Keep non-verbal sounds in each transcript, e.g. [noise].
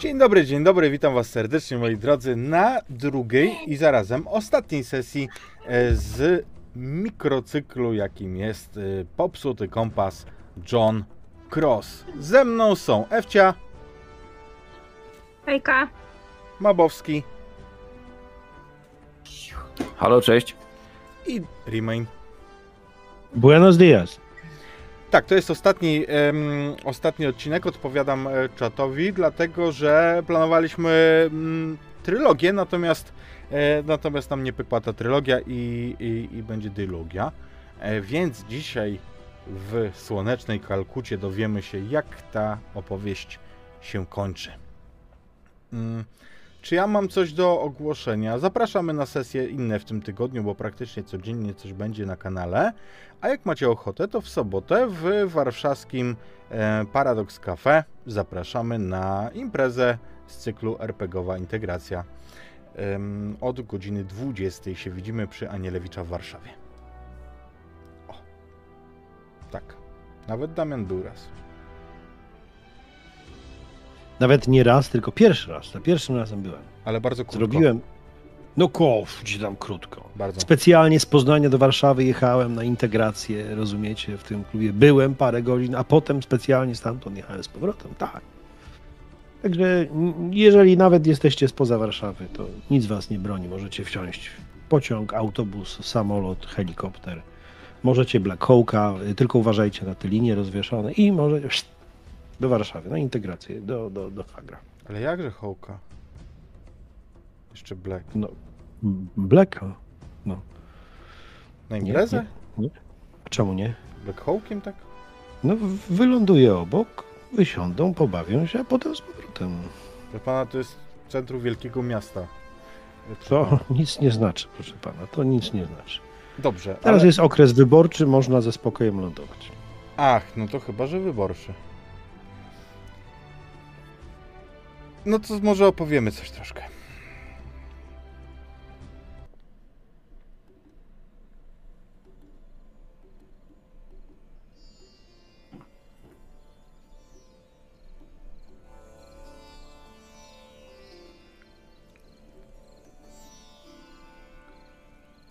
Dzień dobry, dzień dobry, witam Was serdecznie moi drodzy na drugiej i zarazem ostatniej sesji e, z mikrocyklu, jakim jest e, popsuty kompas John Cross. Ze mną są Ewcia, Hejka. Mabowski Halo, cześć. i Remain. Buenos dias. Tak, to jest ostatni, em, ostatni odcinek, odpowiadam e, czatowi, dlatego że planowaliśmy mm, trylogię, natomiast, e, natomiast nam nie pykła ta trylogia i, i, i będzie dylogia. E, więc dzisiaj w słonecznej Kalkucie dowiemy się, jak ta opowieść się kończy. Mm, Czy ja mam coś do ogłoszenia? Zapraszamy na sesje inne w tym tygodniu, bo praktycznie codziennie coś będzie na kanale. A jak macie ochotę, to w sobotę w warszawskim e, Paradox Cafe zapraszamy na imprezę z cyklu RPGowa Integracja. Od godziny 20 się widzimy przy Anielewicza w Warszawie. O. Tak. Nawet Damian był raz. Nawet nie raz, tylko pierwszy raz. Za pierwszym razem byłem. Ale bardzo krótko. Zrobiłem. No kof, ci tam krótko. Bardzo. Specjalnie z Poznania do Warszawy jechałem na integrację, rozumiecie, w tym klubie. Byłem parę godzin, a potem specjalnie stamtąd jechałem z powrotem, tak. Także jeżeli nawet jesteście spoza Warszawy, to nic was nie broni. Możecie wsiąść w pociąg, autobus, samolot, helikopter. Możecie Black Hawka, y, tylko uważajcie na te linie rozwieszone i może do Warszawy, na integrację, do, do, do Fagra. Ale jakże hołka? Jeszcze Black. No, Black, no. Na Nie, imprezę? nie, nie. A Czemu nie? Black Hawkiem tak? No, wyląduje obok, wysiądą, pobawią się, a potem z powrotem. Dla pana to jest centrum wielkiego miasta. To nic nie znaczy, proszę pana, to nic nie znaczy. Dobrze, Teraz ale... jest okres wyborczy, można ze spokojem lądować. Ach, no to chyba, że wyborczy. No to może opowiemy coś troszkę.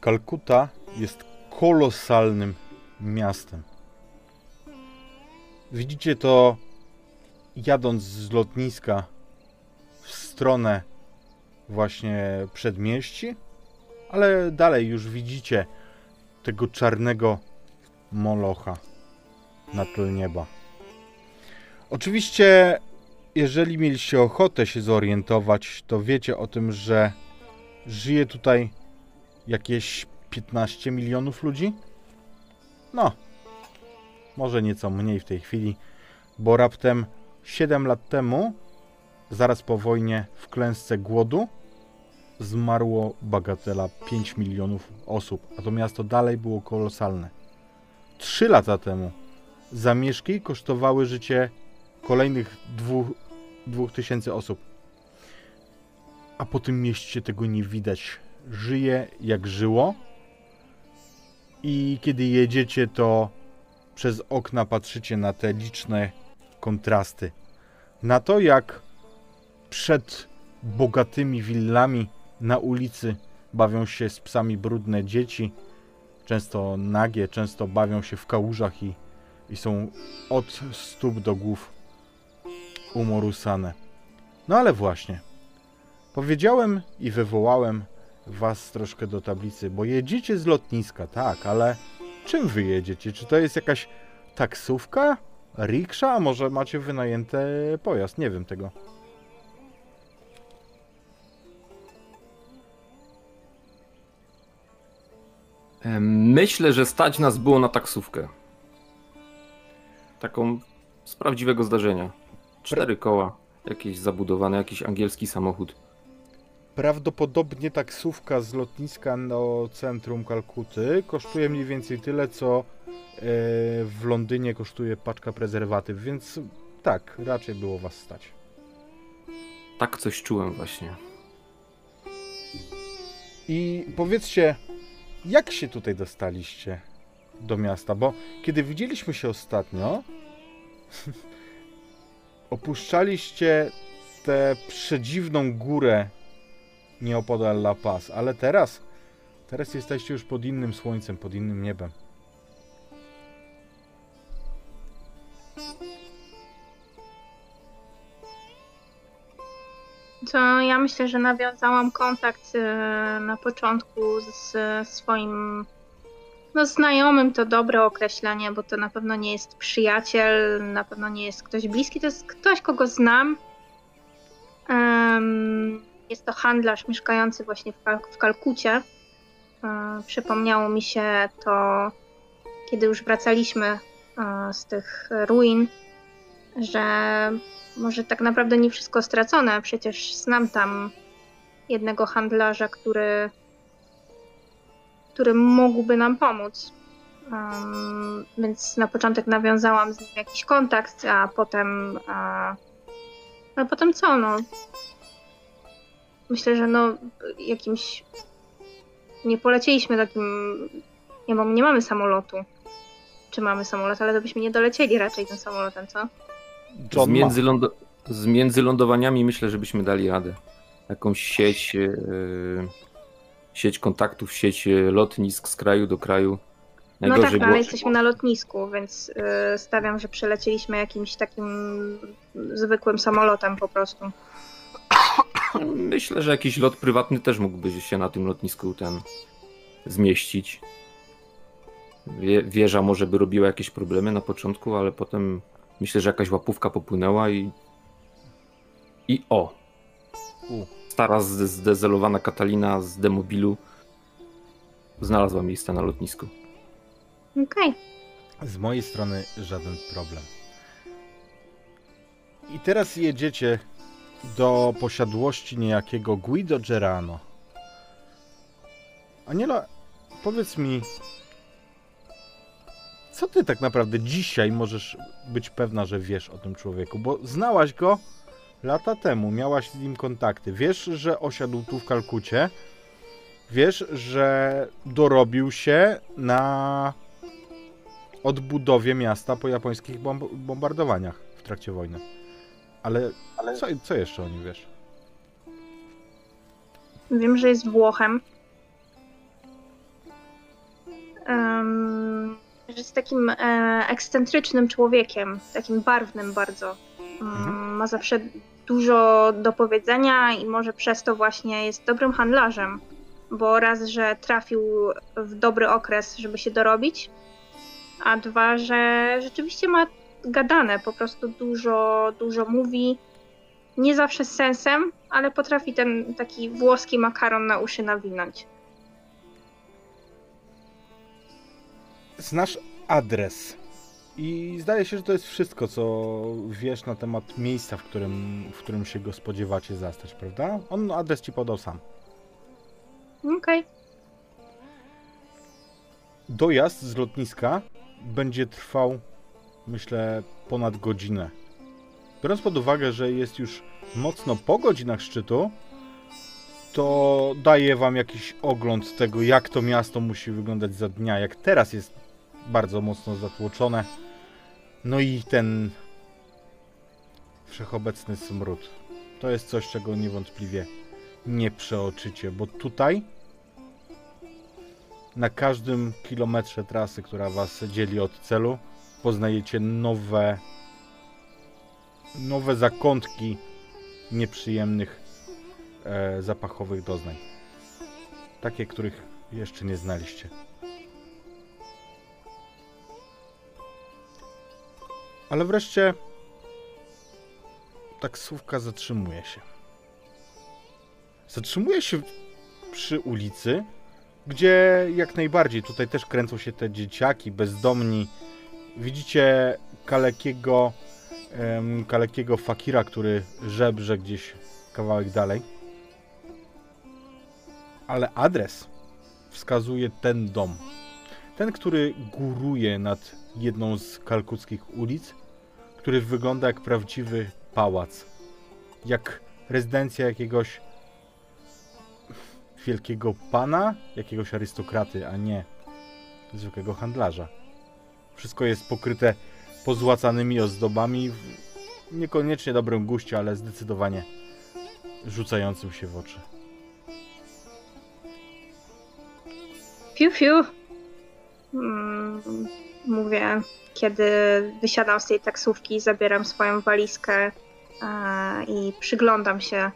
Kalkuta jest kolosalnym miastem. Widzicie to jadąc z lotniska stronę właśnie przedmieści, ale dalej już widzicie tego czarnego molocha na tle nieba. Oczywiście, jeżeli mieliście ochotę się zorientować, to wiecie o tym, że żyje tutaj jakieś 15 milionów ludzi? No, może nieco mniej w tej chwili, bo raptem 7 lat temu, zaraz po wojnie w klęsce głodu, zmarło bagatela 5 milionów osób, a to miasto dalej było kolosalne. 3 lata temu zamieszki kosztowały życie kolejnych 2000 osób. A po tym mieście tego nie widać. Żyje jak żyło. I kiedy jedziecie, to przez okna patrzycie na te liczne kontrasty. Na to, jak przed bogatymi willami na ulicy bawią się z psami brudne dzieci, często nagie, często bawią się w kałużach i, i są od stóp do głów umorusane. No ale właśnie, powiedziałem i wywołałem was troszkę do tablicy, bo jedziecie z lotniska, tak, ale czym wy jedziecie? Czy to jest jakaś taksówka? Riksza? A może macie wynajęte pojazd? Nie wiem tego. Myślę, że stać nas było na taksówkę. Taką z prawdziwego zdarzenia. Cztery koła, jakieś zabudowane, jakiś angielski samochód. Prawdopodobnie taksówka z lotniska do centrum Kalkuty kosztuje mniej więcej tyle, co e, w Londynie kosztuje paczka prezerwatyw, więc tak, raczej było was stać. Tak coś czułem właśnie. I powiedzcie, jak się tutaj dostaliście do miasta? Bo kiedy widzieliśmy się ostatnio, [laughs] opuszczaliście tę przedziwną górę nieopodal La Paz, ale teraz, teraz jesteście już pod innym słońcem, pod innym niebem. To ja myślę, że nawiązałam kontakt e, na początku z swoim no, znajomym to dobre określenie, bo to na pewno nie jest przyjaciel, na pewno nie jest ktoś bliski, to jest ktoś, kogo znam. Jest to handlarz mieszkający właśnie w, Kal- w Kalkucie. E, Przypomniało mi się to, kiedy już wracaliśmy e, z tych ruin, że może tak naprawdę nie wszystko stracone. Przecież znam tam jednego handlarza, który, który mógłby nam pomóc. Um, więc na początek nawiązałam z nim jakiś kontakt, a potem. A, a potem co? No, myślę, że no jakimś. Nie polecieliśmy takim. Nie, bo nie mamy samolotu. Czy mamy samolot, ale to byśmy nie dolecieli raczej tym samolotem, co? Z, John ma. między lądo- z międzylądowaniami myślę, żebyśmy dali radę. Jakąś sieć, e, sieć kontaktów, sieć e, lotnisk z kraju do kraju. No tak, Najgorzej ale było- jesteśmy na lotnisku, więc y, stawiam, że przelecieliśmy jakimś takim zwykłym samolotem po prostu. Myślę, że jakiś lot prywatny też mógłby się na tym lotnisku ten zmieścić. Wie, wieża może by robiła jakieś problemy na początku, ale potem myślę, że jakaś łapówka popłynęła i. I o! U. Stara zde- zdezelowana Katalina z demobilu znalazła miejsce na lotnisku. Okej. Z mojej strony żaden problem. I teraz jedziecie do posiadłości niejakiego Guido Gerano. Aniela, powiedz mi, co ty tak naprawdę dzisiaj możesz być pewna, że wiesz o tym człowieku? Bo znałaś go lata temu, miałaś z nim kontakty. Wiesz, że osiadł tu w Kalkucie. Wiesz, że dorobił się na odbudowie miasta po japońskich bomb- bombardowaniach w trakcie wojny. Ale, Co, co jeszcze o nim wiesz? Wiem, że jest Włochem. Em, że jest takim e, ekscentrycznym człowiekiem, takim barwnym bardzo. Mm, Mhm. Ma zawsze dużo do powiedzenia i może przez to właśnie jest dobrym handlarzem, bo raz, że trafił w dobry okres, żeby się dorobić, a dwa, że rzeczywiście ma gadane, po prostu dużo, dużo mówi, nie zawsze z sensem, ale potrafi ten taki włoski makaron na uszy nawinąć. Znasz adres. I zdaje się, że to jest wszystko, co wiesz na temat miejsca, w którym, w którym się go spodziewacie zastać, prawda? On adres ci podał sam. Okej. Dojazd z lotniska będzie trwał, myślę, ponad godzinę. Biorąc pod uwagę, że jest już mocno po godzinach szczytu, to daje wam jakiś ogląd tego, jak to miasto musi wyglądać za dnia, jak teraz jest bardzo mocno zatłoczone. No i ten wszechobecny smród. To jest coś, czego niewątpliwie nie przeoczycie, bo tutaj na każdym kilometrze trasy, która was dzieli od celu, poznajecie nowe nowe zakątki nieprzyjemnych e, zapachowych doznań. Takie, których jeszcze nie znaliście. Ale wreszcie taksówka zatrzymuje się. Zatrzymuje się przy ulicy, gdzie jak najbardziej tutaj też kręcą się te dzieciaki bezdomni. Widzicie kalekiego, em, kalekiego fakira, który żebrze gdzieś kawałek dalej. Ale adres wskazuje ten dom. Ten, który góruje nad jedną z kalkuckich ulic, który wygląda jak prawdziwy pałac. Jak rezydencja jakiegoś wielkiego pana, jakiegoś arystokraty, a nie zwykłego handlarza. Wszystko jest pokryte pozłacanymi ozdobami. Niekoniecznie dobrym guście, ale zdecydowanie rzucającym się w oczy. Fiu, fiu. Mm, Mówię, kiedy wysiadam z tej taksówki, zabieram swoją walizkę e, i przyglądam się,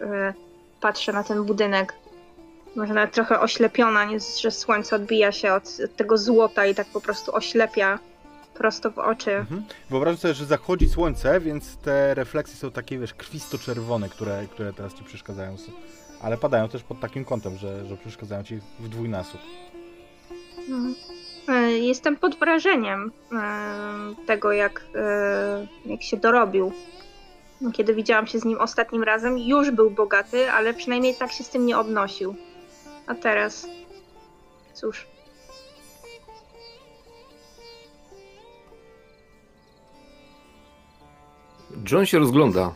e, patrzę na ten budynek. Może nawet trochę oślepiona, nie, że słońce odbija się od tego złota i tak po prostu oślepia prosto w oczy. Mhm. Wyobrażam sobie, że zachodzi słońce, więc te refleksje są takie, wiesz, krwisto-czerwone, które, które teraz ci przeszkadzają. Ale padają też pod takim kątem, że, że przeszkadzają ci w dwójnasób. Mhm. E, Jestem pod wrażeniem e, tego, jak, e, jak się dorobił. No, Kiedy widziałam się z nim ostatnim razem, już był bogaty, ale przynajmniej tak się z tym nie obnosił. A teraz, cóż, John się rozgląda.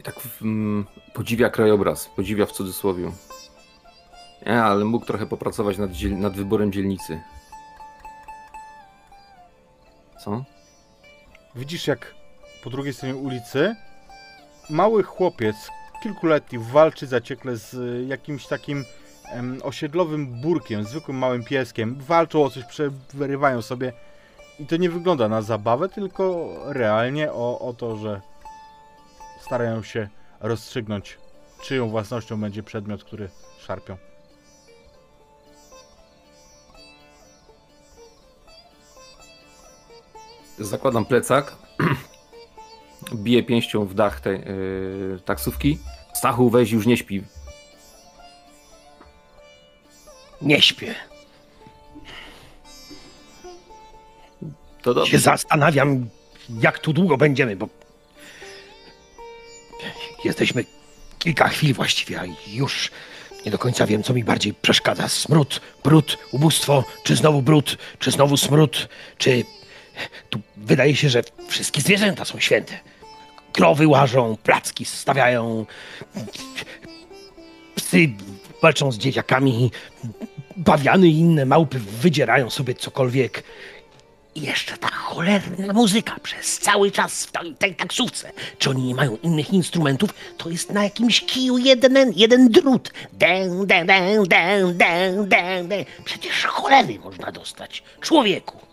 I tak mm, podziwia krajobraz, podziwia w cudzysłowie. Ale mógł trochę popracować nad, dziel- nad wyborem dzielnicy. Co? Widzisz, jak po drugiej stronie ulicy mały chłopiec, kilkuletni, walczy zaciekle z y, jakimś takim em, osiedlowym burkiem, zwykłym małym pieskiem. Walczą o coś, przerywają sobie. I to nie wygląda na zabawę, tylko realnie o, o to, że starają się rozstrzygnąć, czyją własnością będzie przedmiot, który szarpią. Zakładam plecak. [clears throat] Biję pięścią w dach tej yy, taksówki. Stachu, weź już nie śpi. Nie śpię. To Się dobrze. zastanawiam, jak tu długo będziemy, bo jesteśmy kilka chwil właściwie, a już nie do końca wiem, co mi bardziej przeszkadza. Smród, brud, ubóstwo, czy znowu brud, czy znowu smród, czy tu wydaje się, że wszystkie zwierzęta są święte. Krowy łażą, placki stawiają, psy walczą z dzieciakami, bawiany i inne małpy wydzierają sobie cokolwiek. I jeszcze ta cholerna muzyka przez cały czas w tej, tej taksówce. Czy oni nie mają innych instrumentów? To jest na jakimś kiju jeden, jeden drut. Dę, dę, dę, dę, dę, dę. Przecież cholery można dostać. Człowieku.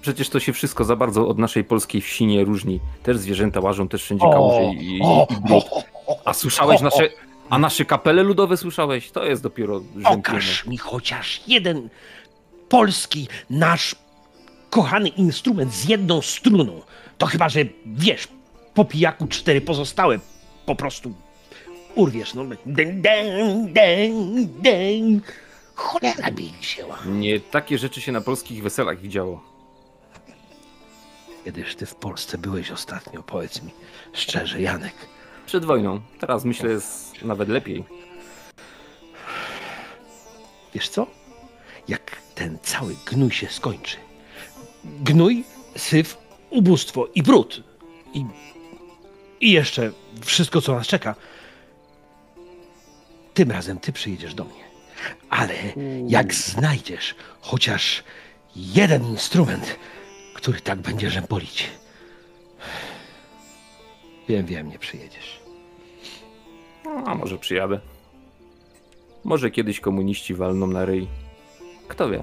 Przecież to się wszystko za bardzo od naszej polskiej wsi nie różni. Też zwierzęta łażą, też wszędzie kałuże i, i, i brud. A słyszałeś nasze... A nasze kapele ludowe słyszałeś? To jest dopiero rzępienie. Okaż mi chociaż jeden polski, nasz kochany instrument z jedną struną. To chyba, że wiesz, po pijaku cztery pozostałe po prostu urwiesz. No. Dęg, dęg, dęg, dęg. Cholera by ich wzięła. Nie takie rzeczy się na polskich weselach widziało. Kiedyż ty w Polsce byłeś ostatnio, powiedz mi szczerze, Janek. Przed wojną. Teraz myślę jest nawet lepiej. Wiesz co? Jak ten cały gnój się skończy. Gnój, syf, ubóstwo i brud. I, I jeszcze wszystko, co nas czeka. Tym razem ty przyjedziesz do mnie. Ale jak znajdziesz chociaż jeden instrument, który tak będzie rzępolić. Wiem, wiem, nie przyjedziesz. A może przyjadę. Może kiedyś komuniści walną na ryj. Kto wie?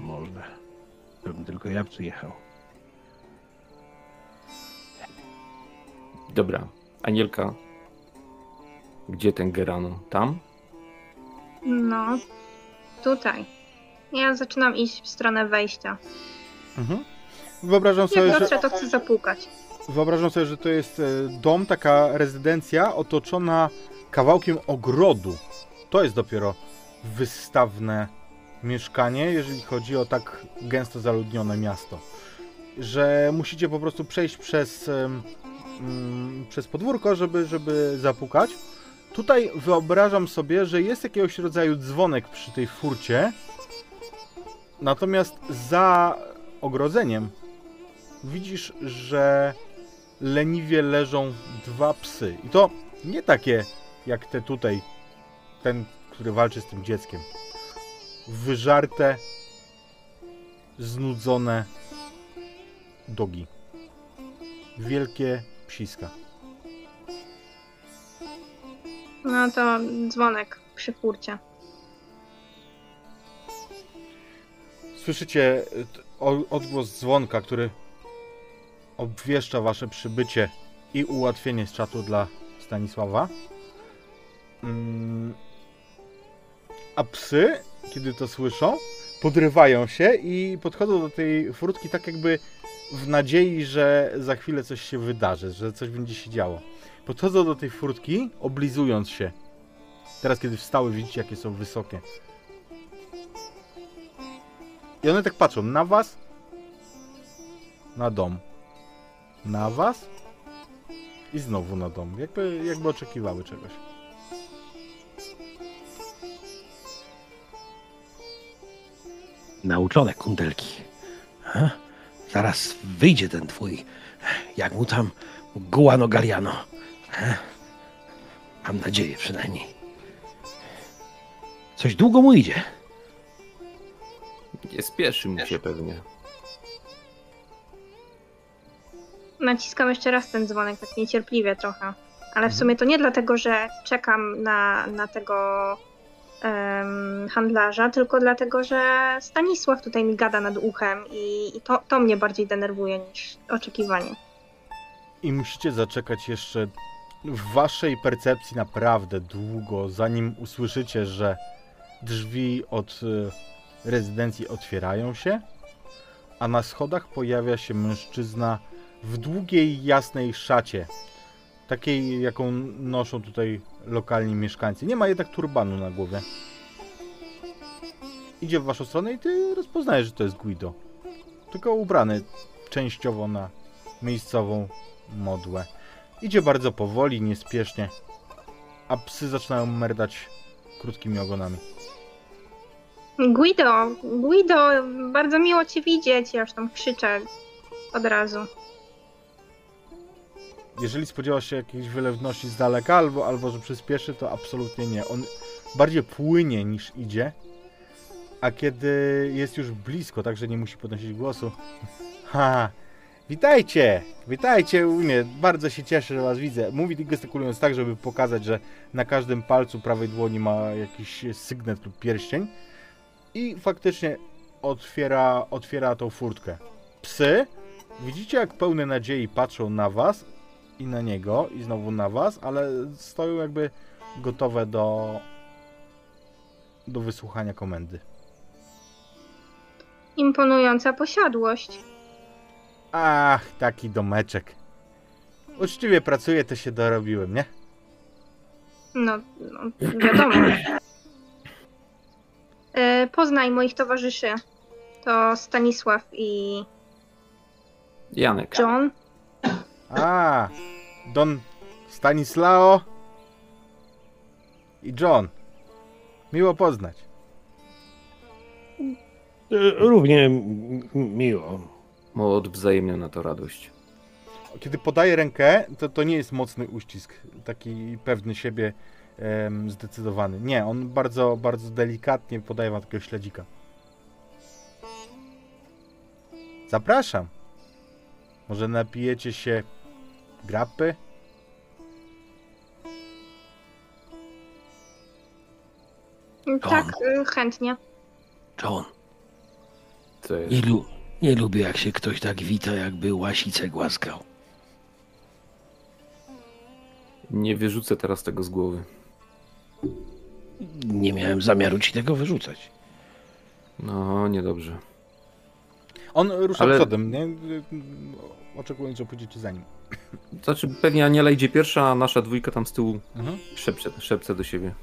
Może. Żebym tylko ja przyjechał. Dobra. Anielka. Gdzie ten Gerano? Tam? no, tutaj. Ja zaczynam iść w stronę wejścia. Mhm. Wyobrażam Jak sobie, że... dotrze, to chcę zapukać. Wyobrażam sobie, że to jest e, dom, taka rezydencja otoczona kawałkiem ogrodu. To jest dopiero wystawne mieszkanie, jeżeli chodzi o tak gęsto zaludnione miasto. Że musicie po prostu przejść przez, mm, przez podwórko, żeby, żeby zapukać. Tutaj wyobrażam sobie, że jest jakiegoś rodzaju dzwonek przy tej furcie. Natomiast za ogrodzeniem widzisz, że leniwie leżą dwa psy. I to nie takie jak te tutaj, ten, który walczy z tym dzieckiem. Wyżarte, znudzone dogi. Wielkie psiska. No to dzwonek przy furcie. Słyszycie o- odgłos dzwonka, który obwieszcza wasze przybycie i ułatwienie z czatu dla Stanisława. Mm. A psy, kiedy to słyszą, podrywają się i podchodzą do tej furtki tak jakby w nadziei, że za chwilę coś się wydarzy, że coś będzie się działo. Podchodzą do tej furtki, oblizując się. Teraz, kiedy wstały, widzicie, jakie są wysokie. I one tak patrzą na was, na dom, na was i znowu na dom. Jakby, jakby oczekiwały czegoś. Nauczone kundelki. A? Zaraz wyjdzie ten twój, jak mu tam, Guano Galliano. A? Mam nadzieję przynajmniej. Coś długo mu idzie. Nie spieszy mu się pewnie. Naciskam jeszcze raz ten dzwonek, tak niecierpliwie trochę. Ale w sumie to nie dlatego, że czekam na, na tego em, handlarza, tylko dlatego, że Stanisław tutaj mi gada nad uchem i, i to, to mnie bardziej denerwuje niż oczekiwanie. I musicie zaczekać jeszcze w waszej percepcji naprawdę długo, zanim usłyszycie, że drzwi od y, rezydencji otwierają się, a na schodach pojawia się mężczyzna w długiej, jasnej szacie. Takiej, jaką noszą tutaj lokalni mieszkańcy. Nie ma jednak turbanu na głowie. Idzie w waszą stronę i ty rozpoznajesz, że to jest Guido. Tylko ubrany częściowo na miejscową modłę. Idzie bardzo powoli, niespiesznie, a psy zaczynają merdać krótkimi ogonami. Guido, Guido, bardzo miło cię widzieć, ja już tam krzyczę od razu. Jeżeli spodziewasz się jakiejś wylewności z daleka, albo, albo że przyspieszy, to absolutnie nie. On bardziej płynie niż idzie, a kiedy jest już blisko, także nie musi podnosić głosu. [laughs] Ha! Witajcie! Witajcie u mnie! Bardzo się cieszę, że was widzę. Mówi gestykulując tak, żeby pokazać, że na każdym palcu prawej dłoni ma jakiś sygnet lub pierścień. I faktycznie otwiera, otwiera tą furtkę. Psy, widzicie jak pełne nadziei patrzą na was i na niego i znowu na was, ale stoją jakby gotowe do do wysłuchania komendy. Imponująca posiadłość. Ach, taki domeczek. Uczciwie pracuję, to się dorobiłem, nie? No, no wiadomo. Poznaj moich towarzyszy. To Stanisław i Janek. John. A, Don Stanislao i John. Miło poznać. E, Równie miło. Odwzajemnia na to radość. Kiedy podaje rękę, to to nie jest mocny uścisk, taki pewny siebie, zdecydowany. Nie, on bardzo, bardzo delikatnie podaje wam takiego śledzika. Zapraszam. Może napijecie się grappy? Tak, e, chętnie. John, To jest... nie, lu- nie lubię jak się ktoś tak wita, jakby łasicę głaskał. Nie wyrzucę teraz tego z głowy. Nie miałem zamiaru ci tego wyrzucać. No, niedobrze. On rusza Ale- przodem, nie? Oczekując, że pójdziecie za nim. Znaczy, pewnie Aniela idzie pierwsza, a nasza dwójka tam z tyłu Mhm. szepcze, szepce do siebie.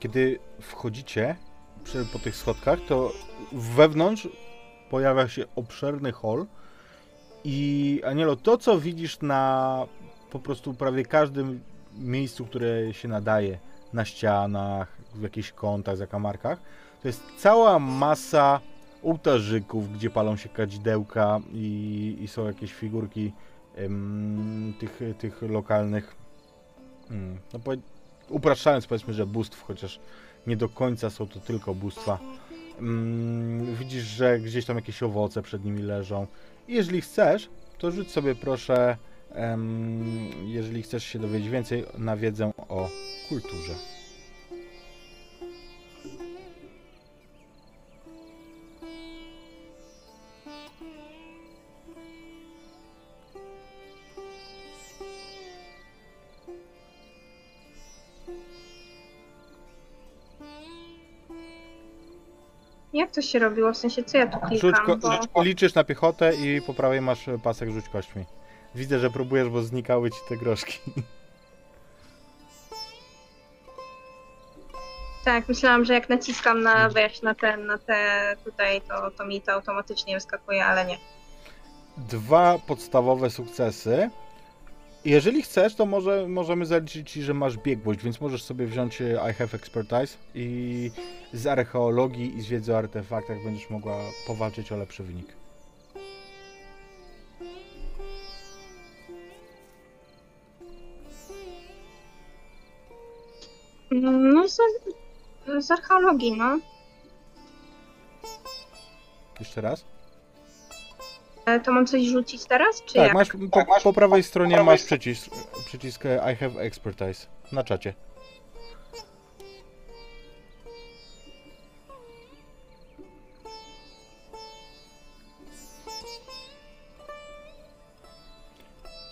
Kiedy wchodzicie przy, po tych schodkach, to wewnątrz pojawia się obszerny hol i Anielo, to co widzisz na po prostu prawie każdym miejscu, które się nadaje, na ścianach, w jakichś kątach, zakamarkach, to jest cała masa ołtarzyków, gdzie palą się kadzidełka i, i są jakieś figurki em, tych, tych lokalnych, mm, no upraszczając powiedzmy, że bóstw, chociaż nie do końca są to tylko bóstwa. Mm, widzisz, że gdzieś tam jakieś owoce przed nimi leżą. Jeżeli chcesz, to rzuć sobie proszę, em, jeżeli chcesz się dowiedzieć więcej, na wiedzę o kulturze. Jak to się robiło? W sensie, co ja tu Rzuć klikam? ko- Bo... rzuć- liczysz na piechotę i po prawej masz pasek rzuć kośćmi. Widzę, że próbujesz, bo znikały ci te groszki. [laughs] Tak, myślałam, że jak naciskam na, wiesz, na ten, na te tutaj, to, to mi to automatycznie wyskakuje, ale nie. Dwa podstawowe sukcesy. Jeżeli chcesz, to może, możemy zaliczyć ci, że masz biegłość, więc możesz sobie wziąć e, I have expertise i z archeologii i z wiedzy o artefaktach będziesz mogła powalczyć o lepszy wynik. No z, z archeologii, no. Jeszcze raz? E, To mam coś rzucić teraz, czy Tak, jak? masz po, po prawej stronie masz przycisk, przycisk e, I have expertise na czacie.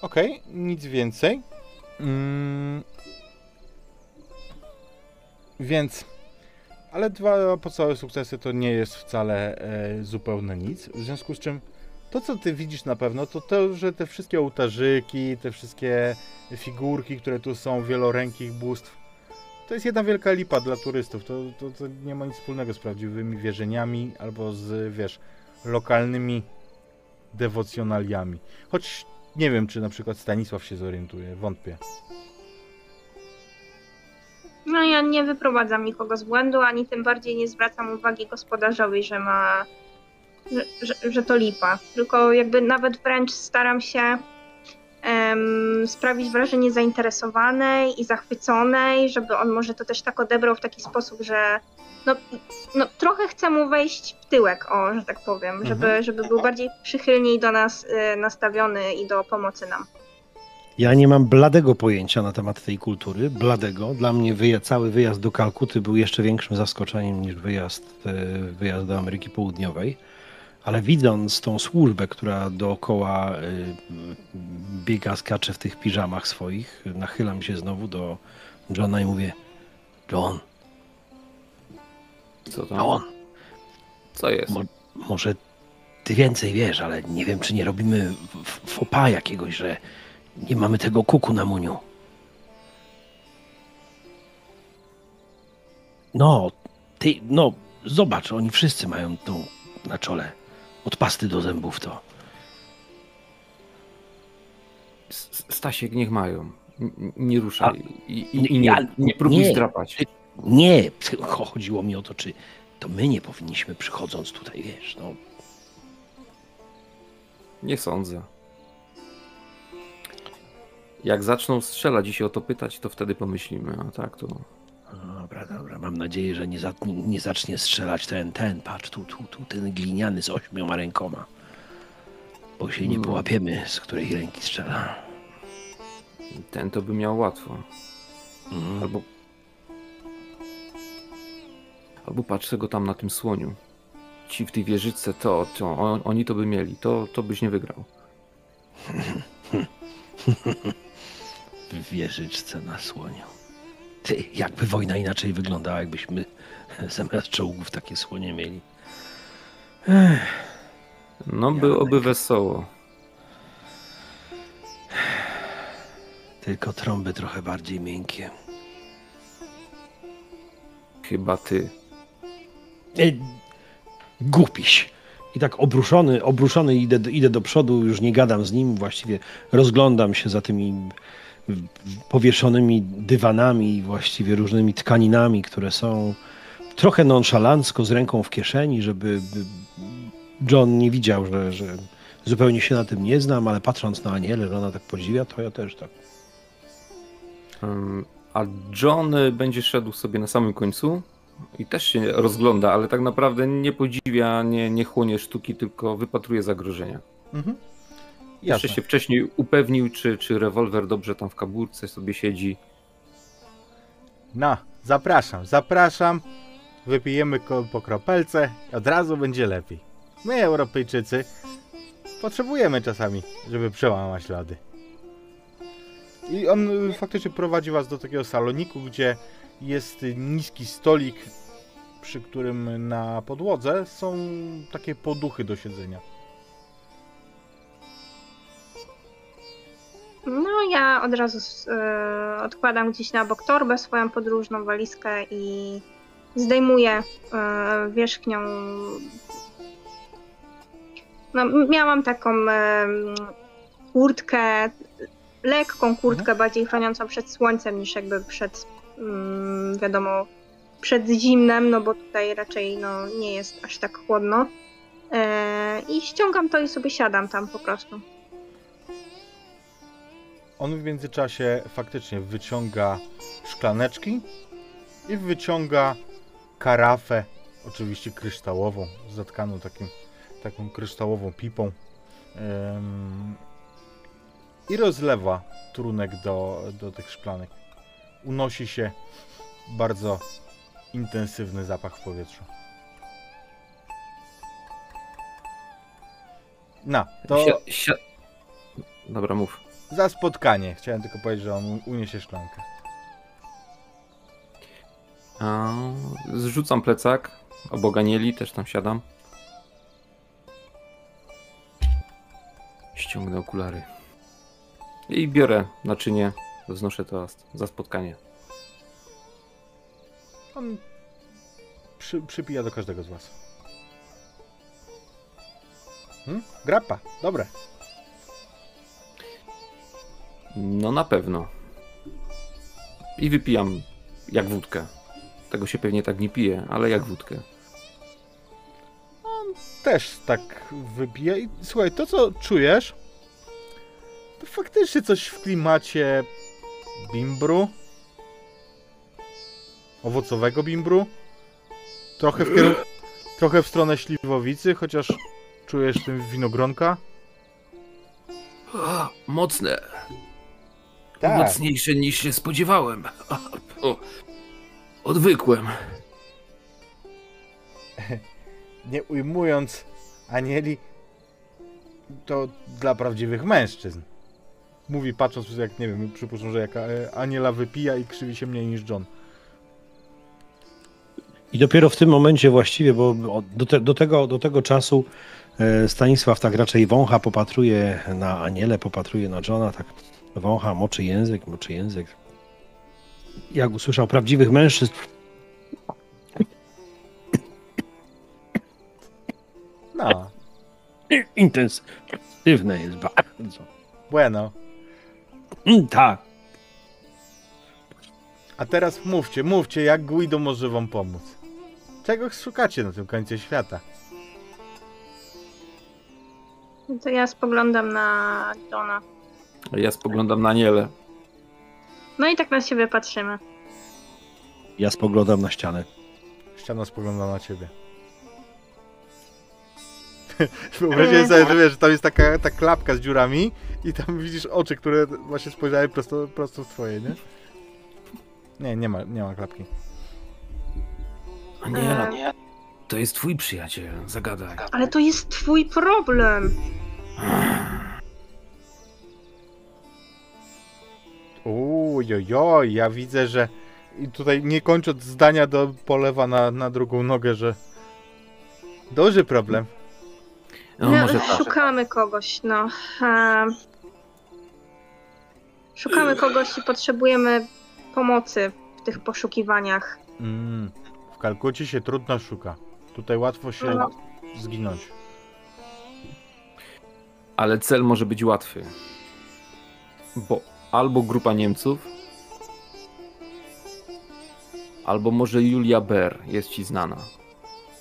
Okej, nic więcej. Mm. Więc, ale dwa podstawowe sukcesy to nie jest wcale e, zupełne nic. W związku z czym to, co ty widzisz na pewno, to to, że te wszystkie ołtarzyki, te wszystkie figurki, które tu są, wielorękich bóstw, to jest jedna wielka lipa dla turystów. To, to, to nie ma nic wspólnego z prawdziwymi wierzeniami albo z, wiesz, lokalnymi dewocjonaliami. Choć nie wiem, czy na przykład Stanisław się zorientuje, wątpię. No ja nie wyprowadzam nikogo z błędu, ani tym bardziej nie zwracam uwagi gospodarzowi, że ma, że, że, że to lipa. Tylko jakby nawet wręcz staram się em, sprawić wrażenie zainteresowanej i zachwyconej, żeby on może to też tak odebrał w taki sposób, że no, no trochę chcę mu wejść w tyłek, o, że tak powiem, żeby, żeby był bardziej przychylniej do nas y, nastawiony i do pomocy nam. Ja nie mam bladego pojęcia na temat tej kultury, bladego. Dla mnie wyja- cały wyjazd do Kalkuty był jeszcze większym zaskoczeniem niż wyjazd, e, wyjazd do Ameryki Południowej. Ale widząc tą służbę, która dookoła e, biega, skacze w tych piżamach swoich, nachylam się znowu do Johna i mówię: John, Co tam? John, Co jest? Mo- może ty więcej wiesz, ale nie wiem, czy nie robimy fopa jakiegoś, że nie mamy tego kuku na muniu. No, ty, no, zobacz, oni wszyscy mają tą na czole. Od pasty do zębów to. Stasiek, niech mają. N- Nie ruszaj. I, i, Nie, i nie, ja- nie próbuj nie. zdrapać. Nie, [laughs] cho- chodziło mi o to, czy to my nie powinniśmy przychodząc tutaj, wiesz, no. Nie sądzę. Jak zaczną strzelać i się o to pytać, to wtedy pomyślimy, a tak to... Dobra, dobra, mam nadzieję, że nie, za, nie zacznie strzelać ten, ten, patrz, tu, tu, tu, ten gliniany z ośmioma rękoma. Bo się nie No. połapiemy, z której ręki strzela. Ten to by miał łatwo. Mhm. Albo... Albo patrzę go tam na tym słoniu. Ci w tej wieżyczce, to, to on, oni to by mieli. To, to byś nie wygrał. [laughs] W wieżyczce na słoniu. Ty, jakby wojna inaczej wyglądała, jakbyśmy [laughs] zamiast czołgów takie słonie mieli. Ech, No byłoby wesoło. tylko trąby trochę bardziej miękkie. Chyba ty. E, głupiś. I tak obruszony, obruszony idę, do- idę do przodu, już nie gadam z nim, właściwie rozglądam się za tymi powieszonymi dywanami właściwie różnymi tkaninami, które są trochę nonszalancko z ręką w kieszeni, żeby by John nie widział, że, że zupełnie się na tym nie znam, ale patrząc na Anielę, że ona tak podziwia, to ja też tak. A John y, będzie szedł sobie na samym końcu I też się rozgląda, ale tak naprawdę nie podziwia, nie, nie chłonie sztuki, tylko wypatruje zagrożenia. Mhm. Jeszcze Jasne. się wcześniej upewnił, czy, czy rewolwer dobrze tam w kaburce sobie siedzi. No, zapraszam, zapraszam. Wypijemy po kropelce i od razu będzie lepiej. My, Europejczycy, potrzebujemy czasami, żeby przełamać lody. I on y, faktycznie prowadzi was do takiego saloniku, gdzie jest niski stolik, przy którym na podłodze są takie poduchy do siedzenia. No ja od razu e, odkładam gdzieś na bok torbę, swoją podróżną walizkę i zdejmuję e, wierzchnią. No, miałam taką e, kurtkę, lekką kurtkę, bardziej chroniącą przed słońcem niż jakby przed, mm, wiadomo, przed zimnem, no bo tutaj raczej no, nie jest aż tak chłodno. E, I ściągam to i sobie siadam tam po prostu. On w międzyczasie faktycznie wyciąga szklaneczki i wyciąga karafę, oczywiście kryształową, zatkaną takim, taką kryształową pipą em, i rozlewa trunek do, do tych szklanek. Unosi się bardzo intensywny zapach w powietrzu. No, to Si- si- Dobra, mów. Za spotkanie. Chciałem tylko powiedzieć, że on uniesie szklankę. A, zrzucam plecak, obok Anieli też tam siadam. Ściągnę okulary. I biorę naczynie, wznoszę toast za spotkanie. On przy, przypija do każdego z was. Hmm? Grappa, dobre. No na pewno. I wypijam jak wódkę. Tego się pewnie tak nie pije, ale jak wódkę. Też tak wypija. I słuchaj, to co czujesz, to faktycznie coś w klimacie bimbru. Owocowego bimbru. Trochę w, kierun- [clears throat] trochę w stronę śliwowicy, chociaż czujesz tym winogronka. Mocne. Tak. Mocniejsze niż się spodziewałem. O, odwykłem. [laughs] nie ujmując Anieli, to dla prawdziwych mężczyzn. Mówi patrząc, jak nie wiem, przypuszczam, że jak e, Aniela wypija i krzywi się mniej niż John. I dopiero w tym momencie właściwie, bo do, te, do, tego, do tego czasu e, Stanisław tak raczej wącha, popatruje na Anielę, popatruje na Johna, tak wącha, moczy język, moczy język. Jak usłyszał prawdziwych mężczyzn, No, intensywne jest bardzo. bueno. Mm, tak. A teraz mówcie, mówcie, jak Guido może wam pomóc. Czego szukacie na tym końcu świata? No to ja spoglądam na Johna. Ja spoglądam na Nielę. No i tak na siebie patrzymy. Ja spoglądam na ścianę. Ściana spogląda na ciebie. [laughs] Wyobraźcie sobie, że wiesz, tam jest taka ta klapka z dziurami i tam widzisz oczy, które właśnie spojrzały prosto, prosto w twoje, nie? Nie, nie ma, nie ma klapki. Aniela, to jest twój przyjaciel. Zagadaj. Ale to jest twój problem. Ujojoj, ja widzę, że i tutaj nie kończąc zdania do polewa na, na drugą nogę, że duży problem. No, może tak. szukamy kogoś, no. E, szukamy kogoś i potrzebujemy pomocy w tych poszukiwaniach. Mm, w Kalkucie się trudno szuka. Tutaj łatwo się No. zginąć. Ale cel może być łatwy. Bo albo grupa Niemców, albo może Julia Ber jest ci znana.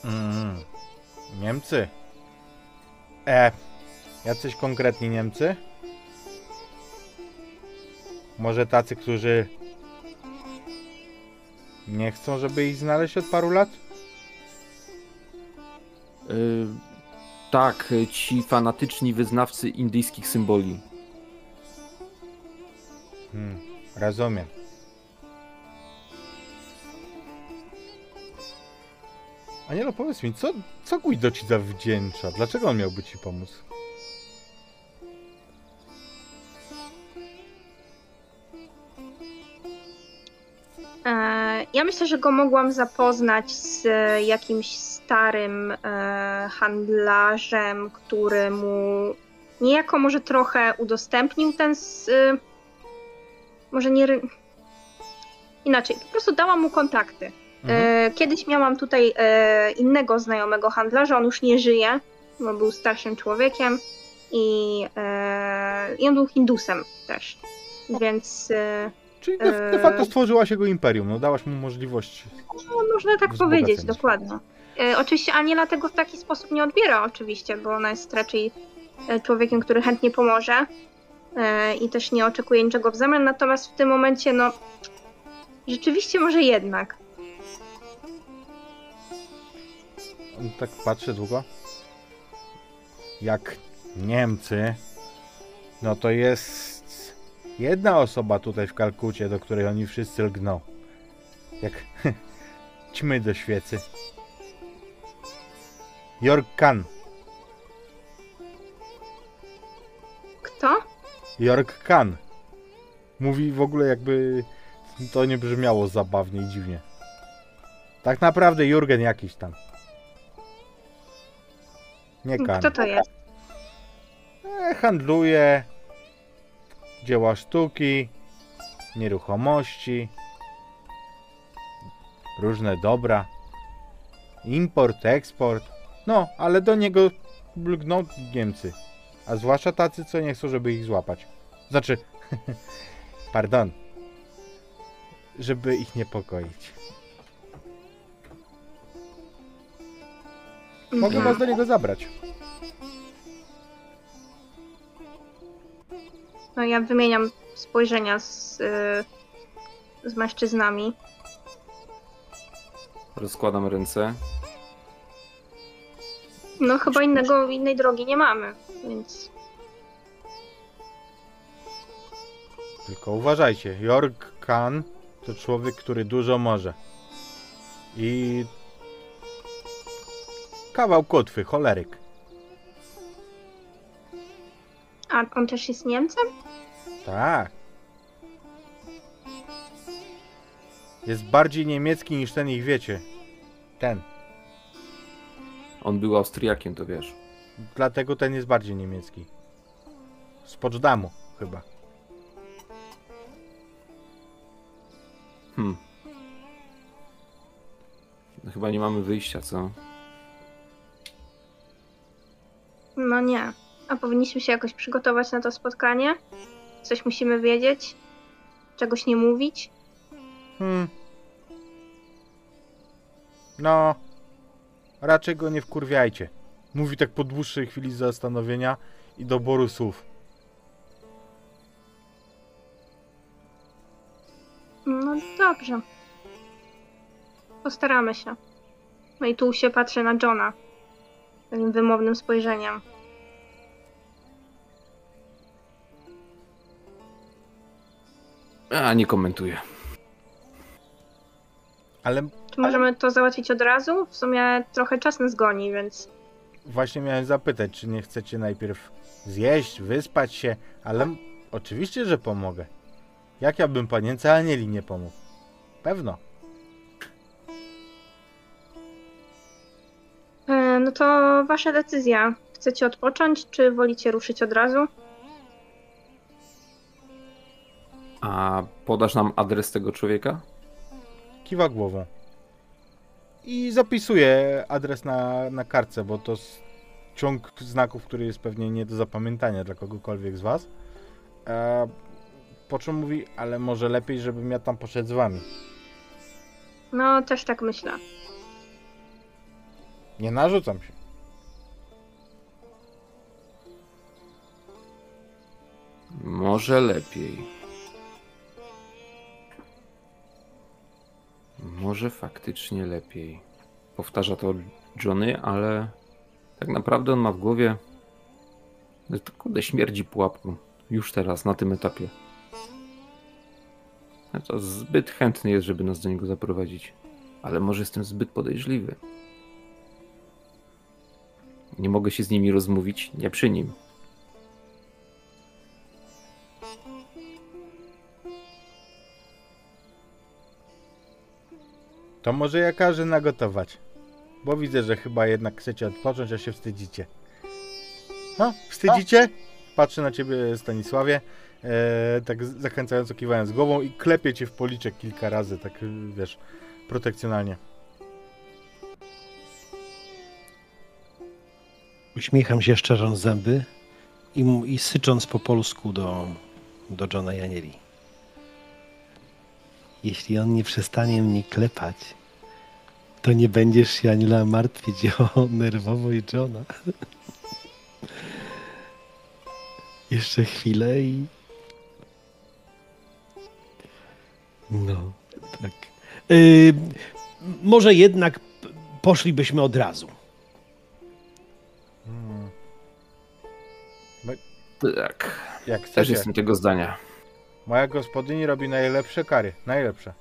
Mm, Niemcy. E, jacyś konkretni Niemcy? Może tacy, którzy nie chcą, żeby ich znaleźć od paru lat? Y, tak, ci fanatyczni wyznawcy indyjskich symboli. Hmm, rozumiem. Anielo, powiedz mi, co, co Guido ci zawdzięcza? Dlaczego on miałby ci pomóc? E, Ja myślę, że go mogłam zapoznać z jakimś starym e, handlarzem, który mu niejako może trochę udostępnił ten. Może nie. Inaczej, po prostu dałam mu kontakty. Mhm. E, Kiedyś miałam tutaj e, innego znajomego handlarza, on już nie żyje, bo był starszym człowiekiem i, e, i on był Hindusem też. Więc Czyli de, de facto stworzyłaś jego imperium, no dałaś mu możliwość. no, można tak powiedzieć, dokładnie. Oczywiście Aniela tego w taki sposób nie odbiera, oczywiście, bo ona jest raczej człowiekiem, który chętnie pomoże i też nie oczekuje niczego w zamian, natomiast w tym momencie, no, rzeczywiście może jednak. On tak patrzy długo. Jak Niemcy, no to jest jedna osoba tutaj w Kalkucie, do której oni wszyscy lgną. Jak [laughs] ćmy do świecy. Jork Khan. Kto? Jork Khan. Mówi w ogóle jakby to nie brzmiało zabawnie i dziwnie. Tak naprawdę Jurgen jakiś tam. Nie Khan. Kto to jest? E, handluje dzieła sztuki, nieruchomości, różne dobra, import, eksport. No, ale do niego lgną Niemcy, a zwłaszcza tacy, co nie chcą, żeby ich złapać. Znaczy, [laughs] pardon, żeby ich niepokoić. Mogę Mhm. was do niego zabrać. No ja wymieniam spojrzenia z, y, z mężczyznami. Rozkładam ręce. No chyba innego, innej drogi nie mamy, więc Tylko uważajcie, Jork Khan to człowiek, który dużo może. I kawał kotwy, choleryk. A on też jest Niemcem? Tak. Jest bardziej niemiecki niż ten ich wiecie. Ten. On był Austriakiem, to wiesz. Dlatego ten jest bardziej niemiecki. Z Poczdamu chyba. Hmm. No chyba nie mamy wyjścia, co? No nie. A powinniśmy się jakoś przygotować na to spotkanie? Coś musimy wiedzieć? Czegoś nie mówić? Hmm. No. Raczej go nie wkurwiajcie. Mówi tak po dłuższej chwili zastanowienia i doboru słów. No dobrze. Postaramy się. No i tu się patrzę na Johna. Takim wymownym spojrzeniem. A, nie komentuję. Ale Czy możemy to załatwić od razu? W sumie trochę czas nas goni, więc Właśnie miałem zapytać, czy nie chcecie najpierw zjeść, wyspać się, ale oczywiście, że pomogę. Jak ja bym panience Anieli nie pomógł? Pewno. E, No to wasza decyzja. Chcecie odpocząć, czy wolicie ruszyć od razu? A podasz nam adres tego człowieka? Kiwa głową. I zapisuję adres na, na kartce, bo to ciąg znaków, który jest pewnie nie do zapamiętania dla kogokolwiek z was. E, po czym mówi, ale może lepiej, żebym ja tam poszedł z wami. No, też tak myślę. Nie narzucam się. Może lepiej. Może faktycznie lepiej. Powtarza to Johnny, ale tak naprawdę on ma w głowie. To kurde śmierdzi pułapką. Już teraz, na tym etapie. No to zbyt chętny jest, żeby nas do niego zaprowadzić. Ale może jestem zbyt podejrzliwy. Nie mogę się z nimi rozmówić, nie przy nim. To może ja każę nagotować. Bo widzę, że chyba jednak chcecie odpocząć, a się wstydzicie. No, wstydzicie? Patrzę na ciebie, Stanisławie, e, tak zachęcająco kiwając głową i klepię cię w policzek kilka razy, tak wiesz, protekcjonalnie. Uśmiecham się, szczerząc zęby i, i sycząc po polsku do, do Johna Janieli. Jeśli on nie przestanie mnie klepać, to nie będziesz się Aniela martwić o nerwowość Johna. Jeszcze chwilę i... No, tak. Yy, może jednak poszlibyśmy od razu. Hmm. Tak, Jak też jestem tego zdania. Moja gospodyni robi najlepsze kary. Najlepsze.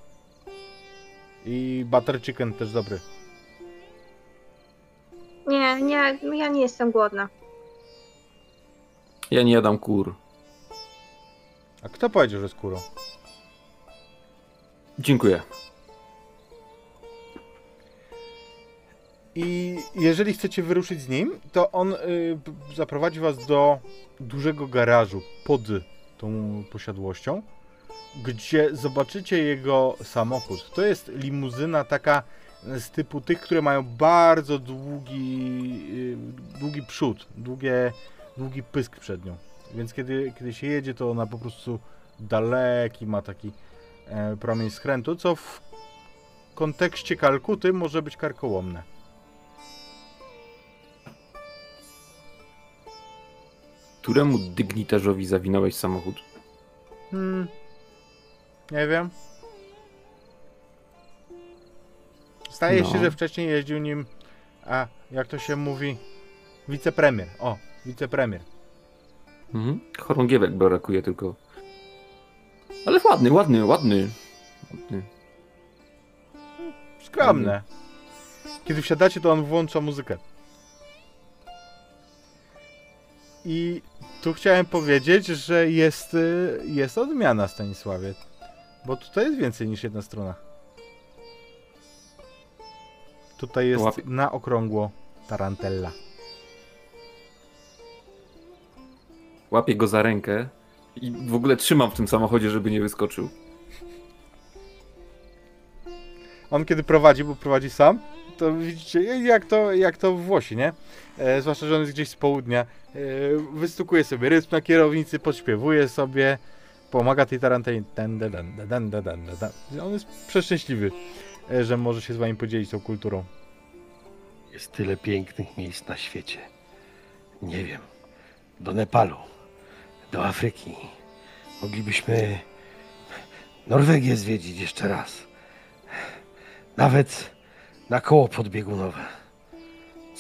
I butter chicken też dobry. Nie, nie, ja nie jestem głodna. Ja nie jadam kur. A kto powiedział, że skórą? Dziękuję. I jeżeli chcecie wyruszyć z nim, to on y, zaprowadzi was do dużego garażu pod tą posiadłością, gdzie zobaczycie jego samochód. To jest limuzyna taka z typu tych, które mają bardzo długi, y, długi przód, długie, długi pysk przed nią. Więc kiedy, kiedy się jedzie, to ona po prostu daleki ma taki e, promień skrętu, co w kontekście Kalkuty może być karkołomne. Któremu dygnitarzowi zawinąłeś samochód? Hmm. Nie wiem. Zdaje No. się, że wcześniej jeździł nim, a jak to się mówi, wicepremier. O, wicepremier. Mhm. Chorągiewek brakuje tylko. Ale ładny, ładny, ładny. ładny. Skromne. Kiedy wsiadacie, to on włącza muzykę. I tu chciałem powiedzieć, że jest, y, jest odmiana Stanisławie. Bo tutaj jest więcej niż jedna strona. Tutaj jest na okrągło tarantella. Łapię go za rękę i w ogóle trzymam w tym samochodzie, żeby nie wyskoczył. On kiedy prowadzi, bo prowadzi sam, to widzicie jak to, jak to w Włosi, nie? E, zwłaszcza, że on jest gdzieś z południa. E, wystukuje sobie rytm na kierownicy, podśpiewuje sobie, pomaga tej dan. On jest przeszczęśliwy, e, że może się z wami podzielić tą kulturą. Jest tyle pięknych miejsc na świecie. Nie wiem. Do Nepalu, do Afryki. Moglibyśmy Norwegię zwiedzić jeszcze raz. Nawet na koło podbiegunowe.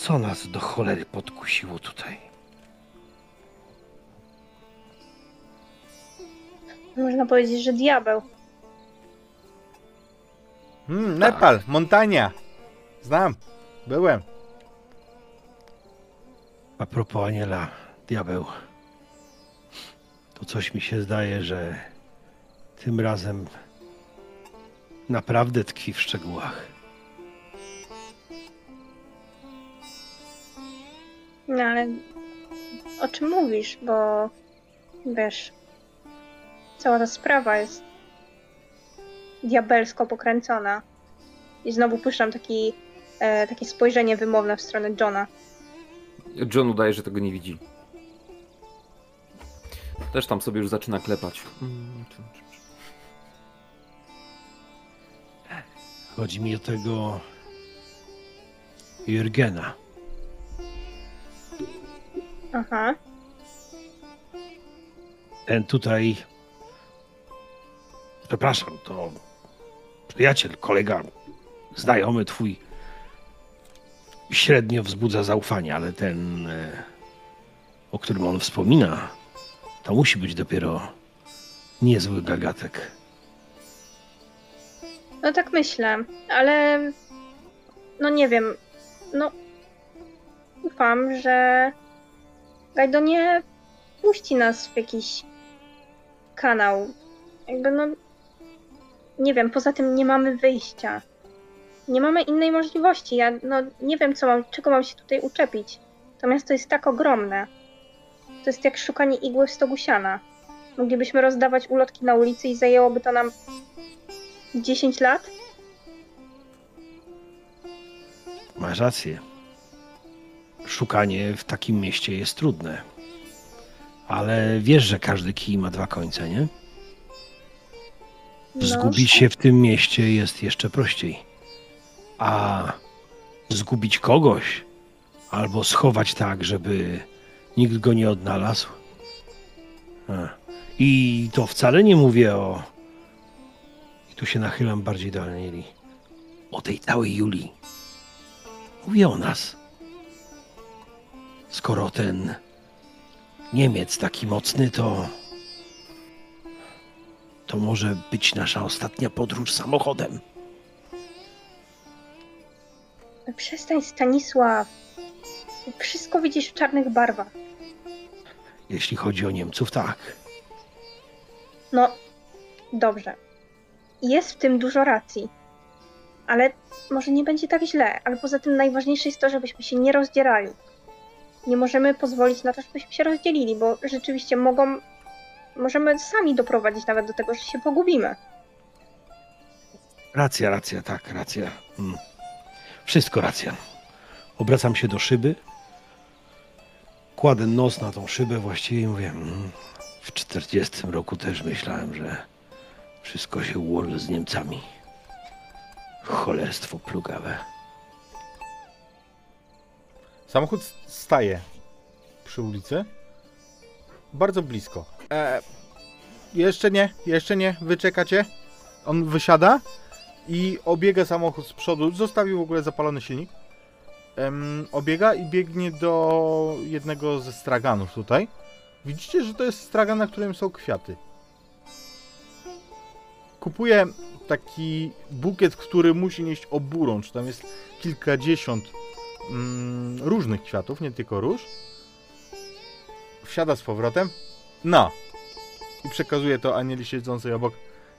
Co nas do cholery podkusiło tutaj? Można powiedzieć, że diabeł. Hmm, Nepal, Montania. Znam, byłem. A propos Aniela, diabeł. To coś mi się zdaje, że tym razem naprawdę tkwi w szczegółach. No ale o czym mówisz, bo wiesz, cała ta sprawa jest diabelsko pokręcona. I znowu puszczam taki, e, takie spojrzenie wymowne w stronę Johna. John udaje, że tego nie widzi. Też tam sobie już zaczyna klepać. Chodzi mi o tego Jurgena. Aha. Ten tutaj. Przepraszam, to przyjaciel, kolega znajomy twój średnio wzbudza zaufanie, ale ten, e, o którym on wspomina, to musi być dopiero niezły gagatek. No tak myślę, ale no nie wiem. No ufam, że Gajdo nie puści nas w jakiś kanał. Jakby no nie wiem, poza tym nie mamy wyjścia. Nie mamy innej możliwości. Ja no nie wiem, co mam, czego mam się tutaj uczepić. To miasto jest tak ogromne. To jest jak szukanie igły w stogu siana. Moglibyśmy rozdawać ulotki na ulicy i zajęłoby to nam 10 lat? Masz rację. Szukanie w takim mieście jest trudne. Ale wiesz, że każdy kij ma dwa końce, nie? No, Zgubić się w tym mieście jest jeszcze prościej. A zgubić kogoś albo schować tak, żeby nikt go nie odnalazł. I to wcale nie mówię o. I tu się nachylam bardziej do Anieli. O tej całej Julii. Mówię o nas. Skoro ten Niemiec taki mocny, to. To może być nasza ostatnia podróż samochodem. Przestań, Stanisław. Wszystko widzisz w czarnych barwach. Jeśli chodzi o Niemców, tak. No, dobrze. Jest w tym dużo racji. Ale może nie będzie tak źle. Ale poza tym najważniejsze jest to, żebyśmy się nie rozdzierali. Nie możemy pozwolić na to, żebyśmy się rozdzielili, bo rzeczywiście mogą. Możemy sami doprowadzić nawet do tego, że się pogubimy. Racja, racja, tak, racja. Mm. Wszystko racja. Obracam się do szyby. Kładę nos na tą szybę właściwie i mówię. Mm, w 40 roku też myślałem, że wszystko się ułoży z Niemcami. Cholerstwo plugawe. Samochód staje przy ulicy. Bardzo blisko. E, jeszcze nie, jeszcze nie. Wy czekacie. On wysiada i obiega samochód z przodu. Zostawił w ogóle zapalony silnik. Em, obiega i biegnie do jednego ze straganów tutaj. Widzicie, że to jest stragan, na którym są kwiaty. Kupuje taki bukiet, który musi nieść oburącz. Tam jest kilkadziesiąt mm, różnych kwiatów, nie tylko róż. Wsiada z powrotem. No. I przekazuje to Anieli siedzącej obok.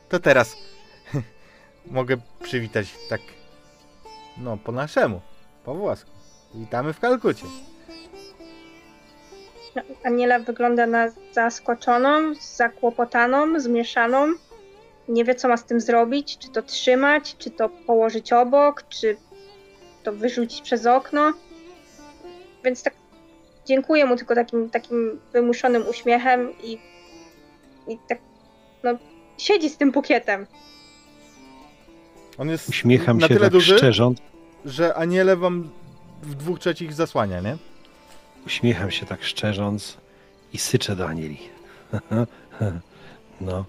To teraz [laughs] mogę przywitać tak, no, po naszemu, po włosku. Witamy w Kalkucie. Aniela wygląda na zaskoczoną, zakłopotaną, zmieszaną. Nie wie, co ma z tym zrobić. Czy to trzymać, czy to położyć obok, czy to wyrzucić przez okno. Więc tak dziękuję mu tylko takim, takim wymuszonym uśmiechem i, i tak, no, siedzi z tym bukietem. On jest Uśmiecham na się tyle tak duży, szczerząc. że Aniele wam w dwóch trzecich zasłania, nie? Uśmiecham się tak szczerząc i syczę do Anieli. [laughs] No,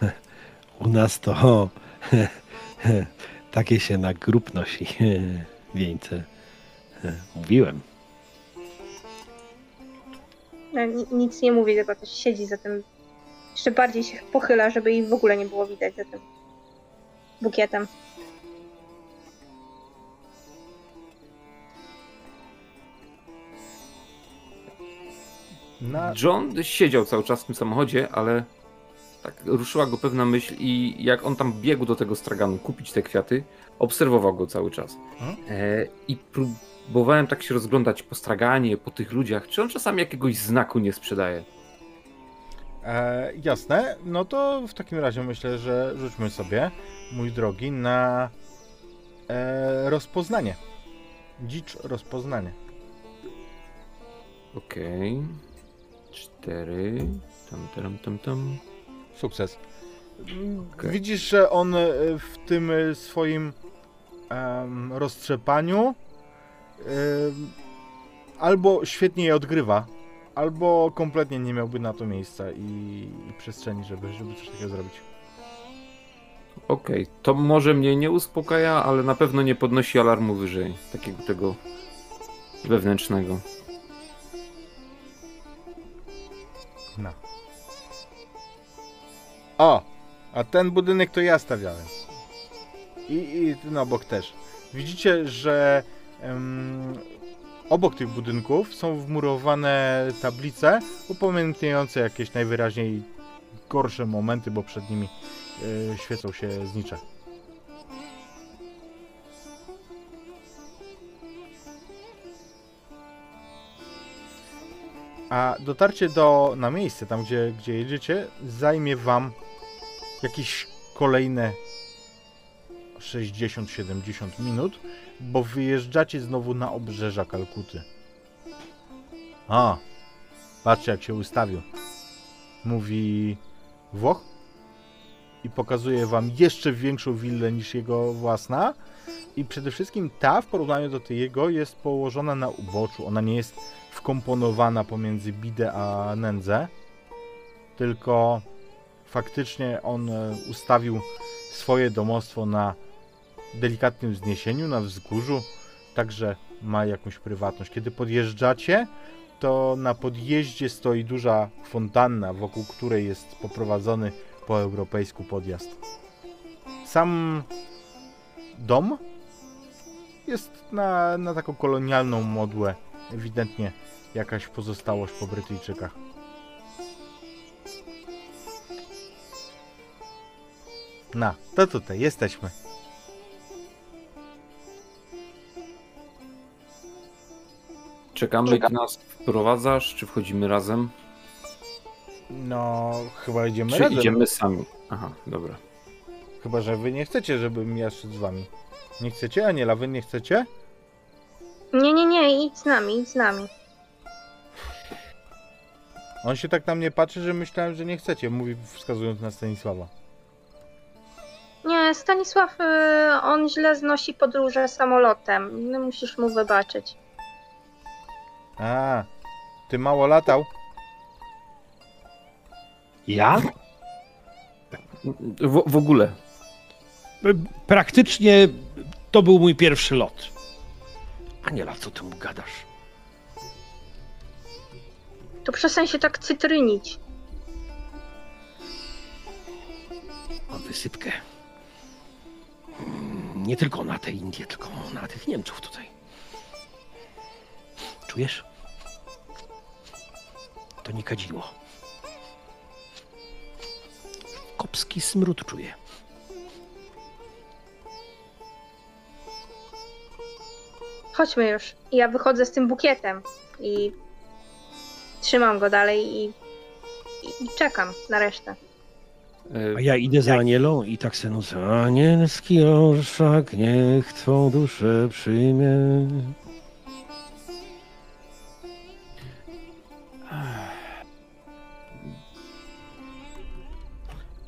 [laughs] u nas to [laughs] takie się na grób nosi wieńce. Mówiłem. No, ni- nic nie mówi, tylko też siedzi za tym. Jeszcze bardziej się pochyla, żeby jej w ogóle nie było widać za tym bukietem. Na... John siedział cały czas w tym samochodzie, ale tak ruszyła go pewna myśl i jak on tam biegł do tego straganu kupić te kwiaty, obserwował go cały czas. Mhm. E, I próbowałem tak się rozglądać po straganie, po tych ludziach, czy on czasami jakiegoś znaku nie sprzedaje. E, jasne, no to w takim razie myślę, że rzućmy sobie, mój drogi, na e, rozpoznanie. Dzicz rozpoznanie. Okej. Cztery. Tam, tam, tam, tam. Sukces. Okej. Widzisz, że on e, w tym e, swoim em, roztrzepaniu em, albo świetnie je odgrywa, albo kompletnie nie miałby na to miejsca i, i przestrzeni, żeby, żeby coś takiego zrobić. Okej, to może mnie nie uspokaja, ale na pewno nie podnosi alarmu wyżej. Takiego tego wewnętrznego. No. O! A ten budynek to ja stawiałem. I, i ten obok też. Widzicie, że em, obok tych budynków są wmurowane tablice upamiętniające jakieś najwyraźniej gorsze momenty, bo przed nimi e, świecą się znicze. A dotarcie do, na miejsce, tam gdzie, gdzie jedziecie, zajmie wam jakieś kolejne 60-70 minut, bo wyjeżdżacie znowu na obrzeża Kalkuty. A, patrzcie jak się ustawił. Mówi Włoch i pokazuje wam jeszcze większą willę niż jego własna. I przede wszystkim ta w porównaniu do tej jego jest położona na uboczu. Ona nie jest wkomponowana pomiędzy bidę a nędzę, tylko faktycznie on e, ustawił swoje domostwo na delikatnym wzniesieniu, na wzgórzu, także ma jakąś prywatność. Kiedy podjeżdżacie, to na podjeździe stoi duża fontanna, wokół której jest poprowadzony po europejsku podjazd. Sam dom jest na, na taką kolonialną modłę, ewidentnie jakaś pozostałość po Brytyjczykach. No, to tutaj jesteśmy. Czekamy, Czekam. gdy nas wprowadzasz, czy wchodzimy razem? No, chyba idziemy Czy razem. idziemy sami? Aha, dobra. Chyba, że wy nie chcecie, żebym ja szedł z wami. Nie chcecie? Aniela, wy nie chcecie? Nie, nie, nie, idź z nami, idź z nami. On się tak na mnie patrzy, że myślałem, że nie chcecie, mówi wskazując na Stanisława. Nie, Stanisław, y, on źle znosi podróże samolotem. No, musisz mu wybaczyć. A, ty mało latał? Ja? W, w ogóle. Praktycznie to był mój pierwszy lot. Aniela, co ty mu gadasz? To przestań się tak cytrynić. Mam wysypkę. Nie tylko na te Indie, tylko na tych Niemców tutaj. Czujesz? To nie kadziło. Kopski smród czuję. Chodźmy już. Ja wychodzę z tym bukietem i trzymam go dalej i, i, i czekam na resztę. E, A ja idę za Anielą i tak se nucę. Anielski orszak, niech twą duszę przyjmie.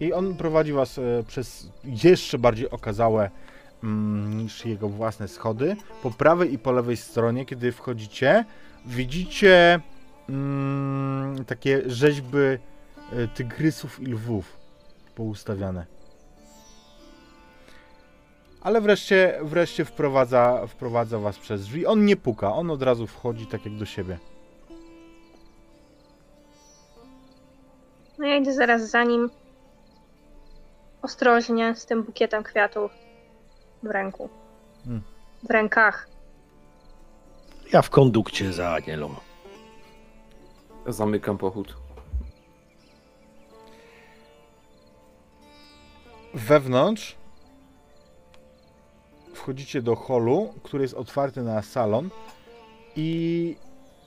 I on prowadzi was e, przez jeszcze bardziej okazałe mm, niż jego własne schody. Po prawej i po lewej stronie, kiedy wchodzicie, widzicie mm, takie rzeźby e, tygrysów i lwów poustawiane. Ale wreszcie, wreszcie wprowadza, wprowadza was przez drzwi. On nie puka, on od razu wchodzi tak jak do siebie. No ja idę zaraz za nim. Ostrożnie, z tym bukietem kwiatów w ręku. Hmm. W rękach. Ja w kondukcie za Anielą. Zamykam pochód. Wewnątrz wchodzicie do holu, który jest otwarty na salon i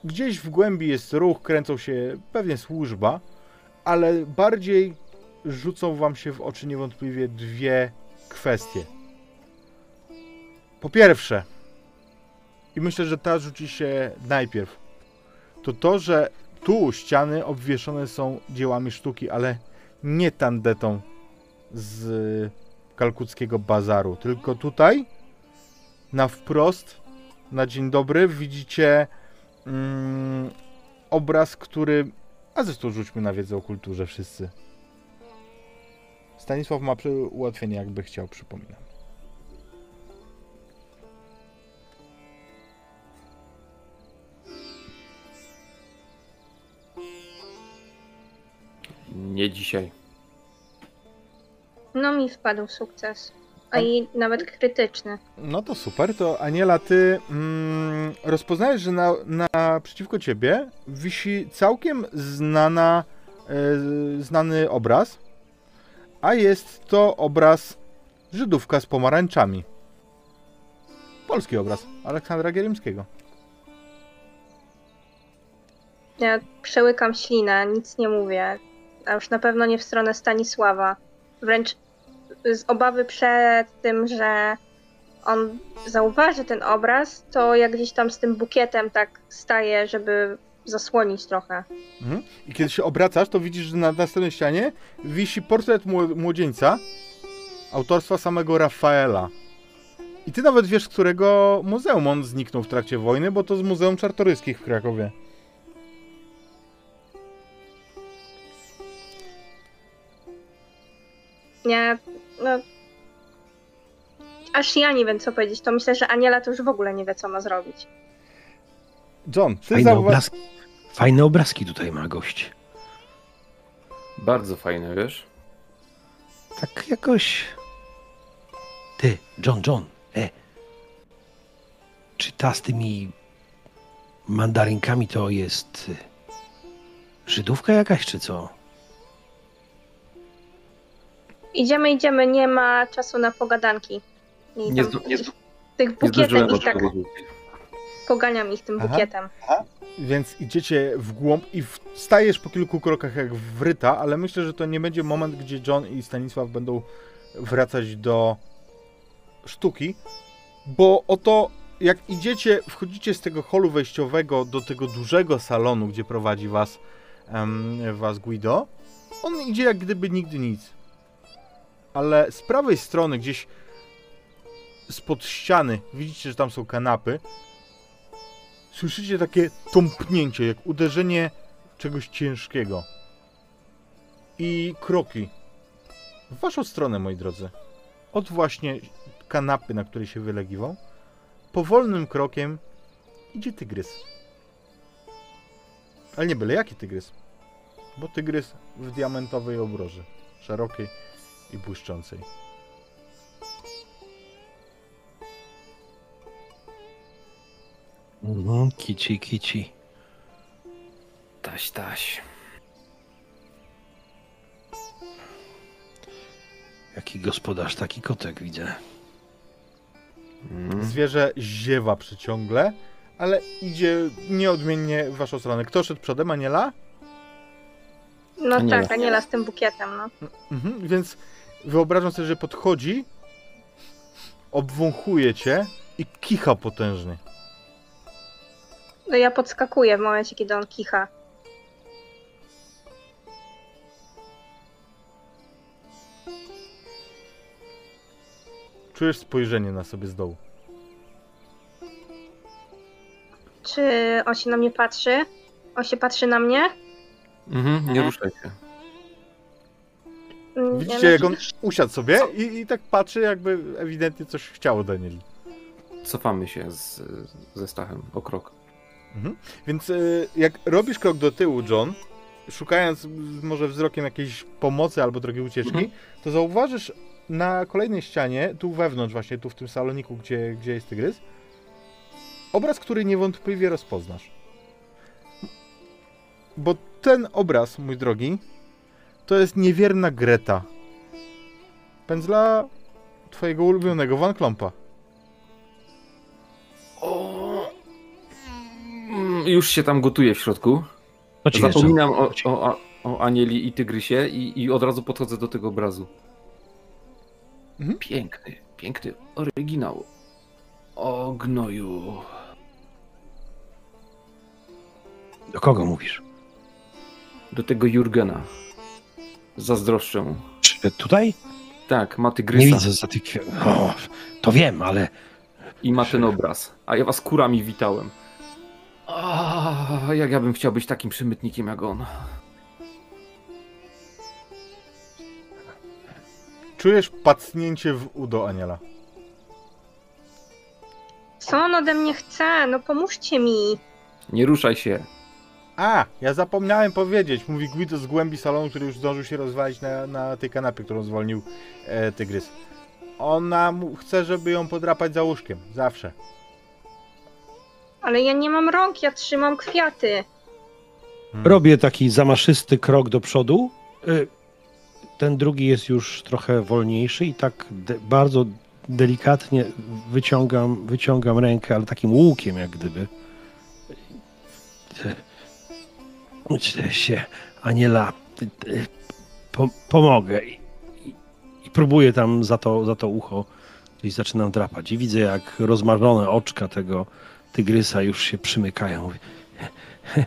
gdzieś w głębi jest ruch, kręcą się pewnie służba, ale bardziej rzucą wam się w oczy niewątpliwie dwie kwestie. Po pierwsze, i myślę, że ta rzuci się najpierw, to to, że tu ściany obwieszone są dziełami sztuki, ale nie tandetą z kalkuckiego bazaru. Tylko tutaj, na wprost, na dzień dobry, widzicie mm, obraz, który. A zresztą rzućmy na wiedzę o kulturze wszyscy. Stanisław ma ułatwienie, jakby chciał, przypominam. Nie dzisiaj. No mi wpadł sukces. A i nawet krytyczny. No to super, to Aniela, ty mm, rozpoznajesz, że na, na przeciwko ciebie wisi całkiem znana, e, znany obraz, a jest to obraz Żydówka z pomarańczami. Polski obraz Aleksandra Gierymskiego. Ja przełykam ślinę, nic nie mówię. A już na pewno nie w stronę Stanisława. Wręcz z obawy przed tym, że on zauważy ten obraz, to jak gdzieś tam z tym bukietem tak staje, żeby zasłonić trochę. Mhm. I kiedy się obracasz, to widzisz, że na następnej ścianie wisi portret mło- młodzieńca autorstwa samego Rafaela. I ty nawet wiesz, z którego muzeum on zniknął w trakcie wojny, bo to z Muzeum Czartoryskich w Krakowie. Nie, no... Aż ja nie wiem, co powiedzieć. To myślę, że Aniela to już w ogóle nie wie, co ma zrobić. John, ty Fajne zauważ... obrazki, fajne obrazki tutaj ma gość. Bardzo fajne, wiesz? Tak jakoś... Ty, John, John, e. Czy ta z tymi mandarynkami to jest y, Żydówka jakaś, czy co? Idziemy, idziemy, nie ma czasu na pogadanki. I Nie, tam nie, tych ich tak. Poganiam ich tym Aha. bukietem. Więc idziecie w głąb i stajesz po kilku krokach jak wryta, ale myślę, że to nie będzie moment, gdzie John i Stanisław będą wracać do sztuki, bo oto jak idziecie, wchodzicie z tego holu wejściowego do tego dużego salonu, gdzie prowadzi was, em, was Guido, on idzie jak gdyby nigdy nic. Ale z prawej strony, gdzieś spod ściany, widzicie, że tam są kanapy, Słyszycie takie tąpnięcie, jak uderzenie czegoś ciężkiego. I kroki. W waszą stronę, moi drodzy. Od właśnie kanapy, na której się wylegiwał, powolnym krokiem idzie tygrys. Ale nie byle jaki tygrys. Bo tygrys w diamentowej obroży. Szerokiej i błyszczącej. Mhm, kici, kici. Taś, taś. Jaki gospodarz, taki kotek widzę. Mm. Zwierzę ziewa przeciągle, ale idzie nieodmiennie w waszą stronę. Kto szedł przodem, Aniela? No Aniela. tak, Aniela z tym bukietem, no. Mhm, więc wyobrażam sobie, że podchodzi, obwąchuje cię i kicha potężnie. No ja podskakuję w momencie, kiedy on kicha. Czujesz spojrzenie na sobie z dołu. Czy on się na mnie patrzy? On się patrzy na mnie? Mhm, nie ruszaj się. Mm, Widzicie, ja jak on usiadł sobie i, i tak patrzy, jakby ewidentnie coś chciało Danieli. Cofamy się z, ze Stachem o krok. Mhm. Więc y, jak robisz krok do tyłu, John, szukając może wzrokiem jakiejś pomocy albo drogi ucieczki, Mhm. to zauważysz na kolejnej ścianie, tu wewnątrz właśnie, tu w tym saloniku, gdzie, gdzie jest tygrys, obraz, który niewątpliwie rozpoznasz. Bo ten obraz, mój drogi, to jest niewierna Greta. Pędzla twojego ulubionego Van Klompa. O, już się tam gotuje w środku. Zapominam o, o, o, Anieli i Tygrysie i, i od razu podchodzę do tego obrazu. Mhm. Piękny, piękny oryginał. O gnoju. Do kogo mówisz? Do tego Jurgena. Zazdroszczę mu. Czy tutaj? Tak, ma Nie Tygrysa widzę za tych... O, to wiem, ale... i ma ten obraz. A ja was kurami witałem. Jak ja bym chciał być takim przemytnikiem jak on. Czujesz pacnięcie w udo Aniela. Co on ode mnie chce? No pomóżcie mi. Nie ruszaj się. A, ja zapomniałem powiedzieć, mówi Guido z głębi salonu, który już zdążył się rozwalić na, na tej kanapie, którą zwolnił e, tygrys. Ona mu, chce, żeby ją podrapać za łóżkiem, zawsze. Ale ja nie mam rąk, ja trzymam kwiaty. Hmm. Robię taki zamaszysty krok do przodu. Y, Ten drugi jest już trochę wolniejszy i tak de- bardzo delikatnie wyciągam, wyciągam rękę, ale takim łukiem jak gdyby. Uczę się, Aniela, y, y, po, pomogę. I, i, I próbuję tam za to, za to ucho i zaczynam drapać. I widzę, jak rozmarzone oczka tego tygrysa już się przymykają. [laughs]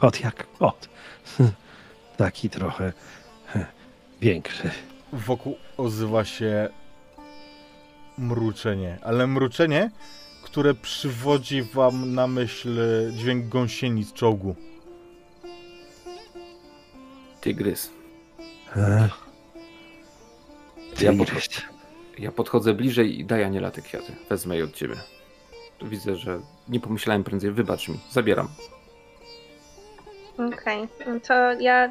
Kot jak kot. Taki trochę większy. Wokół odzywa się mruczenie, ale mruczenie, które przywodzi wam na myśl dźwięk gąsienic czołgu. Tygrys. E, Ja tygrys. Ja podchodzę bliżej i daję Aniela te kwiaty. Wezmę je od ciebie. Tu widzę, że nie pomyślałem prędzej. Wybacz mi. Zabieram. Okej, no to ja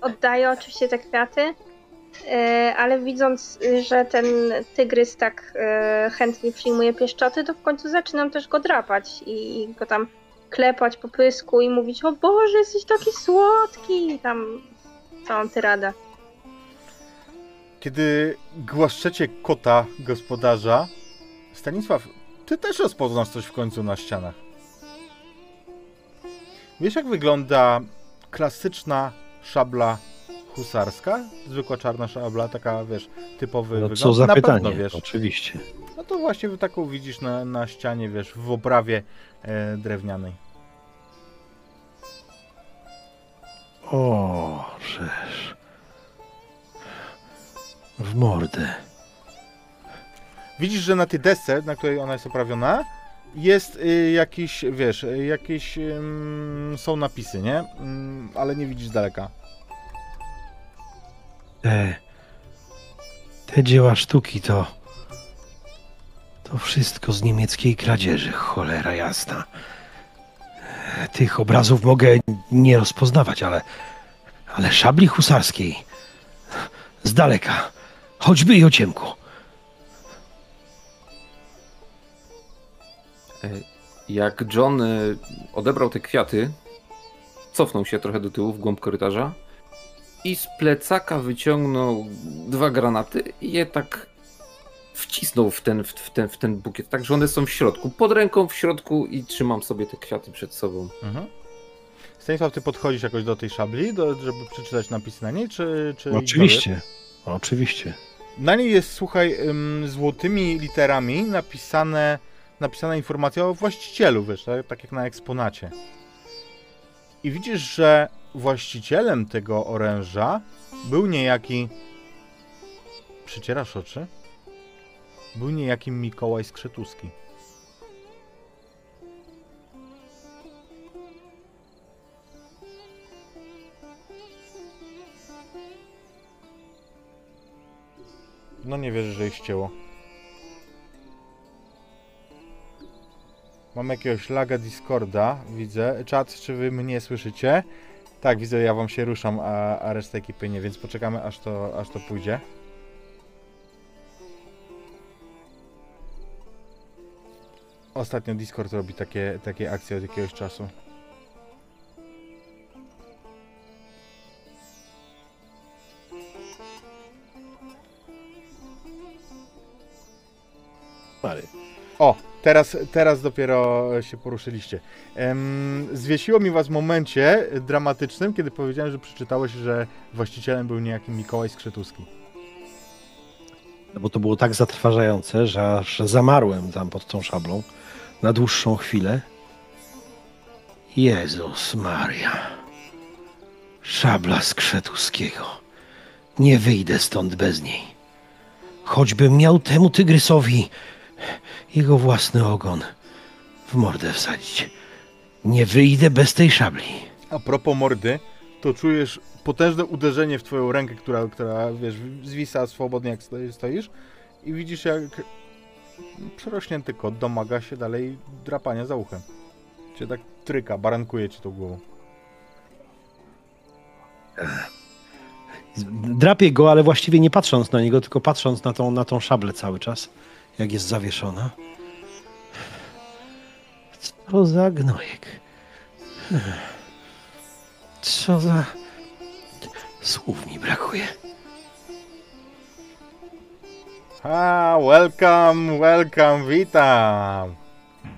oddaję oczywiście te kwiaty, e, ale widząc, że ten tygrys tak e, chętnie przyjmuje pieszczoty, to w końcu zaczynam też go drapać i go tam klepać po pysku i mówić, o Boże, jesteś taki słodki, i tam całą tyradę. Kiedy głaszczecie kota gospodarza, Stanisław, ty też rozpoznasz coś w końcu na ścianach. Wiesz, jak wygląda klasyczna szabla husarska? Zwykła czarna szabla, taka, wiesz, typowy No wygląd. co za na pytanie, Pewno, wiesz. oczywiście. No to właśnie taką widzisz na, na ścianie, wiesz, w oprawie e, drewnianej. O, żeż. W mordę. Widzisz, że na tej desce, na której ona jest oprawiona, jest y, jakiś, wiesz, y, jakieś ym, są napisy, nie? Ym, ale nie widzisz z daleka. Te, te dzieła sztuki to. To wszystko z niemieckiej kradzieży, cholera jasna. Tych obrazów mogę nie rozpoznawać, ale. Ale szabli husarskiej. Z daleka. Choćby i o ciemku. E, Jak John e, odebrał te kwiaty, cofnął się trochę do tyłu w głąb korytarza i z plecaka wyciągnął dwa granaty i je tak wcisnął w ten, w, w ten, w ten bukiet, tak że one są w środku, pod ręką w środku i trzymam sobie te kwiaty przed sobą. Mhm. Stanisław, ty podchodzisz jakoś do tej szabli, do, żeby przeczytać napisy na niej, czy... czy Oczywiście. Oczywiście. Na niej jest, słuchaj, ym, złotymi literami napisane, napisana informacja o właścicielu, wiesz, tak, tak jak na eksponacie. I widzisz, że właścicielem tego oręża był niejaki... Przycierasz oczy? Był niejaki Mikołaj Skrzetuski. No nie wierzę, że ich ścięło. Mam jakiegoś laga Discorda, widzę. Czat, czy wy mnie słyszycie? Tak, widzę, ja wam się ruszam, a, a reszta ekipy nie, więc poczekamy aż to, aż to pójdzie. Ostatnio Discord robi takie, takie akcje od jakiegoś czasu. Mary. O, teraz, teraz dopiero się poruszyliście. Em, zwiesiło mi was w momencie dramatycznym, kiedy powiedziałem, że przeczytałeś, że właścicielem był niejaki Mikołaj Skrzetuski. No bo to było tak zatrważające, że aż zamarłem tam pod tą szablą na dłuższą chwilę. Jezus Maria. Szabla Skrzetuskiego. Nie wyjdę stąd bez niej. Choćbym miał temu tygrysowi jego własny ogon w mordę wsadzić. Nie wyjdę bez tej szabli. A propos mordy, to czujesz potężne uderzenie w twoją rękę, która, która wiesz, zwisa swobodnie jak stoi- stoisz i widzisz jak przerośnięty kot domaga się dalej drapania za uchem. Cię tak tryka, barankuje ci tą głową. Drapię go, ale właściwie nie patrząc na niego, tylko patrząc na tą, na tą szablę cały czas, jak jest zawieszona. Co za gnojek. Co za... Słów mi brakuje. A, welcome, welcome, witam!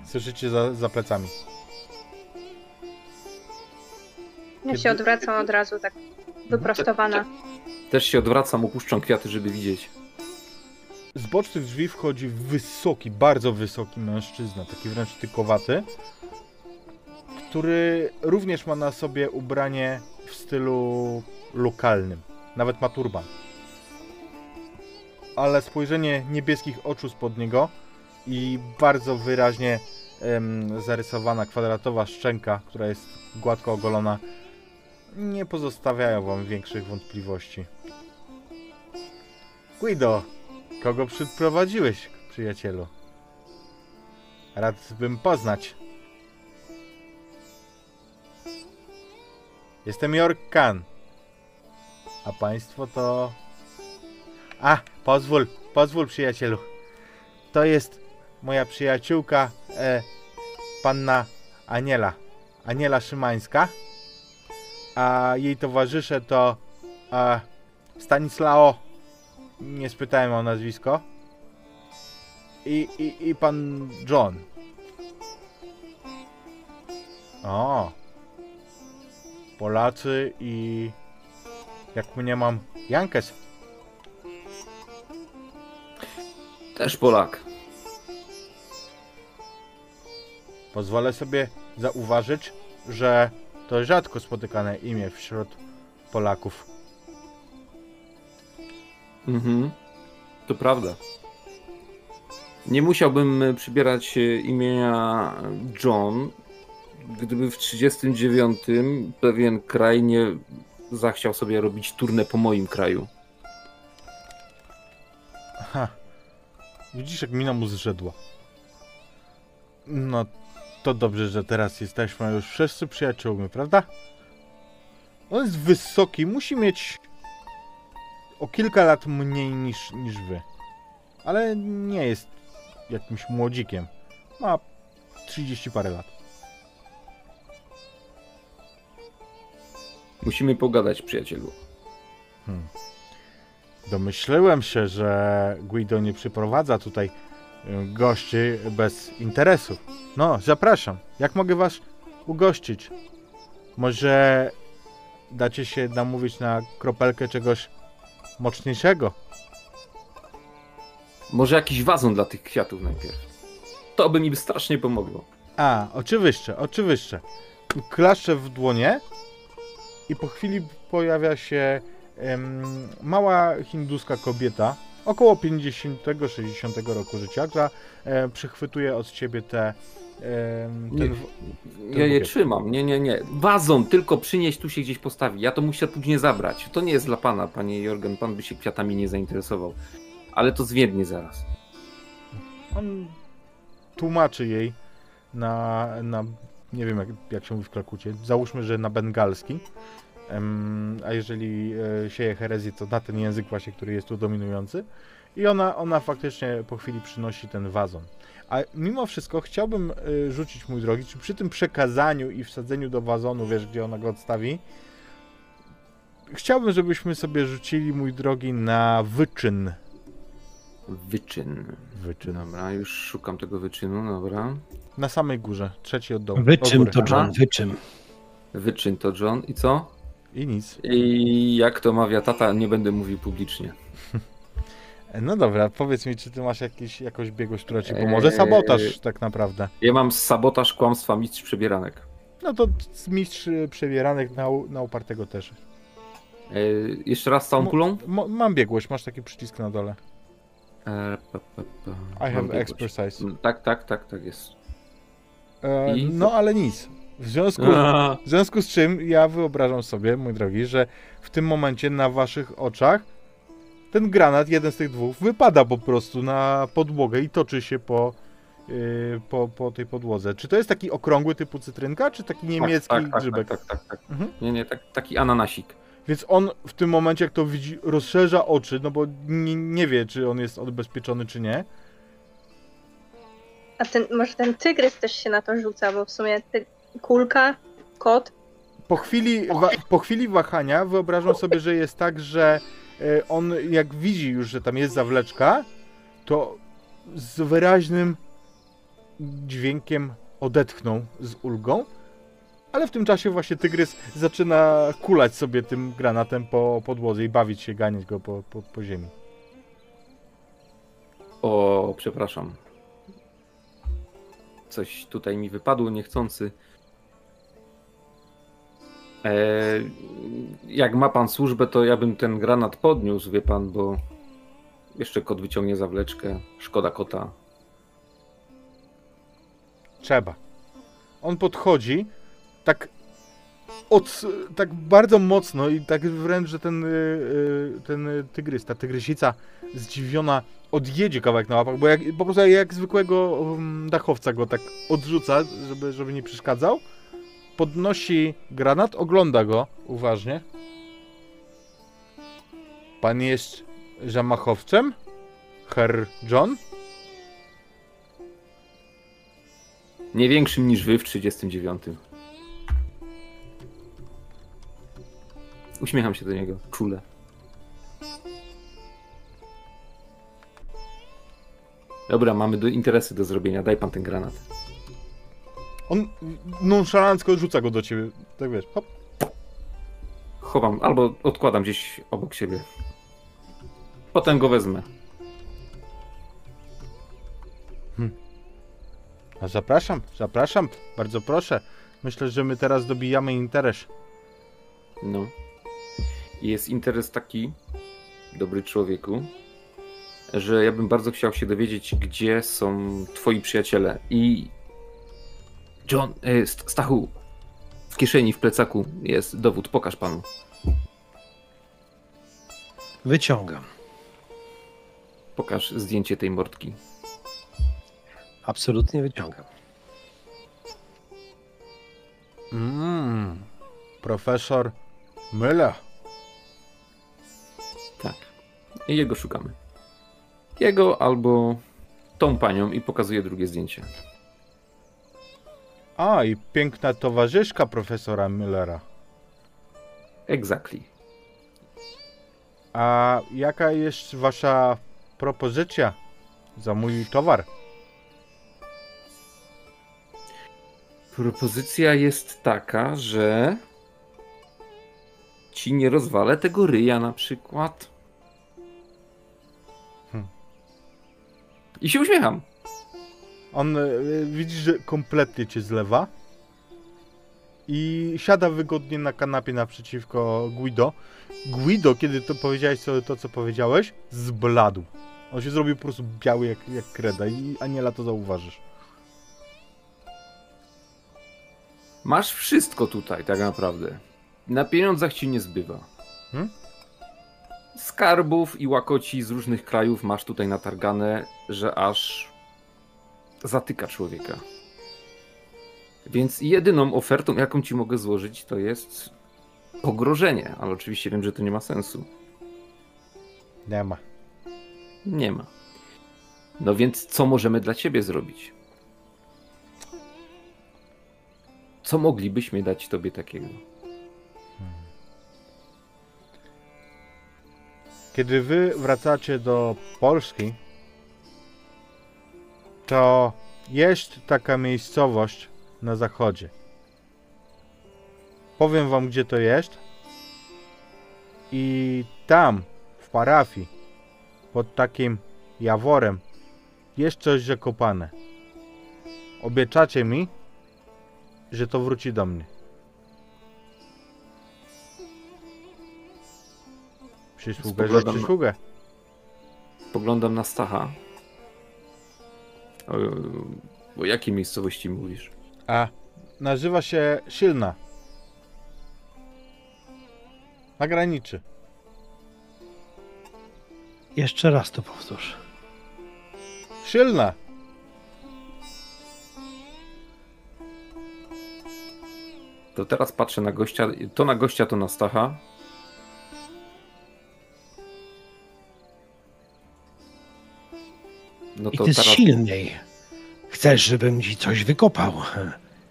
Słyszycie za, za plecami. Ja się odwracam od razu, tak wyprostowana. Też się odwracam, opuszczam kwiaty, żeby widzieć. Z bocznych drzwi wchodzi wysoki, bardzo wysoki mężczyzna, taki wręcz tykowaty, który również ma na sobie ubranie w stylu lokalnym. Nawet ma turban. Ale spojrzenie niebieskich oczu spod niego i bardzo wyraźnie em, zarysowana kwadratowa szczęka, która jest gładko ogolona, nie pozostawiają wam większych wątpliwości. Guido, Kogo przyprowadziłeś, przyjacielu? Rad bym poznać. Jestem York Khan. A państwo to... A, pozwól, pozwól przyjacielu. To jest moja przyjaciółka, e, panna Aniela. Aniela Szymańska. A jej towarzysze to e, Stanislao nie spytałem o nazwisko. I, i, i pan John. O. Polacy i jak mnie mam Jankes. Też Polak. Pozwolę sobie zauważyć, że to rzadko spotykane imię wśród Polaków. Mhm. To prawda. Nie musiałbym e, przybierać e, imienia John, gdyby w 39 pewien kraj nie zachciał sobie robić turnę po moim kraju. Ha. Widzisz, jak mina mu zrzedła. No, to dobrze, że teraz jesteśmy już wszyscy przyjaciółmi, prawda? On jest wysoki, musi mieć o kilka lat mniej niż, niż wy. Ale nie jest jakimś młodzikiem. Ma 30 parę lat. Musimy pogadać, przyjacielu. Hmm. Domyśliłem się, że Guido nie przyprowadza tutaj y, gości bez interesu. No, zapraszam. Jak mogę was ugościć? Może dacie się namówić na kropelkę czegoś mocniejszego? Może jakiś wazon dla tych kwiatów najpierw. To by mi strasznie pomogło. A, oczywiście, oczywiście. Klaszczę w dłonie i po chwili pojawia się mała hinduska kobieta, około 50-60 roku życia, która e, przychwytuje od ciebie te. Ten, Ja je trzymam. Nie, nie, nie. Wazon tylko przynieść, tu się gdzieś postawi. Ja to muszę później zabrać. To nie jest dla pana, panie Jorgen. Pan by się kwiatami nie zainteresował. Ale to zwiednie zaraz. On tłumaczy jej na, na nie wiem jak, jak się mówi w Klakucie, załóżmy, że na bengalski, a jeżeli e, sieje herezję, to na ten język właśnie, który jest tu dominujący. I ona, ona faktycznie po chwili przynosi ten wazon. A mimo wszystko chciałbym e, rzucić, mój drogi, czy przy tym przekazaniu i wsadzeniu do wazonu, wiesz, gdzie ona go odstawi, chciałbym, żebyśmy sobie rzucili, mój drogi, na wyczyn. Wyczyn. Wyczyn. Dobra, już szukam tego wyczynu, dobra. Na samej górze, trzeci od dołu. Góry. to John, Aha. wyczym. Wyczyn to John. I co? I nic. I jak to mawia tata, nie będę mówił publicznie. No dobra, powiedz mi, czy ty masz jakiś, jakąś biegłość, która ci pomoże? Eee. Sabotaż tak naprawdę. Ja mam sabotaż kłamstwa mistrz przebieranek. No to mistrz y, przebieranych na, na upartego też. E, jeszcze raz całą Mo- kulą? Mam biegłość, masz taki przycisk na dole. E, pa, pa, pa. I have expertise. Mm, Tak, tak, tak, tak jest. E, no ale nic. W związku, w związku z czym ja wyobrażam sobie, mój drogi, że w tym momencie na waszych oczach ten granat, jeden z tych dwóch, wypada po prostu na podłogę i toczy się po, yy, po, po tej podłodze. Czy to jest taki okrągły typu cytrynka, czy taki niemiecki tak, tak, grzybek? Tak, tak, tak. tak. Mhm. Nie, nie, tak, taki ananasik. Więc on w tym momencie, jak to widzi, rozszerza oczy, no bo nie, nie wie, czy on jest odbezpieczony, czy nie. A ten, może ten tygrys też się na to rzuca, bo w sumie ty, kulka, kot. Po chwili, wa- po chwili wahania wyobrażam sobie, że jest tak, że on jak widzi już, że tam jest zawleczka, to z wyraźnym dźwiękiem odetchnął z ulgą, ale w tym czasie właśnie tygrys zaczyna kulać sobie tym granatem po podłodze i bawić się, ganiać go po, po, po ziemi. O, przepraszam. Coś tutaj mi wypadło niechcący. E, jak ma pan służbę, to ja bym ten granat podniósł, wie pan, bo jeszcze kot wyciągnie zawleczkę. Szkoda kota. Trzeba. On podchodzi tak od, tak bardzo mocno i tak wręcz, że ten, y, y, ten tygrys, ta tygrysica zdziwiona odjedzie kawałek na łapach, bo jak, po prostu jak zwykłego um, dachowca go tak odrzuca, żeby, żeby nie przeszkadzał. Podnosi granat, ogląda go uważnie. Pan jest zamachowcem? Herr John? Nie większym niż wy w 39. Uśmiecham się do niego, czule. Dobra, mamy do, interesy do zrobienia. Daj pan ten granat. On nonszalancko rzuca go do ciebie. Tak wiesz, hop. Chowam albo odkładam gdzieś obok siebie. Potem go wezmę. A zapraszam, zapraszam, bardzo proszę. Myślę, że my teraz dobijamy interes. No. Jest interes taki, dobry człowieku, że ja bym bardzo chciał się dowiedzieć, gdzie są twoi przyjaciele. I. John, St- Stachu, w kieszeni, w plecaku jest dowód. Pokaż panu. Wyciągam. Pokaż zdjęcie tej mordki. Absolutnie wyciągam. Mmm, profesor Müller. Tak. I jego szukamy. Jego albo tą panią i pokazuje drugie zdjęcie. A, i piękna towarzyszka profesora Müllera. Exactly. A jaka jest wasza propozycja za mój towar? Propozycja jest taka, że ci nie rozwalę tego ryja na przykład. Hmm. I się uśmiecham. On y, widzi, że kompletnie cię zlewa i siada wygodnie na kanapie naprzeciwko Guido. Guido, kiedy to powiedziałeś to, to co powiedziałeś, zbladł. On się zrobił po prostu biały jak, jak kreda i Aniela to zauważysz. Masz wszystko tutaj, tak naprawdę. Na pieniądzach ci nie zbywa. Hmm? Skarbów i łakoci z różnych krajów masz tutaj natargane, że aż zatyka człowieka. Więc jedyną ofertą, jaką ci mogę złożyć, to jest pogrożenie, ale oczywiście wiem, że to nie ma sensu. Nie ma. Nie ma. No więc co możemy dla ciebie zrobić? Co moglibyśmy dać tobie takiego? Kiedy wy wracacie do Polski, to jest taka miejscowość na zachodzie. Powiem wam, gdzie to jest. I tam, w parafii, pod takim jaworem, jest coś zakopane. Obiecacie mi, że to wróci do mnie. Przysługę Spoglądam na- przysługę. Poglądam na Stacha. O, o jakiej miejscowości mówisz? A nazywa się Silna. Na graniczy. Jeszcze raz to powtórz. Silna. To teraz patrzę na gościa, to na gościa, to na Stacha. No I to ty z teraz silnej. Chcesz, żebym ci coś wykopał.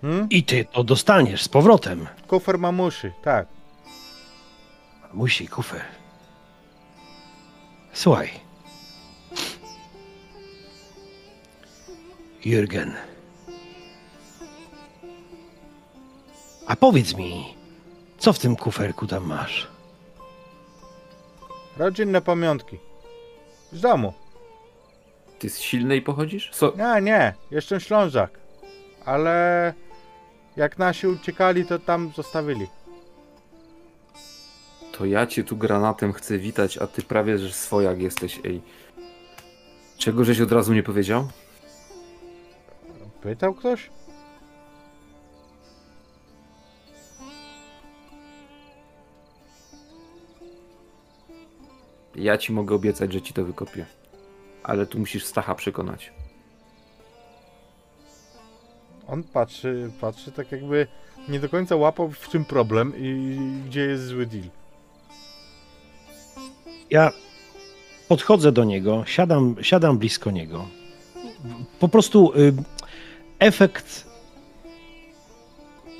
Hmm? I ty to dostaniesz z powrotem. Kufer mamuszy, tak. Musi, kufer. Słuchaj. Jürgen. A powiedz mi, co w tym kuferku tam masz? Rodzinne pamiątki. Z domu. Ty z silnej pochodzisz? So, Nie, nie, jestem Ślązak. Ale jak nasi uciekali, to tam zostawili. to ja cię tu granatem chcę witać, a ty prawie że swojak jesteś, ej. Czego żeś od razu nie powiedział? Pytał ktoś? Ja ci mogę obiecać, że ci to wykopię. Ale tu musisz Stacha przekonać. On patrzy, patrzy tak jakby nie do końca łapał w czym problem i gdzie jest zły deal. Ja podchodzę do niego, siadam, siadam blisko niego. Po prostu y, efekt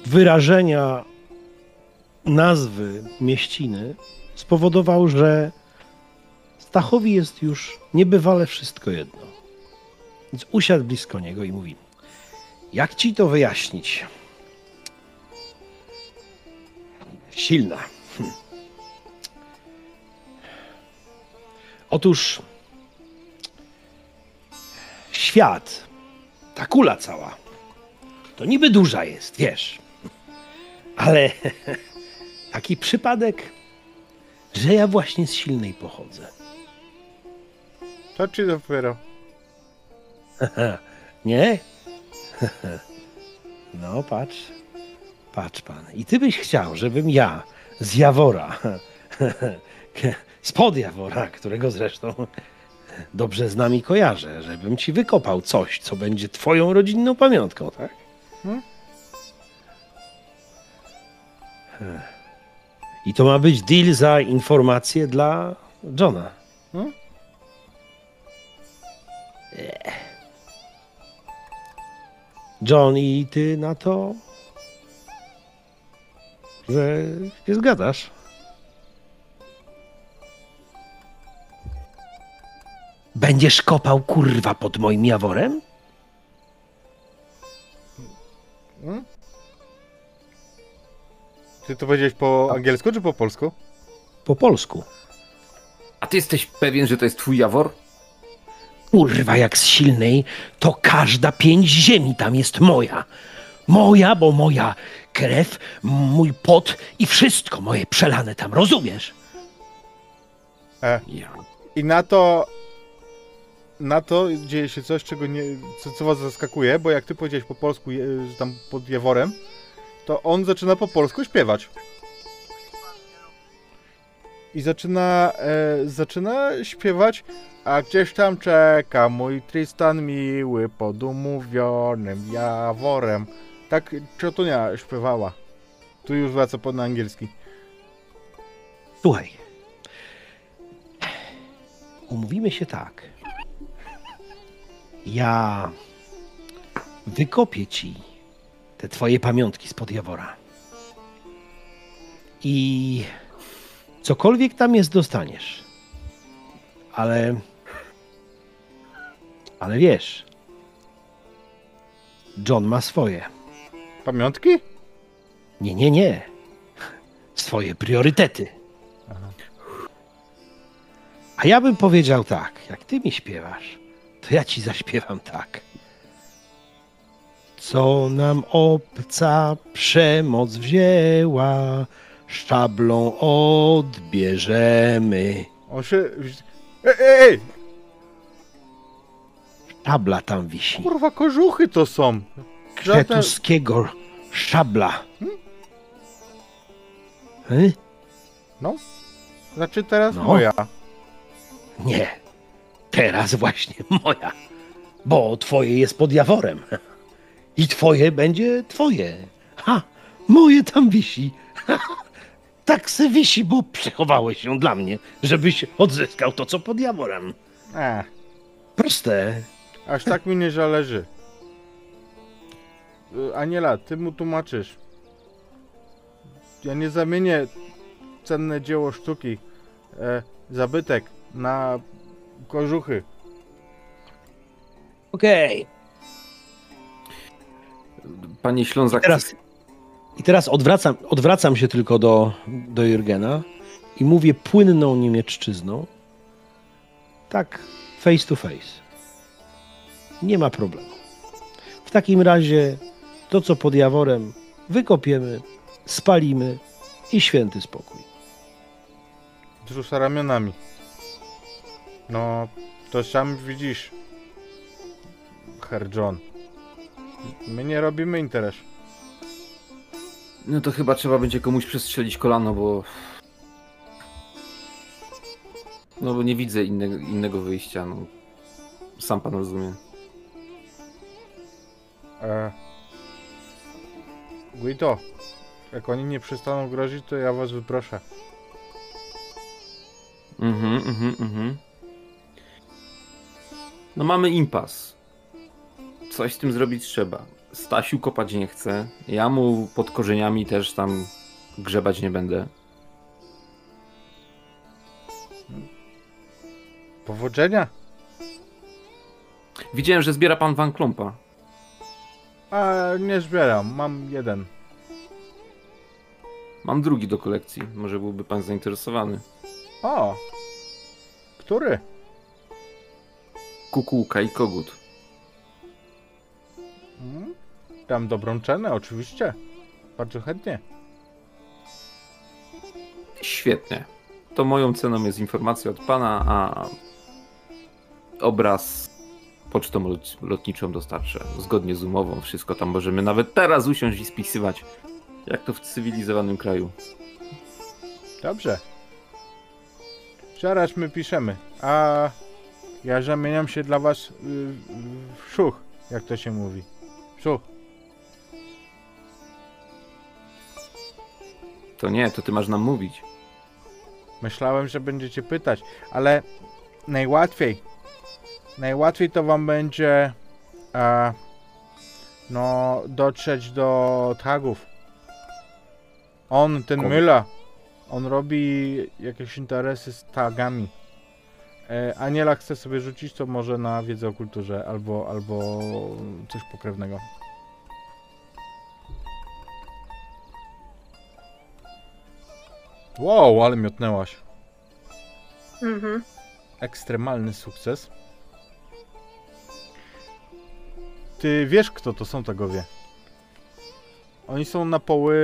wyrażenia nazwy mieściny spowodował, że Stachowi jest już niebywale wszystko jedno. Więc usiadł blisko niego i mówi: Jak ci to wyjaśnić? Silna. Hm. Otóż świat, ta kula cała, to niby duża jest, wiesz. Ale [laughs] taki przypadek, że ja właśnie z silnej pochodzę. To ci dopiero. [laughs] Nie? [laughs] No, patrz. Patrz pan. I ty byś chciał, żebym ja z Jawora, [laughs] spod Jawora, którego zresztą dobrze znam i kojarzę, żebym ci wykopał coś, co będzie twoją rodzinną pamiątką, tak? Hmm? I to ma być deal za informację dla Johna. Hmm? John, i ty na to, że się zgadzasz? Będziesz kopał kurwa pod moim jaworem? Hmm? Ty to powiedziałeś po angielsku czy po polsku? Po polsku. A ty jesteś pewien, że to jest twój Jawor? Kurwa, jak z silnej, to każda pięć ziemi tam jest moja. Moja, bo moja krew, mój pot i wszystko moje przelane tam, rozumiesz? E. I na to. Na to dzieje się coś, czego nie. Co, co was zaskakuje, bo jak ty powiedziałeś po polsku, że tam pod Jaworem, to on zaczyna po polsku śpiewać. I zaczyna, e, zaczyna śpiewać, a gdzieś tam czeka mój Tristan miły pod umówionym Jaworem. Tak Ciotunia śpiewała. Tu już wraca pod na angielski. Słuchaj. Umówimy się tak. Ja wykopię ci te twoje pamiątki spod Jawora. I cokolwiek tam jest, dostaniesz. Ale. Ale wiesz. John ma swoje. Pamiątki? Nie, nie, nie. Swoje priorytety. A ja bym powiedział tak, jak ty mi śpiewasz, to ja ci zaśpiewam tak. Co nam obca przemoc wzięła, szablą odbierzemy. On się. Ej, ej, ej! Szabla tam wisi. Kurwa, kożuchy to są. Żadne... Szabla. E? Znaczy teraz No. moja. Nie. Teraz właśnie [laughs] moja. Bo twoje jest pod jaworem. [laughs] I twoje będzie twoje. Ha! Moje tam wisi. [laughs] Tak se wisi, bo przechowałeś ją dla mnie, żebyś odzyskał to, co pod jaworem. E, Proste. aż tak mi nie zależy. Y, Aniela, ty mu tłumaczysz. Ja nie zamienię cenne dzieło sztuki, e, zabytek na kożuchy. Okej. Panie Ślązak, Teraz, I teraz odwracam, odwracam się tylko do, do Jurgena i mówię płynną niemieczczyzną. Tak, face to face. Nie ma problemu. W takim razie to, co pod Jaworem, wykopiemy, spalimy i święty spokój. Wzrusza ramionami. No, to sam widzisz. Herr John. My nie robimy interes. No to chyba trzeba będzie komuś przestrzelić kolano, bo... No bo nie widzę innego, innego wyjścia, no. Sam pan rozumie. E... Guido, jak oni nie przestaną grozić, to ja was wyproszę. Mhm, mhm, mhm. No mamy impas. Coś z tym zrobić trzeba. Stasiu kopać nie chce. Ja mu pod korzeniami też tam grzebać nie będę. Powodzenia? Widziałem, że zbiera pan Van Klompa. A nie zbieram, mam jeden. Mam drugi do kolekcji. Może byłby pan zainteresowany. O! Który? Kukułka i kogut. Dam dobrą cenę, oczywiście. Bardzo chętnie. Świetnie. To moją ceną jest informacja od pana, a obraz pocztą lot- lotniczą dostarczę. Zgodnie z umową, wszystko tam możemy nawet teraz usiąść i spisywać. Jak to w cywilizowanym kraju. Dobrze. Zaraz my piszemy. A ja zamieniam się dla was y, w szuch, jak to się mówi. Szuch. To nie, to ty masz nam mówić. Myślałem, że będziecie pytać, ale najłatwiej. Najłatwiej to wam będzie e, no dotrzeć do tagów. On, ten Komu? Myla, on robi jakieś interesy z tagami. E, Aniela chce sobie rzucić to może na wiedzę o kulturze albo, albo coś pokrewnego. Wow, ale miotnęłaś. Mhm. ekstremalny sukces. Ty wiesz, kto to są tagowie? Oni są na poły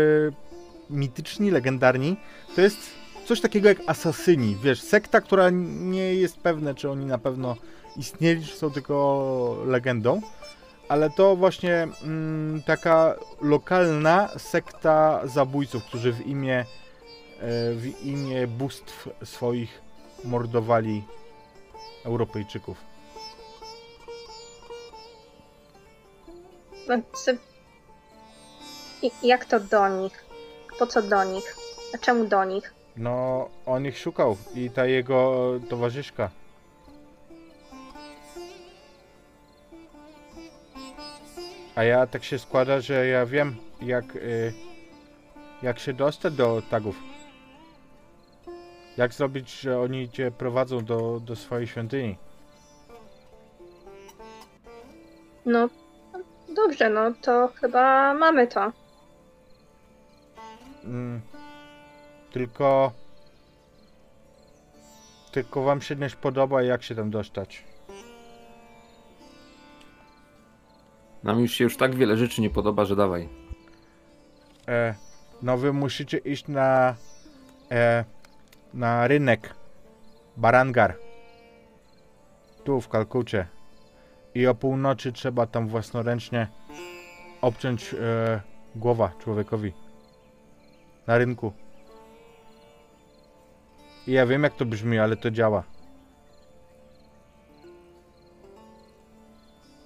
mityczni, legendarni. To jest coś takiego jak asasyni. Wiesz, sekta, która nie jest pewna, czy oni na pewno istnieli, czy są tylko legendą. Ale to właśnie mm, taka lokalna sekta zabójców, którzy w imię, w imię bóstw swoich mordowali Europejczyków. No, jak to do nich? Po co do nich? A czemu do nich? No, on ich szukał i ta jego towarzyszka. A ja tak się składa, że ja wiem, jak, y, jak się dostać do tagów. Jak zrobić, że oni cię prowadzą do, do swojej świątyni. No, dobrze, no to chyba mamy to. Mm. Tylko. Tylko wam się nie podoba, jak się tam dostać. Nam już się już tak wiele rzeczy nie podoba, że dawaj. E, no wy musicie iść na. E, na rynek. Barangar. Tu w Kalkucie. I o północy trzeba tam własnoręcznie obciąć e, głowa człowiekowi. Na rynku. I ja wiem jak to brzmi, ale to działa.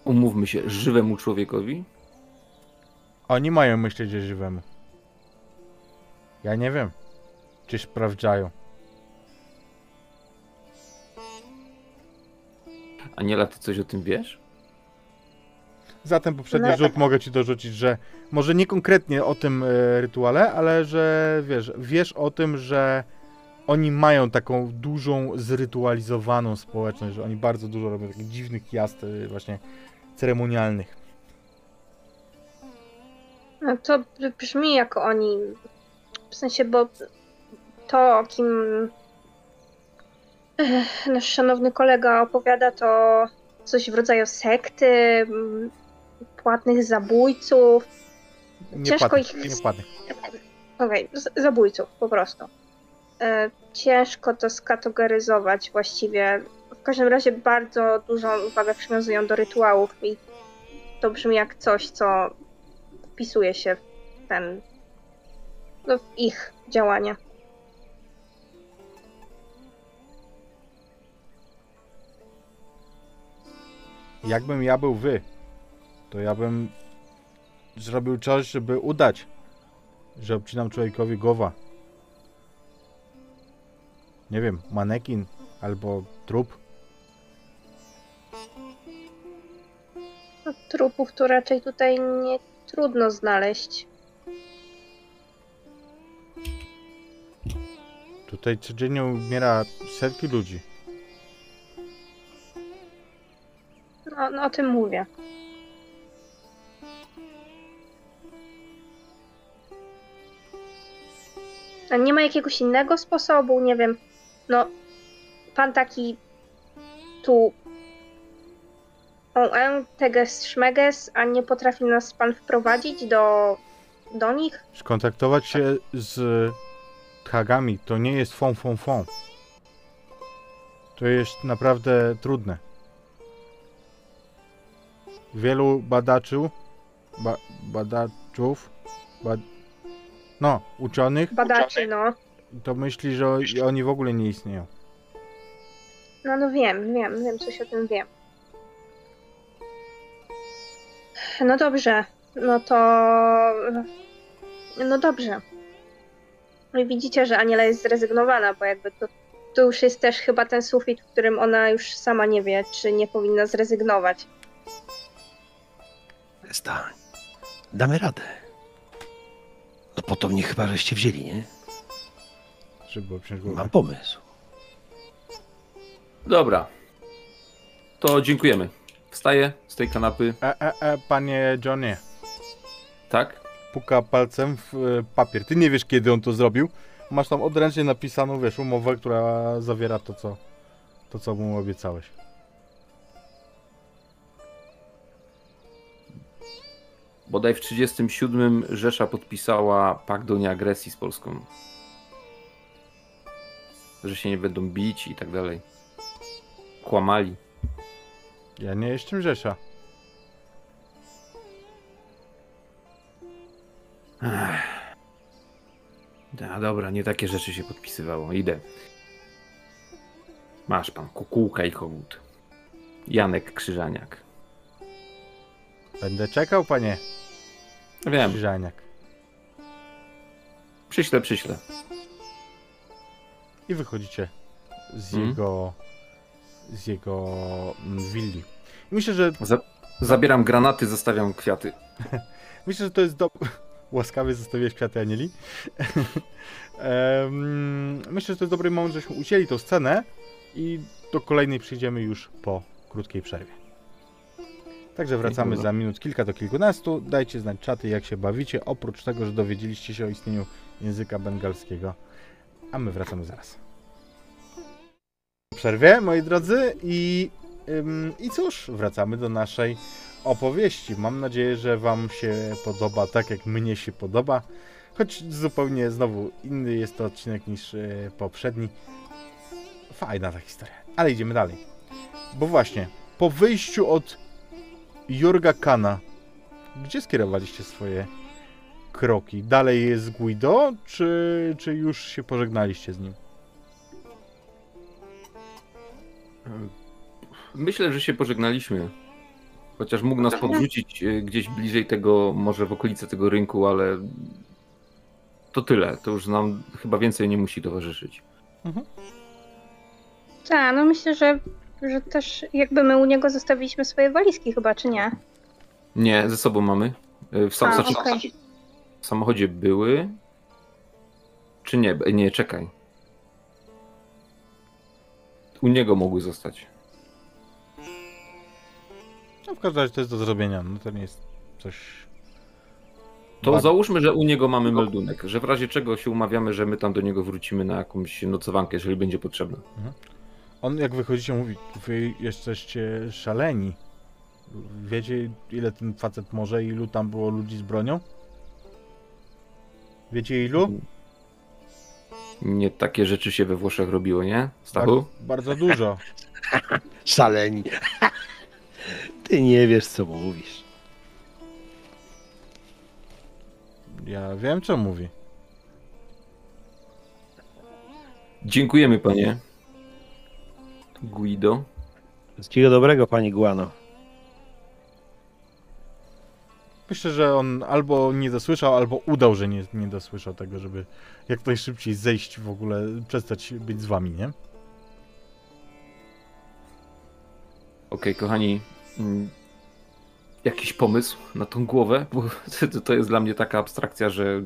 Umówmy się, żywemu człowiekowi? Oni mają myśleć o żywemu. Ja nie wiem, czy sprawdzają. Aniela, ty coś o tym wiesz? Za ten poprzedni No. rzut mogę ci dorzucić, że może nie konkretnie o tym e, rytuale, ale że wiesz, wiesz o tym, że oni mają taką dużą, zrytualizowaną społeczność, że oni bardzo dużo robią takich dziwnych jazd e, właśnie ceremonialnych. No to br- brzmi jak oni. W sensie, bo to, o kim nasz szanowny kolega opowiada, to coś w rodzaju sekty, płatnych zabójców. Nie Ciężko płatnych, ich- nie płatnych. Okej, z- zabójców po prostu. E, ciężko to skategoryzować właściwie. W każdym razie bardzo dużą uwagę przywiązują do rytuałów i to brzmi jak coś, co wpisuje się w ten. No, w ich działanie. Jakbym ja był wy, to ja bym zrobił coś, żeby udać, że obcinam człowiekowi głowa. Nie wiem, manekin albo trup. No, trupów to raczej tutaj nie trudno znaleźć. Tutaj codziennie umiera setki ludzi. No, no o tym mówię. A nie ma jakiegoś innego sposobu, nie wiem. No, pan taki tu. On teges szmeges, a nie potrafi nas pan wprowadzić do, do nich? Skontaktować się z Hagami to nie jest fon fon fon. To jest naprawdę trudne. Wielu badaczy, ba, badaczów, bad, no, uczonych, Badaczy, no. to myśli, że o- oni w ogóle nie istnieją. No, no wiem, wiem, wiem, coś o tym wiem. No dobrze, no to. No dobrze. No i widzicie, że Aniela jest zrezygnowana, bo jakby to, to już jest też chyba ten sufit, w którym ona już sama nie wie, czy nie powinna zrezygnować. Przestań. Damy radę. No po to mnie chyba żeście wzięli, nie? Żeby obciąć głowę. Mam pomysł. Dobra. To dziękujemy. Wstaję z tej kanapy, E, e, e, panie Johnie, tak? puka palcem w e, papier. Ty nie wiesz, kiedy on to zrobił. Masz tam odręcznie napisaną, wiesz, umowę, która zawiera to, co, to, co mu obiecałeś. Bodaj w 37 Rzesza podpisała pakt o nieagresji z Polską. Że się nie będą bić i tak dalej. Kłamali. Ja nie jestem Rzesza. A dobra, nie takie rzeczy się podpisywało. Idę. Masz pan kukułka i kogut. Janek Krzyżaniak. Będę czekał, panie Wiem, Krzyżaniak. przyślę, przyślę. I wychodzicie z Mhm. jego z jego mm, willi. Myślę, że Za zabieram granaty, zostawiam kwiaty. [laughs] myślę, że to jest do... [laughs] Łaskawie zostawiłeś kwiaty Anieli. [laughs] Myślę, że to jest dobry moment, żeśmy ucięli tą scenę i do kolejnej przyjdziemy już po krótkiej przerwie. Także wracamy za minut kilka do kilkunastu. Dajcie znać czaty, jak się bawicie, oprócz tego, że dowiedzieliście się o istnieniu języka bengalskiego. A my wracamy zaraz. Przerwie, moi drodzy, i, ym, i cóż, wracamy do naszej opowieści. Mam nadzieję, że Wam się podoba tak, jak mnie się podoba. Choć zupełnie znowu inny jest to odcinek niż e, poprzedni. Fajna ta historia. Ale idziemy dalej. Bo właśnie, po wyjściu od Jurga Kana, gdzie skierowaliście swoje kroki? Dalej jest Guido, czy, czy już się pożegnaliście z nim? Myślę, że się pożegnaliśmy. Chociaż mógł nas podrzucić e, gdzieś bliżej tego, może w okolice tego rynku, ale to tyle. To już nam chyba więcej nie musi towarzyszyć. Tak, no myślę, że, że też jakby my u niego zostawiliśmy swoje walizki chyba, czy nie? Nie, ze sobą mamy. E, W, sam, A, znaczy, okej. w samochodzie były. Czy nie? Nie, czekaj. U niego mogły zostać. No w każdym razie to jest do zrobienia, no to nie jest coś... To załóżmy, że u niego mamy meldunek, że w razie czego się umawiamy, że my tam do niego wrócimy na jakąś nocowankę, jeżeli będzie potrzebne. On jak wychodzicie mówi, wy jesteście szaleni. Wiecie ile ten facet może, ilu tam było ludzi z bronią? Wiecie ilu? Nie takie rzeczy się we Włoszech robiło, nie? Stachu? bardzo dużo. [laughs] Szaleni. [laughs] Ty nie wiesz, co mówisz. Ja wiem co mówi. Dziękujemy, panie. Guido. Wszystkiego dobrego, pani Guano. Myślę, że on albo nie dosłyszał, albo udał, że nie, nie dosłyszał tego, żeby jak najszybciej zejść w ogóle, przestać być z wami, nie? Okej, kochani. mm, Jakiś pomysł na tą głowę? [laughs] Bo to- jest dla mnie taka abstrakcja, że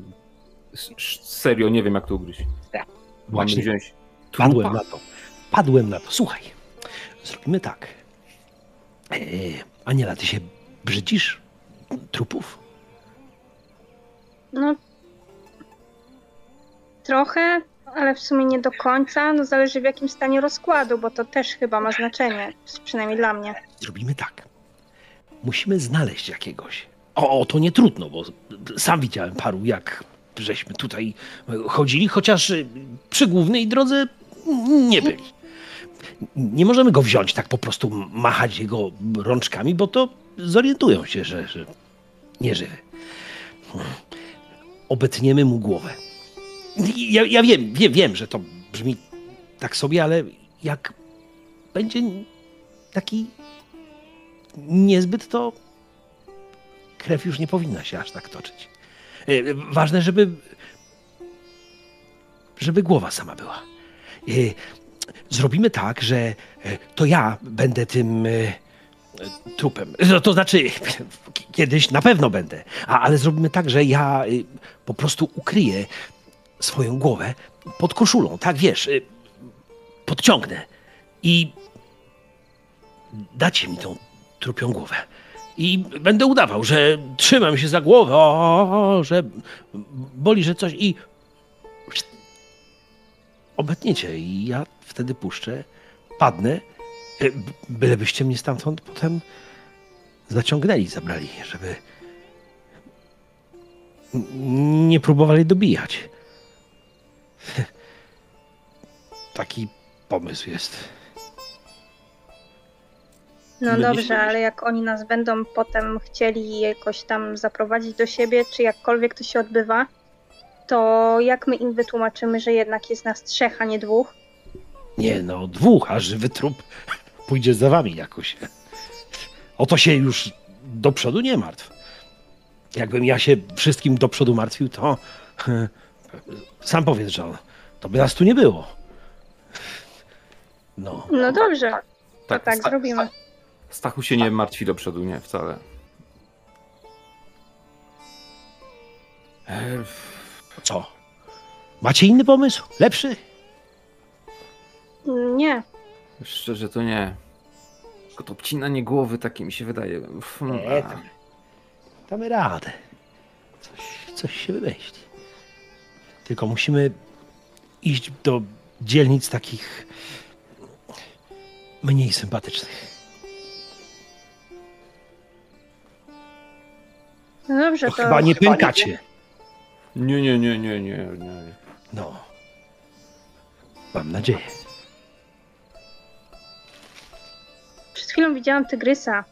serio nie wiem, jak to ugryźć. Mamy Właśnie wziąć padłem trupa? na to. Padłem na to. Słuchaj, zrobimy tak. E, Aniela, ty się brzydzisz trupów? No trochę, ale w sumie nie do końca. No zależy w jakim stanie rozkładu, bo to też chyba ma znaczenie, przynajmniej dla mnie. Zrobimy tak. Musimy znaleźć jakiegoś. O, o, to nie trudno, bo sam widziałem paru, jak żeśmy tutaj chodzili, chociaż przy głównej drodze nie byli. Nie możemy go wziąć, tak po prostu machać jego rączkami, bo to zorientują się, że, że nie żywy. Obetniemy mu głowę. Ja, ja wiem, wiem, wiem, że to brzmi tak sobie, ale jak będzie taki niezbyt, to krew już nie powinna się aż tak toczyć. E, Ważne, żeby żeby głowa sama była. Zrobimy tak, że e, to ja będę tym e, e, trupem. No, to znaczy, [laughs] kiedyś na pewno będę, A, ale zrobimy tak, że ja po prostu ukryję swoją głowę pod koszulą, tak wiesz, podciągnę i dacie mi tą trupią głowę. I będę udawał, że trzymam się za głowę, o, że boli, że coś i obetniecie i ja wtedy puszczę, padnę, e, bylebyście mnie stamtąd potem zaciągnęli, zabrali, żeby nie próbowali dobijać. [laughs] Taki pomysł jest. No dobrze, ale jak oni nas będą potem chcieli jakoś tam zaprowadzić do siebie, czy jakkolwiek to się odbywa, to jak my im wytłumaczymy, że jednak jest nas trzech, a nie dwóch? Nie no, dwóch, a żywy trup pójdzie za wami jakoś. O to się już do przodu nie martw. Jakbym ja się wszystkim do przodu martwił, to sam powiedz, John, to by nas tu nie było. No, No dobrze, to tak Sta- zrobimy. Stachu się nie martwi do przodu, nie, wcale. E, co? Macie inny pomysł? Lepszy? Nie, Szczerze to nie. Tylko to obcinanie głowy takie mi się wydaje. No, Nie, tam- Damy radę. Coś, coś się wymyśli. Tylko musimy iść do dzielnic takich mniej sympatycznych. no dobrze, To to chyba nie pękacie. Nie, nie, nie, nie, nie, nie. No. Mam nadzieję. Przed chwilą widziałam tygrysa.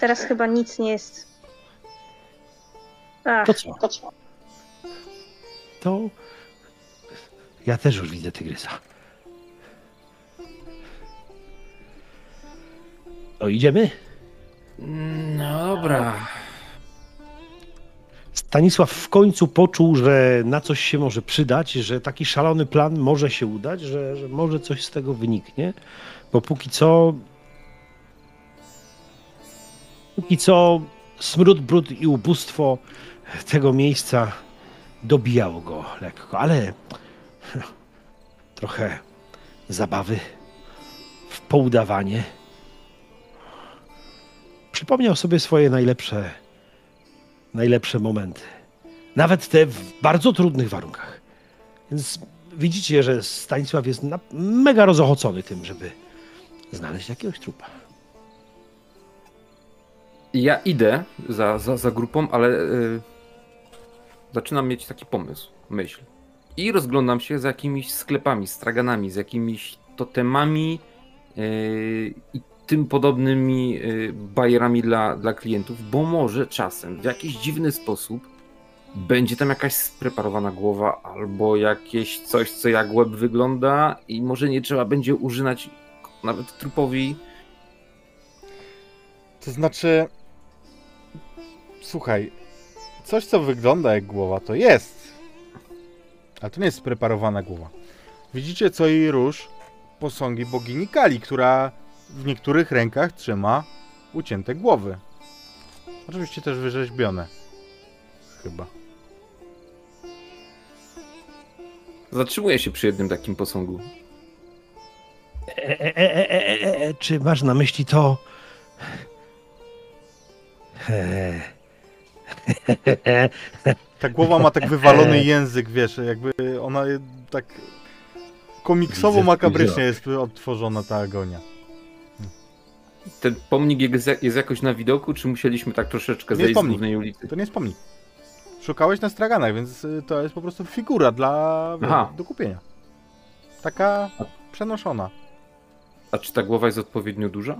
Teraz [laughs] chyba nic nie jest. Ach, To co? To ja też już widzę tygrysa. To idziemy? No dobra. Stanisław w końcu poczuł, że na coś się może przydać, że taki szalony plan może się udać, że, że może coś z tego wyniknie, bo póki co. Póki co smród, brud i ubóstwo tego miejsca dobijało go lekko, ale trochę zabawy w poudawanie. Przypomniał sobie swoje najlepsze najlepsze momenty. Nawet te w bardzo trudnych warunkach. Więc widzicie, że Stanisław jest mega rozochocony tym, żeby znaleźć jakiegoś trupa. Ja idę za, za, za grupą, ale y, zaczynam mieć taki pomysł, myśl. I rozglądam się za jakimiś sklepami, straganami, z jakimiś totemami y, i tym podobnymi y, bajerami dla, dla klientów, bo może czasem w jakiś dziwny sposób będzie tam jakaś spreparowana głowa albo jakieś coś, co jak łeb wygląda i może nie trzeba będzie używać nawet trupowi To znaczy. Słuchaj, coś co wygląda jak głowa, to jest. Ale to nie jest spreparowana głowa. Widzicie co i róż posągi bogini Kali, która w niektórych rękach trzyma ucięte głowy. Oczywiście też wyrzeźbione. Chyba. Zatrzymuję się przy jednym takim posągu. E, e, e, e, e, e, czy masz na myśli to? E, Ta głowa ma tak wywalony [laughs] język, wiesz, jakby ona tak komiksowo makabrycznie jest odtworzona ta agonia. Ten pomnik jest, jakoś na widoku, czy musieliśmy tak troszeczkę zejść z pomnik. głównej ulicy? To nie jest pomnik. Szukałeś na straganach, więc y, to jest po prostu figura dla Aha. do kupienia. Taka przenoszona. A czy ta głowa jest odpowiednio duża?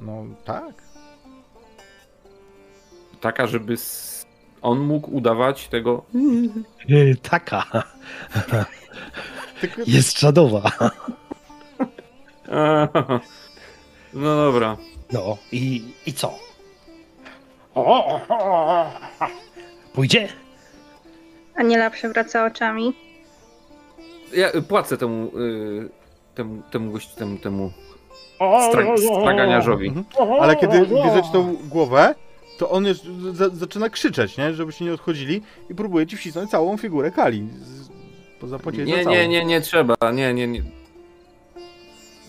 No tak. Taka, żeby on mógł udawać tego. e, taka jest czadowa. [laughs] No dobra. No i, i co? Pójdzie? Aniela przewraca oczami. Ja y, płacę temu, y, temu, temu gościu, temu, temu stra, straganiarzowi. Ale kiedy bierzecie tą głowę, to on już za, zaczyna krzyczeć, nie? Żebyście nie odchodzili i próbuje ci wcisnąć całą figurę Kali. Z, po zapłacie Nie, nie, nie, nie trzeba. Nie, nie, nie.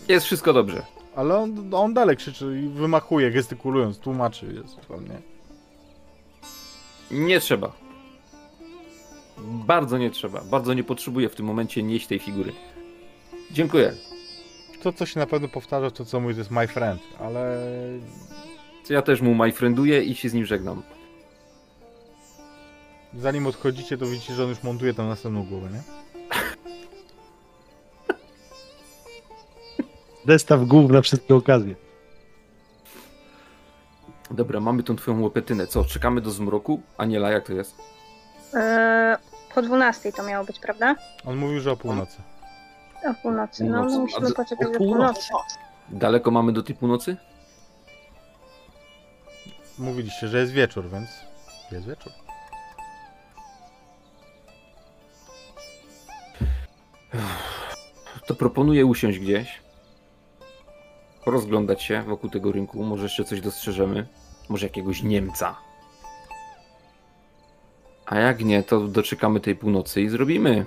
Jest wszystko dobrze. Ale on, on dalej krzyczy i wymachuje, gestykulując, tłumaczy. Jest pewnie. Nie trzeba. Bardzo nie trzeba. Bardzo nie potrzebuję w tym momencie nieść tej figury. Dziękuję. To, co się na pewno powtarza, to co mówi, to jest my friend, ale To Ja też mu majfrienduję i się z nim żegnam. zanim odchodzicie, to widzicie, że on już montuje tam następną głowę, nie? [laughs] Zestaw głów na wszystkie okazje. Dobra, mamy tą twoją łepetynę. Co, czekamy do zmroku? Aniela, jak to jest? E, po 12 to miało być, prawda? On mówił, że o północy. O północy. No, Północy. musimy poczekać o do północy. północy. Daleko mamy do tej północy? Mówiliście, że jest wieczór, więc jest wieczór. To proponuję usiąść gdzieś. Rozglądać się wokół tego rynku. Może jeszcze coś dostrzeżemy. Może jakiegoś Niemca. A jak nie, to doczekamy tej północy i zrobimy.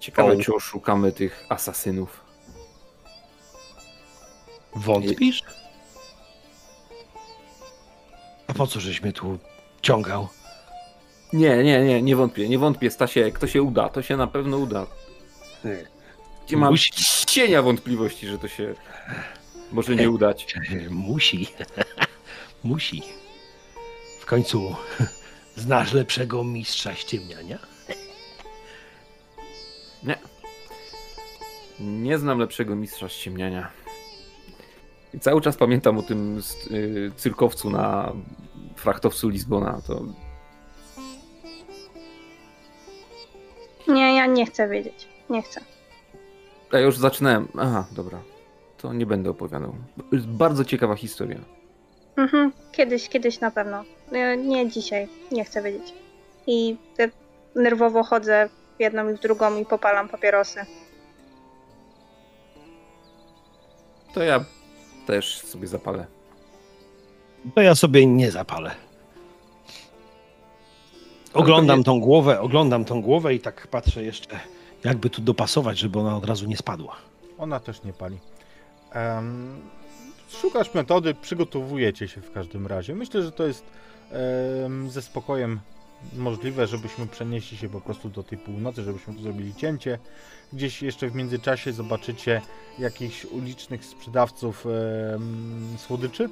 Ciekawe, O. czy oszukamy tych asasynów. Wątpisz? A po co żeś mnie tu ciągał? Nie, nie, nie, nie wątpię, nie wątpię, Stasiek, to się uda, to się na pewno uda. Nie mam Musi. cienia wątpliwości, że to się może nie udać. Musi. [laughs] Musi. W końcu [laughs] znasz lepszego mistrza ściemniania? Nie. Nie znam lepszego mistrza ściemniania. I cały czas pamiętam o tym y, cyrkowcu na frachtowcu Lizbona, to Nie, ja nie chcę wiedzieć. Nie chcę. ja już zaczynałem. Aha, dobra. To nie będę opowiadał. Jest bardzo ciekawa historia. Mhm. Kiedyś, kiedyś na pewno. Nie, nie dzisiaj. Nie chcę wiedzieć. I te- nerwowo chodzę w jedną i w drugą i popalam papierosy. To ja też sobie zapalę. To ja sobie nie zapalę. Oglądam tą głowę, oglądam tą głowę i tak patrzę jeszcze, jakby tu dopasować, żeby ona od razu nie spadła. Ona też nie pali. Em, szukasz metody, przygotowujecie się w każdym razie. Myślę, że to jest em, ze spokojem możliwe, żebyśmy przenieśli się po prostu do tej północy, żebyśmy tu zrobili cięcie. Gdzieś jeszcze w międzyczasie zobaczycie jakichś ulicznych sprzedawców em, słodyczy,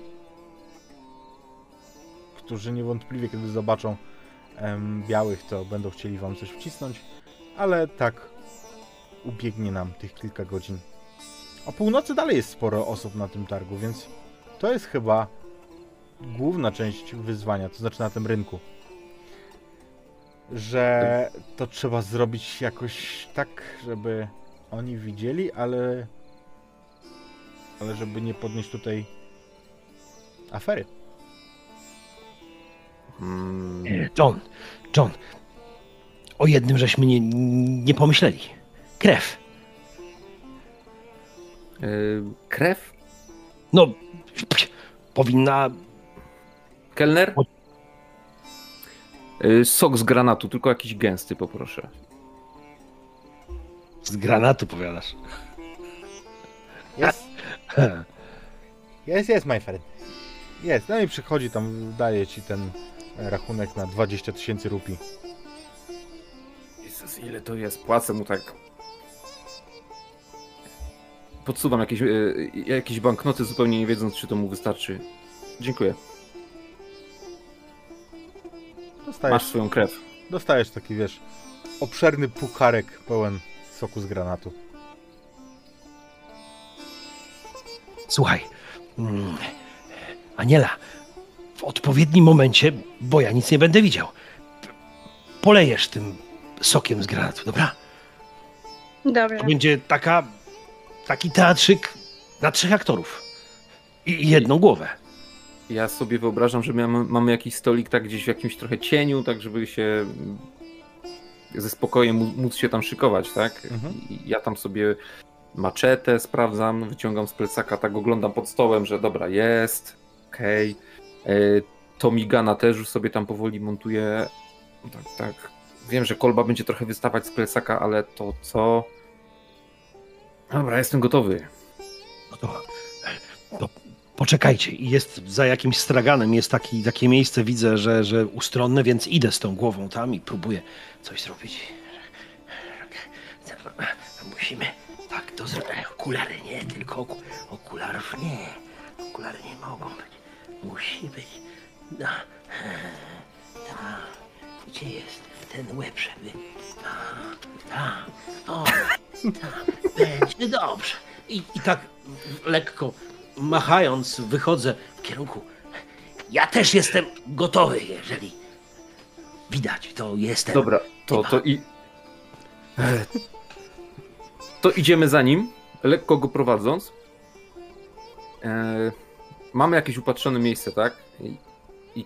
którzy niewątpliwie, kiedy zobaczą em, białych, to będą chcieli wam coś wcisnąć, ale tak ubiegnie nam tych kilka godzin. O północy dalej jest sporo osób na tym targu, więc to jest chyba główna część wyzwania, to znaczy na tym rynku. Że to trzeba zrobić jakoś tak, żeby oni widzieli, ale. Ale żeby nie podnieść tutaj afery. Mm, John, John, o jednym żeśmy nie, nie pomyśleli. Krew. yy, krew? No, powinna Kelner? Yy, sok z granatu, tylko jakiś gęsty poproszę. z granatu, powiadasz. Jest, jest, jest, my friend. Jest, no i przychodzi tam, daje ci ten rachunek na 20 tysięcy rupii. Jezus, ile to jest? Płacę mu tak. Podsuwam jakieś, yy, jakieś banknoty, zupełnie nie wiedząc, czy to mu wystarczy. Dziękuję. Dostajesz, Masz swoją krew. dostajesz taki, wiesz, obszerny pucharek pełen soku z granatu. Słuchaj, mm, Aniela, w odpowiednim momencie, bo ja nic nie będę widział, polejesz tym sokiem z granatu, dobra? Dobrze. To będzie taka, taki teatrzyk na trzech aktorów i jedną głowę. Ja sobie wyobrażam, że mamy, mamy jakiś stolik tak gdzieś w jakimś trochę cieniu, tak żeby się ze spokojem mó- móc się tam szykować, tak? Mhm. Ja tam sobie maczetę sprawdzam, wyciągam z plecaka, tak oglądam pod stołem, że dobra, jest, okej. Okay. Tomigana też już sobie tam powoli montuję. Tak, tak. Wiem, że kolba będzie trochę wystawać z plecaka, ale to co? Dobra, jestem gotowy. No to, to poczekajcie. Jest za jakimś straganem, jest taki, takie miejsce, widzę, że, że ustronne, więc idę z tą głową tam i próbuję coś zrobić. Musimy tak to zrobić. Okulary nie, tylko oku, okularów nie. Okulary nie mogą być. Musi być. No. Tak. Gdzie jest ten łeb, żeby... Tak. O, tak. Będzie dobrze. I, I tak lekko machając wychodzę w kierunku. Ja też jestem gotowy, jeżeli widać, to jestem. Dobra, to, to i. To idziemy za nim, lekko go prowadząc. E, mamy jakieś upatrzone miejsce, tak? I, I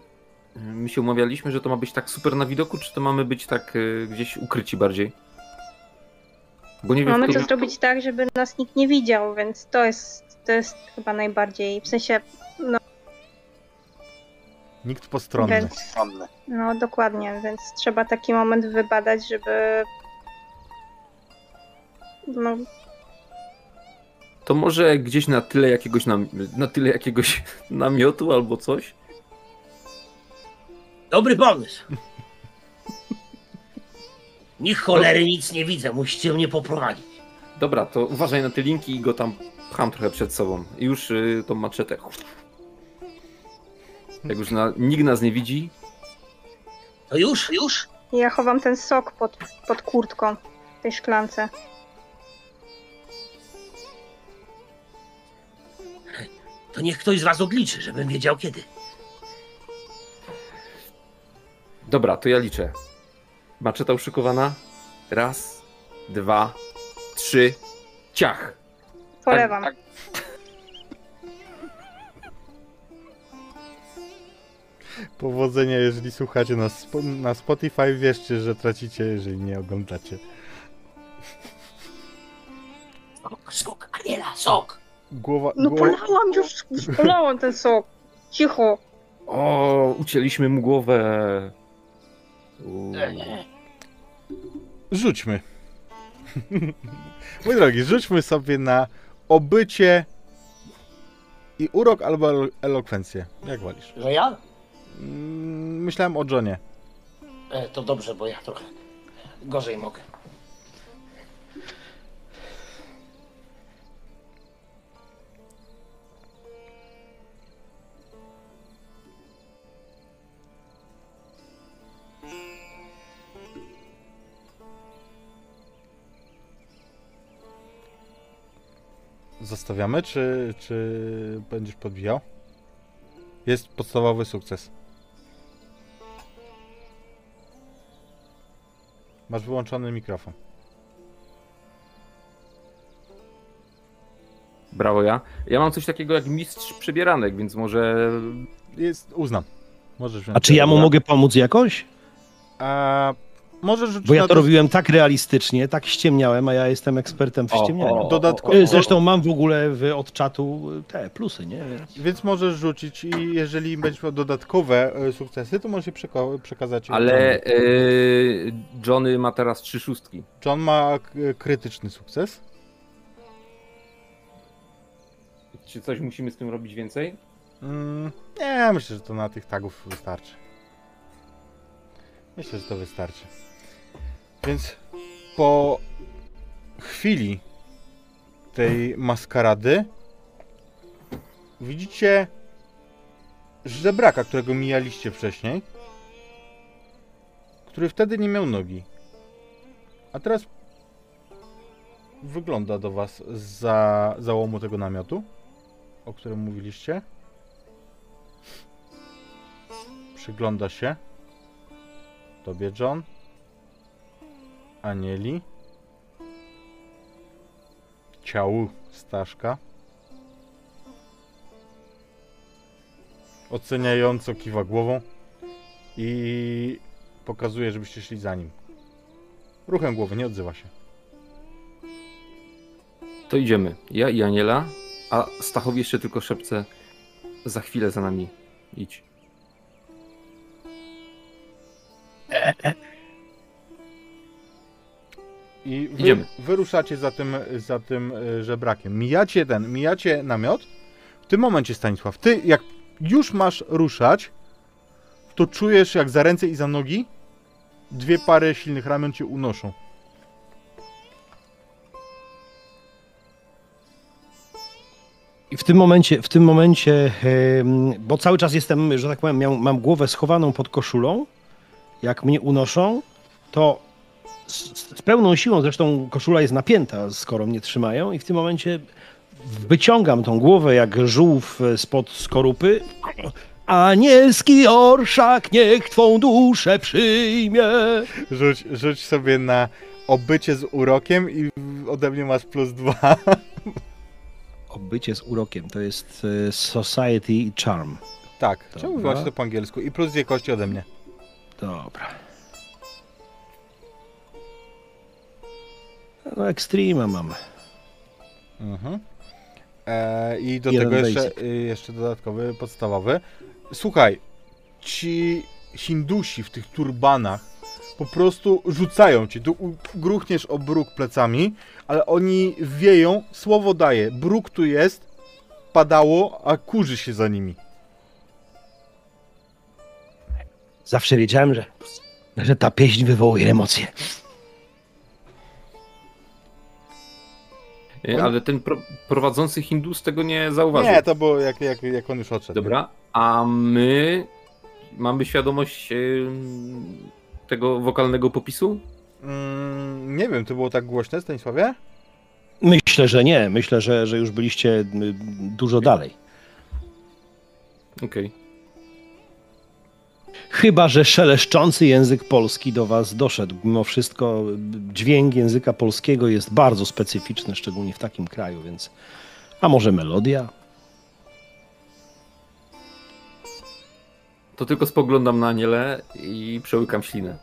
e, my się umawialiśmy, że to ma być tak super na widoku, czy to mamy być tak e, gdzieś ukryci bardziej? Bo nie wiem, Mamy to zrobić tak, żeby nas nikt nie widział, więc to jest, to jest chyba najbardziej, w sensie, no, Nikt postronny. więc, no dokładnie, więc trzeba taki moment wybadać, żeby no, To może gdzieś na tyle jakiegoś nam, na tyle jakiegoś [laughs] namiotu albo coś? Dobry pomysł. Niech cholery nic nie widzę, musicie mnie poprowadzić. Dobra, to uważaj na te linki i go tam pcham trochę przed sobą. I już y, tą maczetę. Jak już na, nikt nas nie widzi, To już? Już? ja chowam ten sok pod, pod kurtką w tej szklance. To niech ktoś z was odliczy, żebym wiedział kiedy. Dobra, to ja liczę. Maczeta uszykowana. Raz, dwa, trzy. Ciach! Polewam. Tak, Powodzenia, jeżeli słuchacie na, spo, na Spotify, wierzcie, że tracicie, jeżeli nie oglądacie. Sok, sok, Aniela, sok. Głowa, No głowa, polałam już, polałam ten sok. Cicho. O, ucięliśmy mu głowę. Rzućmy. [laughs] Mój drogi, rzućmy sobie na obycie i urok albo elo- elokwencję. Jak wolisz? Że ja? Mm, Myślałem o Johnie. E, to dobrze, bo ja trochę gorzej mogę. Zostawiamy, czy, czy będziesz podbijał? Jest podstawowy sukces. Masz wyłączony mikrofon. Brawo ja. Ja mam coś takiego jak mistrz przebieranek, więc może. Jest, uznam. Możesz. A czy ja mu mogę pomóc jakoś? A, możesz rzucić Bo ja to robiłem tak realistycznie, tak ściemniałem, a ja jestem ekspertem w ściemnianiu. Dodatkowo- Y, Zresztą mam w ogóle w, od czatu te plusy, nie? Więc możesz rzucić i jeżeli będziesz miał dodatkowe e, sukcesy, to możesz je przeka- przekazać. Ale yy, Johnny ma teraz trzy szóstki. John ma krytyczny sukces. Czy coś musimy z tym robić więcej? Mm, nie, myślę, że to na tych tagów wystarczy. Myślę, że to wystarczy. Więc po chwili tej maskarady widzicie żebraka, którego mijaliście wcześniej, który wtedy nie miał nogi. A teraz wygląda do was za załomu tego namiotu, o którym mówiliście. Przygląda się. Tobie, John. Anieli. Ciału Staszka. Oceniająco kiwa głową i pokazuje, żebyście szli za nim. Ruchem głowy, nie odzywa się. To idziemy. Ja i Aniela, a Stachowi jeszcze tylko szepce. Za chwilę za nami. Idź. [laughs] I wy, Idziemy. wyruszacie za tym, za tym y, żebrakiem. Mijacie ten, mijacie namiot. W tym momencie, Stanisław, ty jak już masz ruszać, to czujesz jak za ręce i za nogi dwie pary silnych ramion cię unoszą. I w tym momencie, w tym momencie, bo cały czas jestem, że tak powiem, miał, mam głowę schowaną pod koszulą, jak mnie unoszą, to z, z pełną siłą, zresztą koszula jest napięta, skoro mnie trzymają i w tym momencie wyciągam tą głowę jak żółw e, spod skorupy. Anielski orszak niech twą duszę przyjmie. Rzuć, rzuć sobie na obycie z urokiem i ode mnie masz plus dwa. [laughs] Obycie z urokiem to jest e, Society Charm. tak, czemu wywołać to po angielsku? I plus dwie kości ode mnie. Dobra. No, Extrema mam. Mhm. E, I do Jeden tego jeszcze, y, jeszcze dodatkowy, podstawowy. Słuchaj, ci Hindusi w tych turbanach po prostu rzucają cię. Tu gruchniesz o bruk plecami, ale oni wieją, słowo daje. Bruk tu jest, padało, a kurzy się za nimi. Zawsze wiedziałem, że, że ta pieśń wywołuje emocje. E, Ale ten pro, prowadzący Hindus tego nie zauważył. Nie, to było jak, jak, jak on już odszedł. Dobra, a my mamy świadomość em, tego wokalnego popisu? Mm, nie wiem, to było tak głośne, Stanisławie? Myślę, że nie. Myślę, że, że już byliście y, dużo dalej. Okej. Chyba, że szeleszczący język polski do was doszedł. Mimo wszystko dźwięk języka polskiego jest bardzo specyficzny, szczególnie w takim kraju, więc... A może melodia? To tylko spoglądam na Anielę i przełykam ślinę.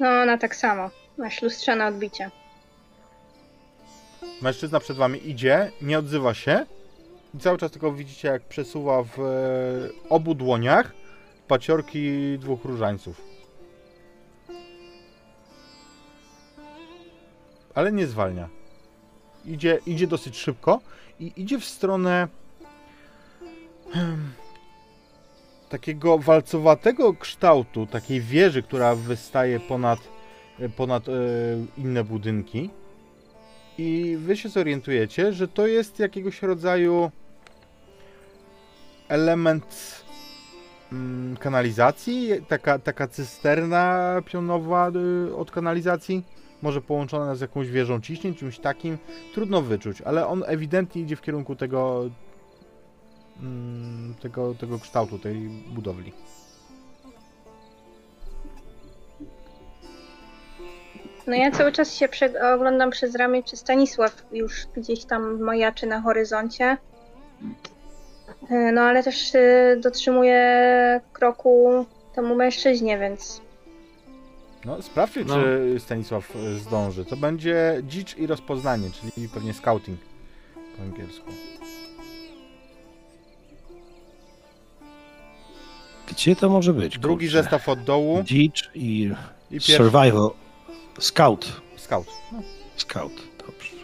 No, ona tak samo. Masz lustrzane odbicie. Mężczyzna przed wami idzie, nie odzywa się i cały czas tylko widzicie, jak przesuwa w e, obu dłoniach paciorki dwóch różańców. Ale nie zwalnia. Idzie, idzie dosyć szybko i idzie w stronę hmm, takiego walcowatego kształtu, takiej wieży, która wystaje ponad, ponad e, inne budynki. I wy się zorientujecie, że to jest jakiegoś rodzaju element mm, kanalizacji, taka, taka cysterna pionowa y, od kanalizacji, może połączona z jakąś wieżą ciśnień, czymś takim. Trudno wyczuć, ale on ewidentnie idzie w kierunku tego, mm, tego, tego kształtu, tej budowli. No ja cały czas się prze- oglądam przez ramię, czy Stanisław już gdzieś tam majaczy na horyzoncie. E, No ale też e, dotrzymuję kroku temu mężczyźnie, więc No, sprawdźcie, No. czy Stanisław y, zdąży. To będzie dzicz i rozpoznanie, czyli pewnie scouting po angielsku. Gdzie to może być? Drugi kurczę? zestaw od dołu Dzicz i, i pierwszy survival. Scout. scout. No, Scout, dobrze.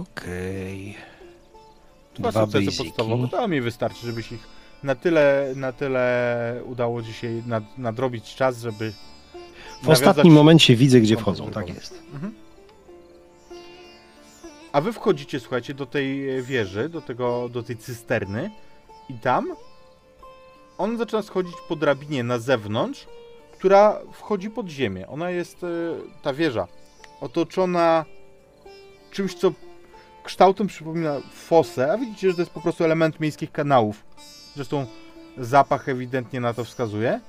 Okej. dwa Dwa sukcesy podstawowe. To mi wystarczy, żebyś ich na tyle, na tyle udało ci się nad, nadrobić czas, żeby W ostatnim momencie widzę, gdzie wchodzą, tak jest. Mhm. A wy wchodzicie, słuchajcie, do tej e, wieży, do, tego, do tej cysterny i tam on zaczyna schodzić po drabinie na zewnątrz, która wchodzi pod ziemię. Ona jest, e, ta wieża, otoczona czymś, co kształtem przypomina fosę, a widzicie, że to jest po prostu element miejskich kanałów. Zresztą zapach ewidentnie na to wskazuje.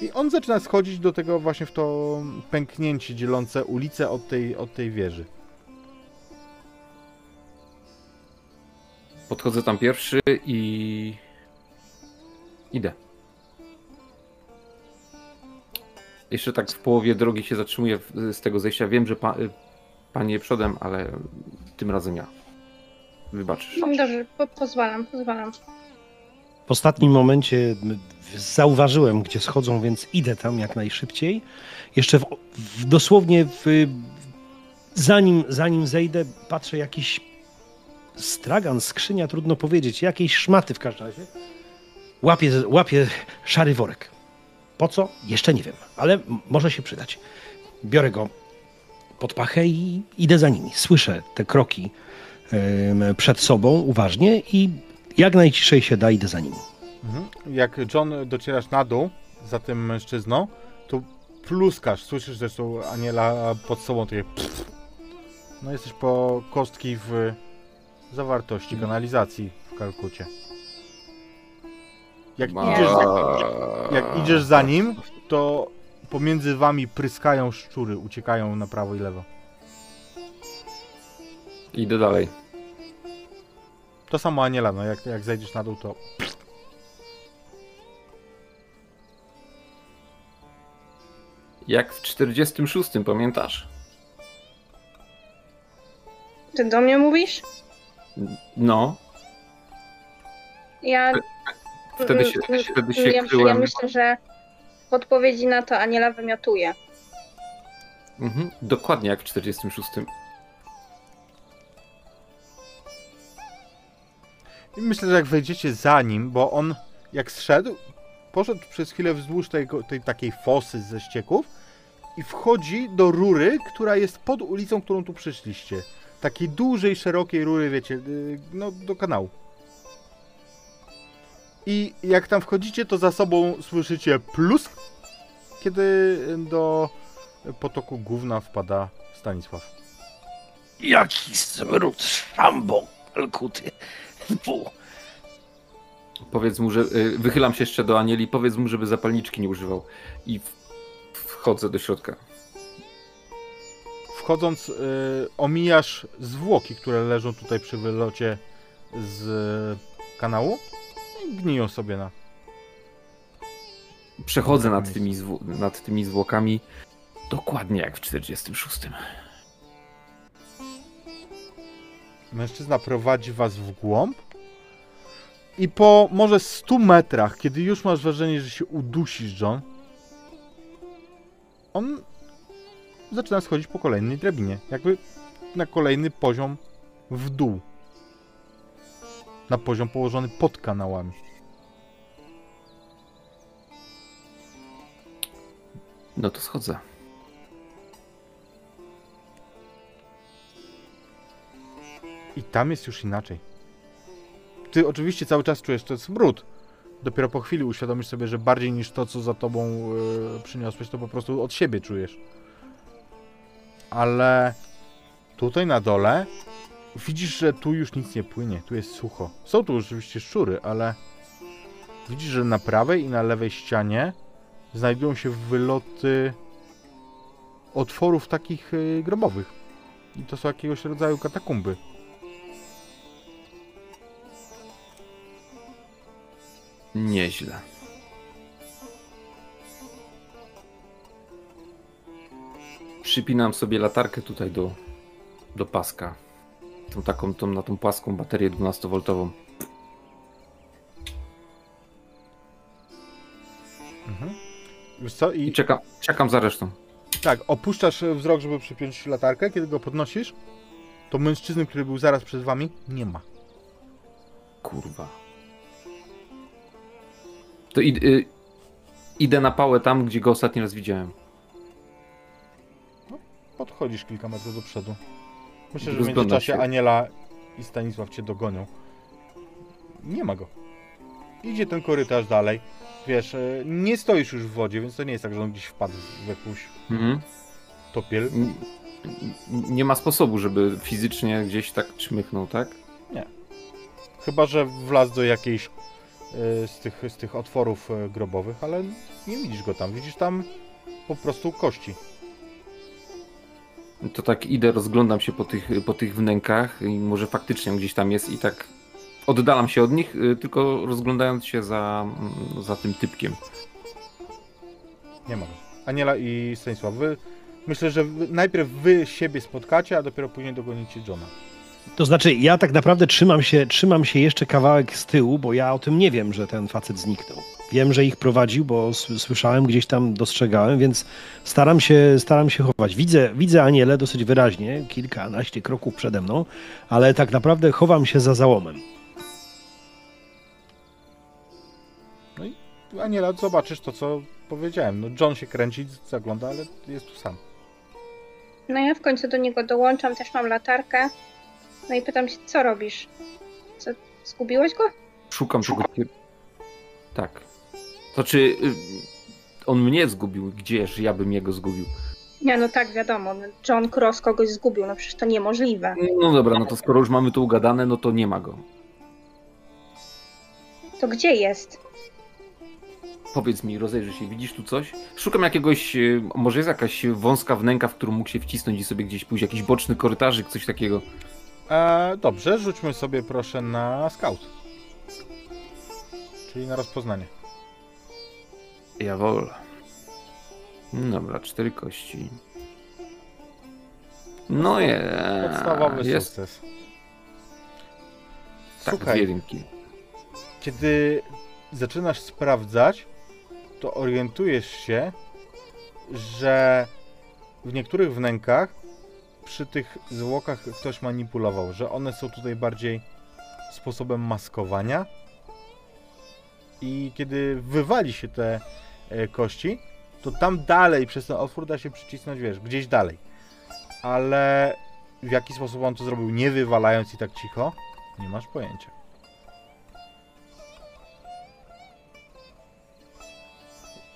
I on zaczyna schodzić do tego właśnie w to pęknięcie dzielące ulicę od tej, od tej wieży. Podchodzę tam pierwszy i idę. Jeszcze tak w połowie drogi się zatrzymuję z tego zejścia. Wiem, że pa, panie przodem, ale tym razem ja. Wybaczysz. no dobrze, po- pozwalam, pozwalam. W ostatnim momencie zauważyłem, gdzie schodzą, więc idę tam jak najszybciej. Jeszcze w, w, dosłownie w, zanim, zanim zejdę, patrzę jakiś stragan, skrzynia, trudno powiedzieć, jakiejś szmaty w każdym razie. Łapię, łapię szary worek. Po co? Jeszcze nie wiem, ale może się przydać. Biorę go pod pachę i idę za nimi. Słyszę te kroki przed sobą uważnie i jak najciszej się da, idę za nimi. Mhm. Jak John docierasz na dół za tym mężczyzną, to pluskasz. Słyszysz zresztą Aniela pod sobą takie pff. No jesteś po kostki w zawartości kanalizacji w Kalkucie. Jak idziesz, jak idziesz za nim, to pomiędzy wami pryskają szczury, uciekają na prawo i lewo. Idę dalej. To samo Aniela, no jak, jak zejdziesz na dół, to Jak w 46, pamiętasz? Ty do mnie mówisz? No, Ja. Wtedy się, Mm, wtedy się ja, ja kryłem. myślę, że w odpowiedzi na to Aniela wymiotuje. Mhm, dokładnie jak w 46. I myślę, że jak wejdziecie za nim, bo on jak zszedł, poszedł przez chwilę wzdłuż tej, tej takiej fosy ze ścieków i wchodzi do rury, która jest pod ulicą, którą tu przyszliście. Takiej dużej, szerokiej rury, wiecie, yy, no do kanału. I jak tam wchodzicie, to za sobą słyszycie plusk, kiedy do potoku gówna wpada Stanisław. Jaki smród szambo, Alkuty. Fu. Powiedz mu, że y, wychylam się jeszcze do Anieli, powiedz mu, żeby zapalniczki nie używał. I w, wchodzę do środka. Wchodząc, y, omijasz zwłoki, które leżą tutaj przy wylocie z kanału i gniją sobie na. Przechodzę nad tymi, zwo- nad tymi zwłokami dokładnie jak w 46. Mężczyzna prowadzi was w głąb i po może 100 metrach, kiedy już masz wrażenie, że się udusisz, John, on zaczyna schodzić po kolejnej drabinie, jakby na kolejny poziom w dół. Na poziom położony pod kanałami. No to schodzę. I tam jest już inaczej. Ty oczywiście cały czas czujesz, to jest brud. Dopiero po chwili uświadomisz sobie, że bardziej niż to, co za tobą yy, przyniosłeś, to po prostu od siebie czujesz. Ale tutaj na dole widzisz, że tu już nic nie płynie, tu jest sucho. Są tu oczywiście szczury, ale widzisz, że na prawej i na lewej ścianie znajdują się wyloty otworów takich yy, grobowych. I to są jakiegoś rodzaju katakumby. Nieźle. Przypinam sobie latarkę tutaj do, do paska. Tą taką, tą, na tą płaską baterię 12V. Mhm. I I czekam, czekam za resztą. tak, opuszczasz wzrok, żeby przypiąć latarkę. Kiedy go podnosisz, to mężczyzny, który był zaraz przed wami, nie ma. Kurwa. To id, y, idę na pałę tam, gdzie go ostatni raz widziałem. Podchodzisz kilka metrów do przodu. Myślę, że w Rozglądam międzyczasie się. Aniela i Stanisław cię dogonią. Nie ma go. Idzie ten korytarz dalej. Wiesz, e, nie stoisz już w wodzie, więc to nie jest tak, że on gdzieś wpadł w jakąś Mhm. topiel. N- n- Nie ma sposobu, żeby fizycznie gdzieś tak czmychnął, tak? Chyba, że wlazł do jakiejś e, z tych, z tych otworów e, grobowych, ale nie widzisz go tam. Widzisz tam po prostu kości. To tak idę, rozglądam się po tych, po tych wnękach i może faktycznie gdzieś tam jest i tak oddalam się od nich, y, tylko rozglądając się za, mm, za tym typkiem. Nie ma go. Aniela i Stanisław, wy myślę, że wy, najpierw wy siebie spotkacie, a dopiero później dogonicie Johna. To znaczy, ja tak naprawdę trzymam się, trzymam się jeszcze kawałek z tyłu, bo ja o tym nie wiem, że ten facet zniknął. Wiem, że ich prowadził, bo słyszałem, gdzieś tam dostrzegałem, więc staram się, staram się chować. Widzę, widzę Anielę dosyć wyraźnie, kilkanaście kroków przede mną, ale tak naprawdę chowam się za załomem. Aniela, zobaczysz to, co powiedziałem. No, John się kręci, zagląda, ale jest tu sam. No ja w końcu do niego dołączam, też mam latarkę. No i pytam się, co robisz? Co, zgubiłeś go? Szukam typ... Tak. To czy y, on mnie zgubił? Gdzież ja bym jego zgubił? Nie, no tak, wiadomo. no John Cross kogoś zgubił, no przecież to niemożliwe. No dobra, no to skoro już mamy to ugadane, no to nie ma go. To gdzie jest? Powiedz mi, rozejrzyj się, widzisz tu coś? Szukam jakiegoś, y, może jest jakaś wąska wnęka, w którą mógł się wcisnąć i sobie gdzieś pójść, jakiś boczny korytarzyk, coś takiego. E, dobrze, rzućmy sobie proszę na scout. Czyli na rozpoznanie. Ja wolę. Dobra, cztery kości. No je, Podstawowy jest sukces. tak, dwie Słuchaj, jedynki. kiedy zaczynasz sprawdzać, to orientujesz się, że w niektórych wnękach przy tych zwłokach ktoś manipulował, że one są tutaj bardziej sposobem maskowania. I kiedy wywali się te kości, to tam dalej przez ten otwór da się przycisnąć, wiesz, gdzieś dalej. Ale w jaki sposób on to zrobił, nie wywalając i tak cicho, nie masz pojęcia.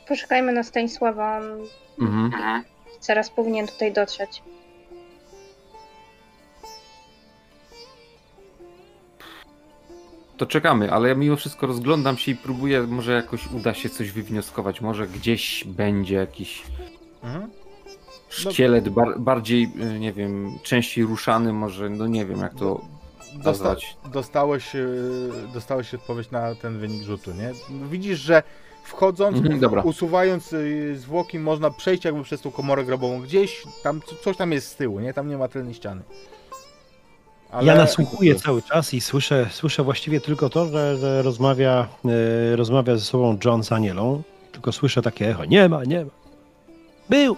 Poczekajmy na Stanisława, on Mhm. zaraz powinien tutaj dotrzeć. To czekamy, ale ja mimo wszystko rozglądam się i próbuję, może jakoś uda się coś wywnioskować. Może gdzieś będzie jakiś Mhm. szkielet bar bardziej, y, nie wiem, częściej ruszany, może, no nie wiem jak to Dosta nazwać. dostałeś, e, dostałeś odpowiedź na ten wynik rzutu, nie? Widzisz, że wchodząc, Mhm, usuwając y, zwłoki, można przejść jakby przez tą komorę grobową. Gdzieś tam, co- coś tam jest z tyłu, nie? Tam nie ma tylnej ściany. Ale... Ja nasłuchuję cały czas i słyszę, słyszę właściwie tylko to, że, że rozmawia, e, rozmawia ze sobą John z Anielą. Tylko słyszę takie echo. Nie ma, nie ma. Był,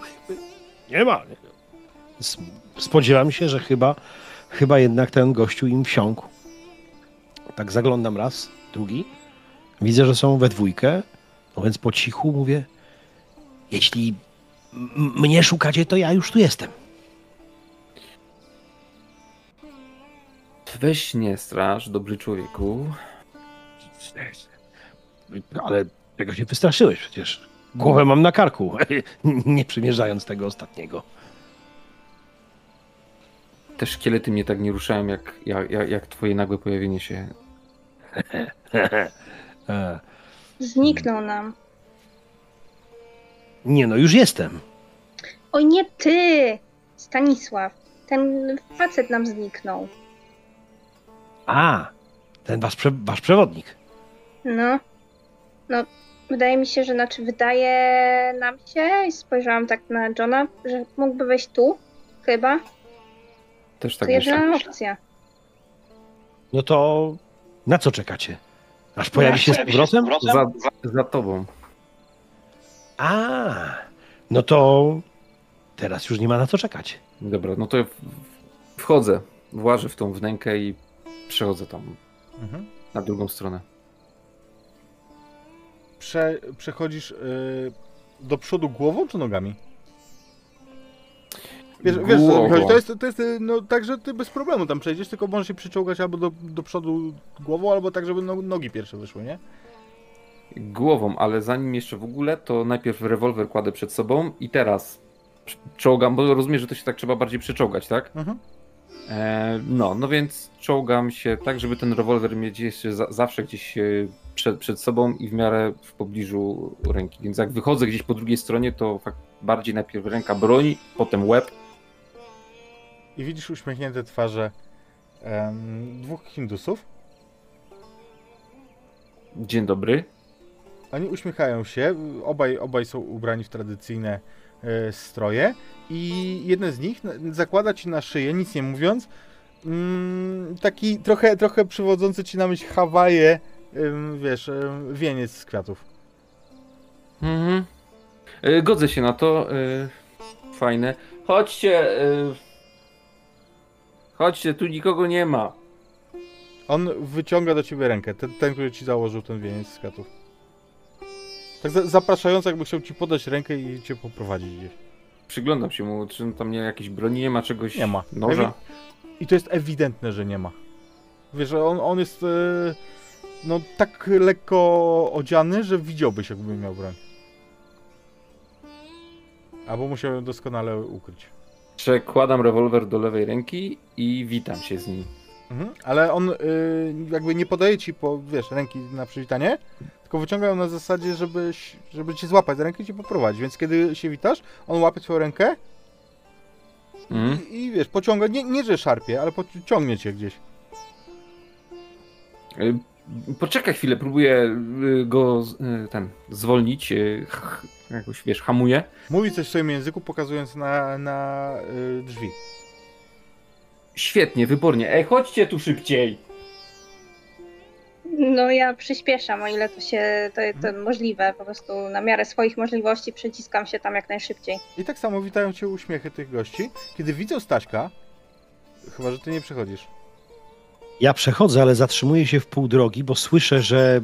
nie ma. Spodziewam się, że chyba, chyba jednak ten gościu im wsiąkł. Tak zaglądam raz, drugi. Widzę, że są we dwójkę. No więc po cichu mówię, jeśli mnie szukacie, to ja już tu jestem. Weź nie straż, dobry człowieku. Ale czego się wystraszyłeś przecież? Głowę mam na karku, [laughs] nie przymierzając tego ostatniego. Te szkielety mnie tak nie ruszają, jak, jak, jak, twoje nagłe pojawienie się. [laughs] E, Zniknął nam. nie no, już jestem. Oj, nie ty! Stanisław. Ten facet nam zniknął. A, ten wasz, prze, wasz przewodnik. No. No, wydaje mi się, że znaczy wydaje nam się, i spojrzałam tak na Johna, że mógłby wejść tu, chyba. Też To tak myślę. jedyna opcja. No to na co czekacie? Aż pojawi się z powrotem? Za, za tobą. A, no to teraz już nie ma na co czekać. Dobra, no to w- wchodzę, włażę w tą wnękę i przechodzę tam Mhm. na drugą stronę. Prze przechodzisz y, do przodu głową czy nogami? Wiesz, wiesz chodzi? To jest, to jest y, no, tak, że ty bez problemu tam przejdziesz, tylko możesz się przyczołgać albo do, do przodu głową, albo tak, żeby no, nogi pierwsze wyszły, nie? Głową, ale zanim jeszcze w ogóle, to najpierw rewolwer kładę przed sobą i teraz czołgam, bo rozumiem, że to się tak trzeba bardziej przyczołgać, tak? Mhm. E, no, no więc czołgam się tak, żeby ten rewolwer mieć jeszcze za, zawsze gdzieś e, przed, przed sobą i w miarę w pobliżu ręki. Więc jak wychodzę gdzieś po drugiej stronie, to fakt bardziej najpierw ręka broni, potem łeb. I widzisz uśmiechnięte twarze em, dwóch Hindusów. Dzień dobry. Oni uśmiechają się, obaj, obaj są ubrani w tradycyjne e, stroje i jeden z nich zakłada ci na szyję, nic nie mówiąc, mm, taki trochę, trochę przywodzący ci na myśl Hawaje, wiesz, wieniec z kwiatów. Mhm. E, Godzę się na to. e, Fajne. Chodźcie. e, Chodźcie, tu nikogo nie ma. On wyciąga do ciebie rękę, ten, ten który ci założył ten wieniec z kwiatów. Tak za, zapraszająco, jakby chciał ci podać rękę i cię poprowadzić gdzieś. Przyglądam się mu, czy tam nie jakieś broni nie ma, czegoś. Nie ma. Noża. I to jest ewidentne, że nie ma. Wiesz, że on, on jest e, no tak lekko odziany, że widziałbyś, jakby miał broń. Albo musiał ją doskonale ukryć. Przekładam rewolwer do lewej ręki i witam się z nim. Mhm. Ale on y, jakby nie podaje ci po, wiesz, ręki na przywitanie, tylko wyciąga ją na zasadzie, żebyś, żeby cię złapać za rękę i cię poprowadzić. Więc kiedy się witasz, on łapie twoją rękę Mhm. i, i wiesz, pociąga, nie, nie że szarpie, ale pociągnie cię gdzieś. Y, Poczekaj chwilę, próbuję y, go y, ten zwolnić. Jakoś wiesz, hamuję. Mówi coś w swoim języku, pokazując na, na drzwi. Świetnie, wybornie. Ej, chodźcie tu szybciej. No ja przyspieszam, o ile to się to, to możliwe. Po prostu na miarę swoich możliwości przyciskam się tam jak najszybciej. I tak samo witają cię uśmiechy tych gości. Kiedy widzą Staśka, chyba, że ty nie przechodzisz. Ja przechodzę, ale zatrzymuję się w pół drogi, bo słyszę, że.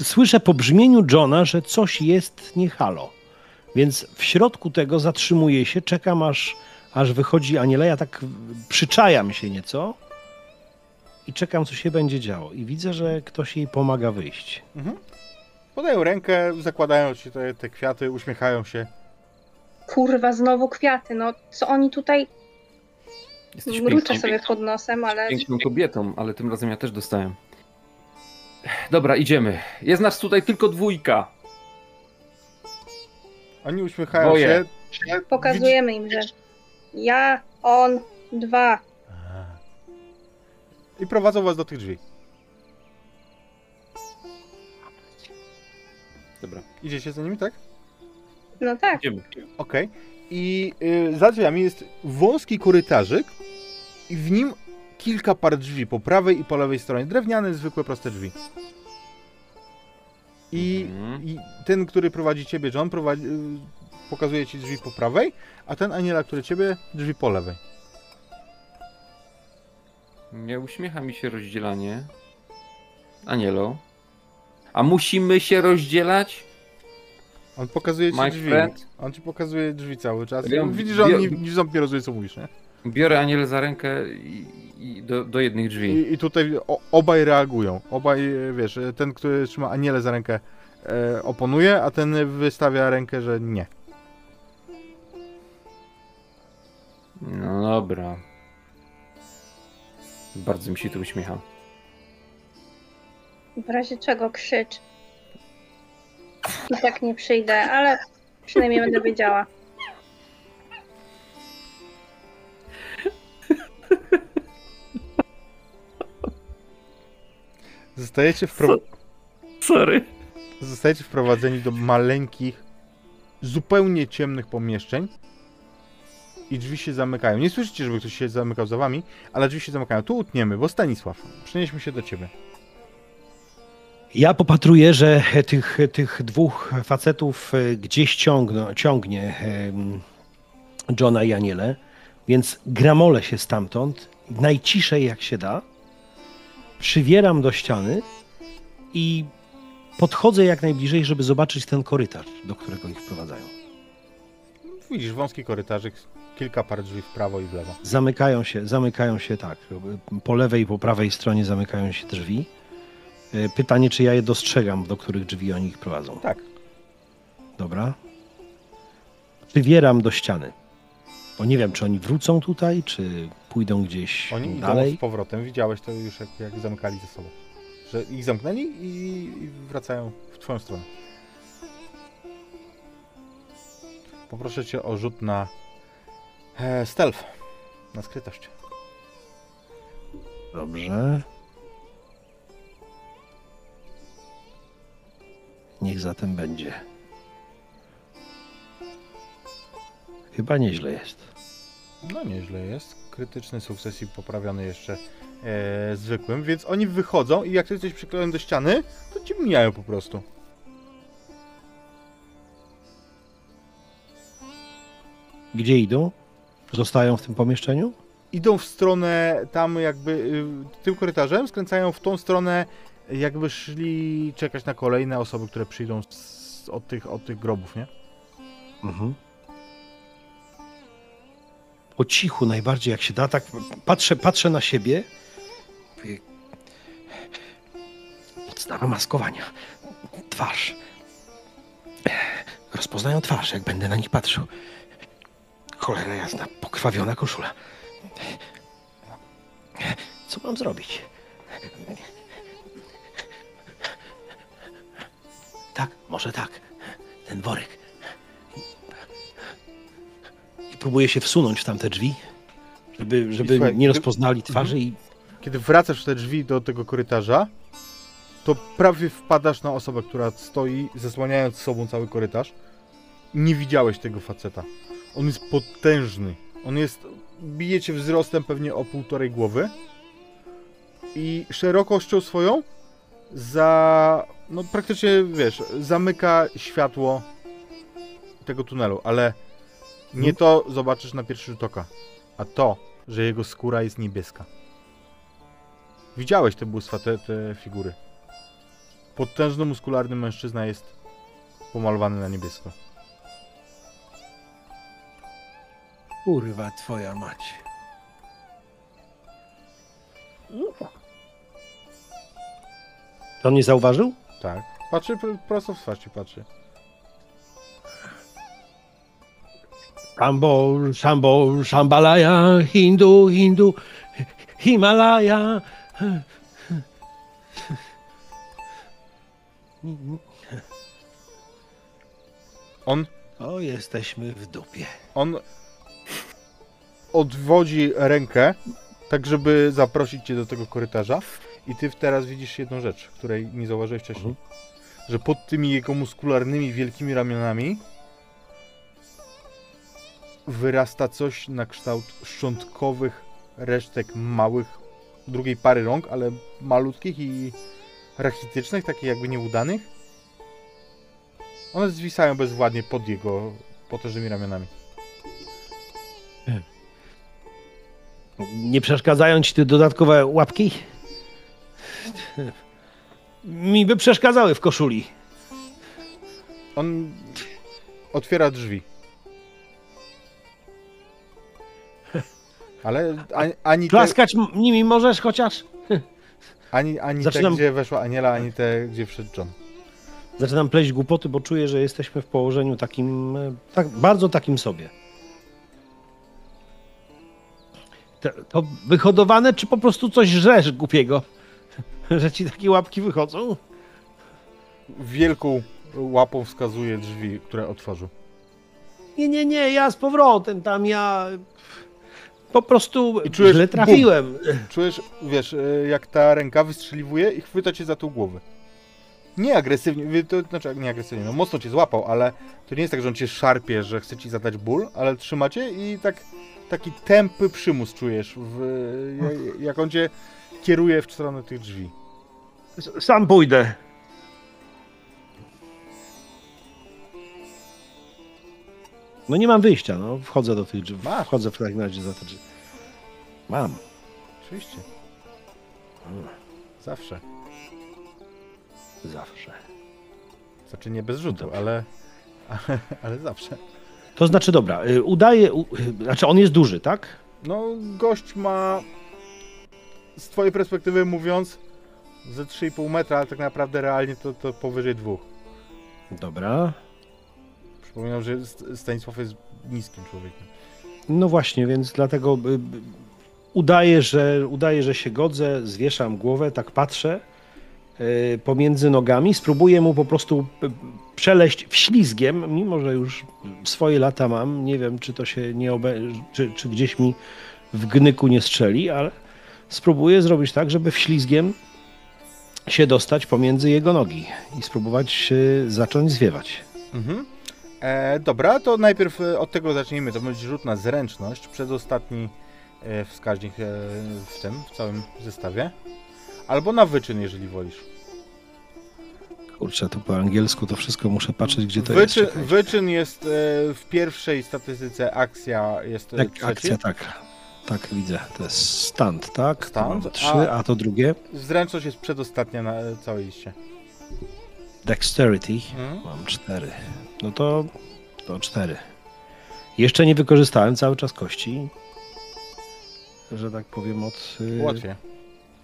y, słyszę po brzmieniu Johna, że coś jest nie halo. Więc w środku tego zatrzymuję się, czekam aż, aż wychodzi Aniela. Ja tak przyczajam się nieco i czekam, co się będzie działo. I widzę, że ktoś jej pomaga wyjść. Mhm. Podają rękę, zakładają ci te, te kwiaty, uśmiechają się. Kurwa, znowu kwiaty. No co oni tutaj Jesteś mruczę sobie pod nosem, ale piękną kobietą, ale tym razem ja też dostałem. Dobra, idziemy. Jest nas tutaj tylko dwójka. Oni uśmiechają Dwoje. się. Pokazujemy im, że ja, on, dwa. I prowadzą was do tych drzwi. Dobra, Idziecie za nimi, tak? No tak. idziemy. Okej. I y, za drzwiami jest wąski korytarzyk i w nim kilka par drzwi po prawej i po lewej stronie. Drewniane, zwykłe, proste drzwi. I, Mhm. i ten, który prowadzi ciebie, John, prowadzi, y, pokazuje ci drzwi po prawej, a ten Aniela, który ciebie, drzwi po lewej. Nie uśmiecha mi się rozdzielanie. Anielo. A musimy się rozdzielać? On pokazuje ci My drzwi. friend. On ci pokazuje drzwi cały czas. Ja- Widzisz, że on ja- nie, nie nie rozumie, co mówisz, nie? Biorę Anielę za rękę i, i do, do jednych drzwi. I, i tutaj o, obaj reagują. Obaj, e, wiesz, e, ten, który trzyma Anielę za rękę, e, oponuje, a ten wystawia rękę, że nie. No dobra. Bardzo mi się to uśmiecha. W razie czego krzycz. I tak nie przyjdę, ale przynajmniej będę wiedziała. Zostajecie, wpro... Sorry. Zostajecie wprowadzeni do maleńkich, zupełnie ciemnych pomieszczeń i drzwi się zamykają. Nie słyszycie, żeby ktoś się zamykał za wami, ale drzwi się zamykają. Tu utniemy, bo Stanisław, przenieśmy się do ciebie. Ja popatruję, że tych, tych dwóch facetów e, gdzieś ciągną, ciągnie em, Johna i Aniele, więc gramolę się stamtąd, najciszej jak się da, przywieram do ściany i podchodzę jak najbliżej, żeby zobaczyć ten korytarz, do którego ich wprowadzają. Widzisz wąski korytarzyk, kilka par drzwi w prawo i w lewo. Zamykają się, zamykają się tak. Po lewej i po prawej stronie zamykają się drzwi. E, Pytanie, czy ja je dostrzegam, do których drzwi oni ich prowadzą. Tak. Dobra. Przywieram do ściany. Bo nie wiem, czy oni wrócą tutaj, czy pójdą gdzieś Oni dalej. z powrotem. Widziałeś to już, jak, jak zamykali ze sobą. Że ich zamknęli i, i wracają w twoją stronę. Poproszę cię o rzut na e, stealth. Na skrytość. Dobrze. Niech zatem będzie. Chyba nieźle jest. No nieźle jest. Krytyczny sukces i poprawiony jeszcze e, zwykłym, więc oni wychodzą i jak ty jesteś przyklejony do ściany, to ci mijają po prostu. Gdzie idą? Zostają w tym pomieszczeniu? Idą w stronę tam jakby y, tym korytarzem, skręcają w tą stronę, jakby szli czekać na kolejne osoby, które przyjdą z, od, tych, od tych grobów, nie? Mhm. Po cichu najbardziej jak się da, tak patrzę, patrzę na siebie. Podstawa maskowania. Twarz. Rozpoznają twarz, jak będę na nich patrzył. Cholera jasna, pokrwawiona koszula. Co mam zrobić? Tak, może tak. Ten worek. I próbuję się wsunąć w tamte drzwi, żeby, żeby słuchaj, nie rozpoznali twarzy i Kiedy wracasz w te drzwi do tego korytarza, to prawie wpadasz na osobę, która stoi, zasłaniając sobą cały korytarz. Nie widziałeś tego faceta. On jest potężny. On jest. Bijecie wzrostem pewnie o półtorej głowy. I szerokością swoją za. No praktycznie wiesz, zamyka światło tego tunelu, ale nie to zobaczysz na pierwszy rzut oka, a to, że jego skóra jest niebieska. Widziałeś te bóstwa, te, te figury. Potężny, muskularny mężczyzna jest pomalowany na niebiesko. Kurwa twoja mać. To on nie zauważył? Tak. Patrzy pr- prosto w twarz ci patrzy. Szambo, szambo, szambalaya, hindu, hindu, Himalaya. On, O, jesteśmy w dupie. on odwodzi rękę, tak żeby zaprosić cię do tego korytarza i ty teraz widzisz jedną rzecz, której nie zauważyłeś wcześniej. Że pod tymi jego muskularnymi, wielkimi ramionami wyrasta coś na kształt szczątkowych resztek małych, drugiej pary rąk, ale malutkich i rachitycznych, takich jakby nieudanych. One zwisają bezwładnie pod jego potężnymi ramionami. Nie przeszkadzają ci te dodatkowe łapki? Mi by przeszkadzały w koszuli. On otwiera drzwi. Ale ani, ani te, Klaskać m- nimi możesz chociaż? ani, ani Zaczynam- te, gdzie weszła Aniela, ani te, gdzie wszedł John. Zaczynam pleść głupoty, bo czuję, że jesteśmy w położeniu takim, e, tak, bardzo takim sobie. Te, to wyhodowane, czy po prostu coś żresz głupiego? [laughs] Że ci takie łapki wychodzą? Wielką łapą wskazuje drzwi, które otworzył. Nie, nie, nie, ja z powrotem tam, ja po prostu I czujesz źle bum. trafiłem. Czujesz, wiesz, e, jak ta ręka wystrzeliwuje i chwyta cię za tą głowę. Nie agresywnie, to znaczy nie agresywnie, no mocno cię złapał, ale to nie jest tak, że on cię szarpie, że chce ci zadać ból, ale trzymacie i tak taki tępy przymus czujesz, w, jak, on cię kieruje w stronę tych drzwi. Sam pójdę. No nie mam wyjścia, no. Wchodzę do tych drzwi. Masz. Wchodzę w takim razie za te drzwi. Mam. Oczywiście. Zawsze. Zawsze. Znaczy nie bez rzutu, Dobrze. ale, [laughs] ale zawsze. To znaczy, dobra, y, udaje, u, y, znaczy on jest duży, tak? No, gość ma z twojej perspektywy mówiąc ze 3,5 metra, ale tak naprawdę realnie to, to powyżej dwóch. Dobra. Przypominam, że St- Stanisław jest niskim człowiekiem. No właśnie, więc dlatego y, udaję, że, udaję, że się godzę, zwieszam głowę, tak patrzę pomiędzy nogami, spróbuję mu po prostu y, przeleść wślizgiem, mimo że już swoje lata mam, nie wiem, czy to się nie obe... czy, czy gdzieś mi w gnyku nie strzeli, ale spróbuję zrobić tak, żeby wślizgiem się dostać pomiędzy jego nogi i spróbować y, zacząć zwiewać. Mhm. E, dobra, to najpierw e, od tego zacznijmy. To będzie rzut na zręczność, przedostatni e, wskaźnik e, w tym, w całym zestawie. Albo na wyczyn, jeżeli wolisz. Kurczę, to po angielsku to wszystko muszę patrzeć, gdzie to jest. Wyczyn, Czekaj. wyczyn jest e, w pierwszej statystyce akcja jest e, Tak, trzeci. akcja, tak. Tak, widzę. To jest stand, tak? Stand, trzy, a- a... to drugie. Zręczność jest przedostatnia na całej liście. Dexterity. Mhm. Mam cztery. No to, to cztery. Jeszcze nie wykorzystałem cały czas kości. Że tak powiem, od, y, Łatwiej.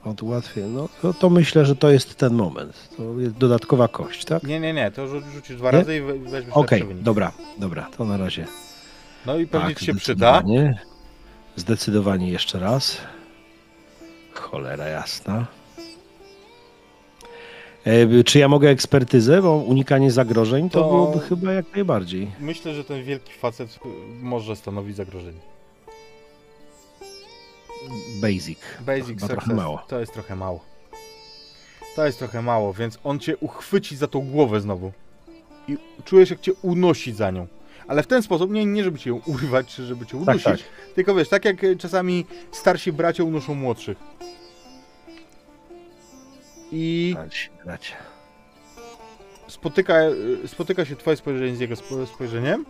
Od łatwiej. No to, to myślę, że to jest ten moment. To jest dodatkowa kość, tak? Nie, nie, nie, to rzu- rzucisz dwa Nie? razy i we- weźmiesz Okej, wynik. dobra, dobra, to na razie. No i pewnie tak, ci się przyda. zdecydowanie. Jeszcze raz. Cholera jasna. E, czy ja mogę ekspertyzę, bo unikanie zagrożeń to, To- byłoby chyba jak najbardziej. Myślę, że ten wielki facet może stanowić zagrożenie. Basic. Basic success. trochę mało. To jest trochę mało. To jest trochę mało, więc on cię uchwyci za tą głowę znowu. I czujesz, jak cię unosi za nią. Ale w ten sposób, nie, nie żeby cię ją urwać, czy żeby cię Tak, udusić, tak. tylko wiesz, tak jak czasami starsi bracia unoszą młodszych. I grać. spotyka, spotyka się twoje spojrzenie z jego spo- spojrzeniem,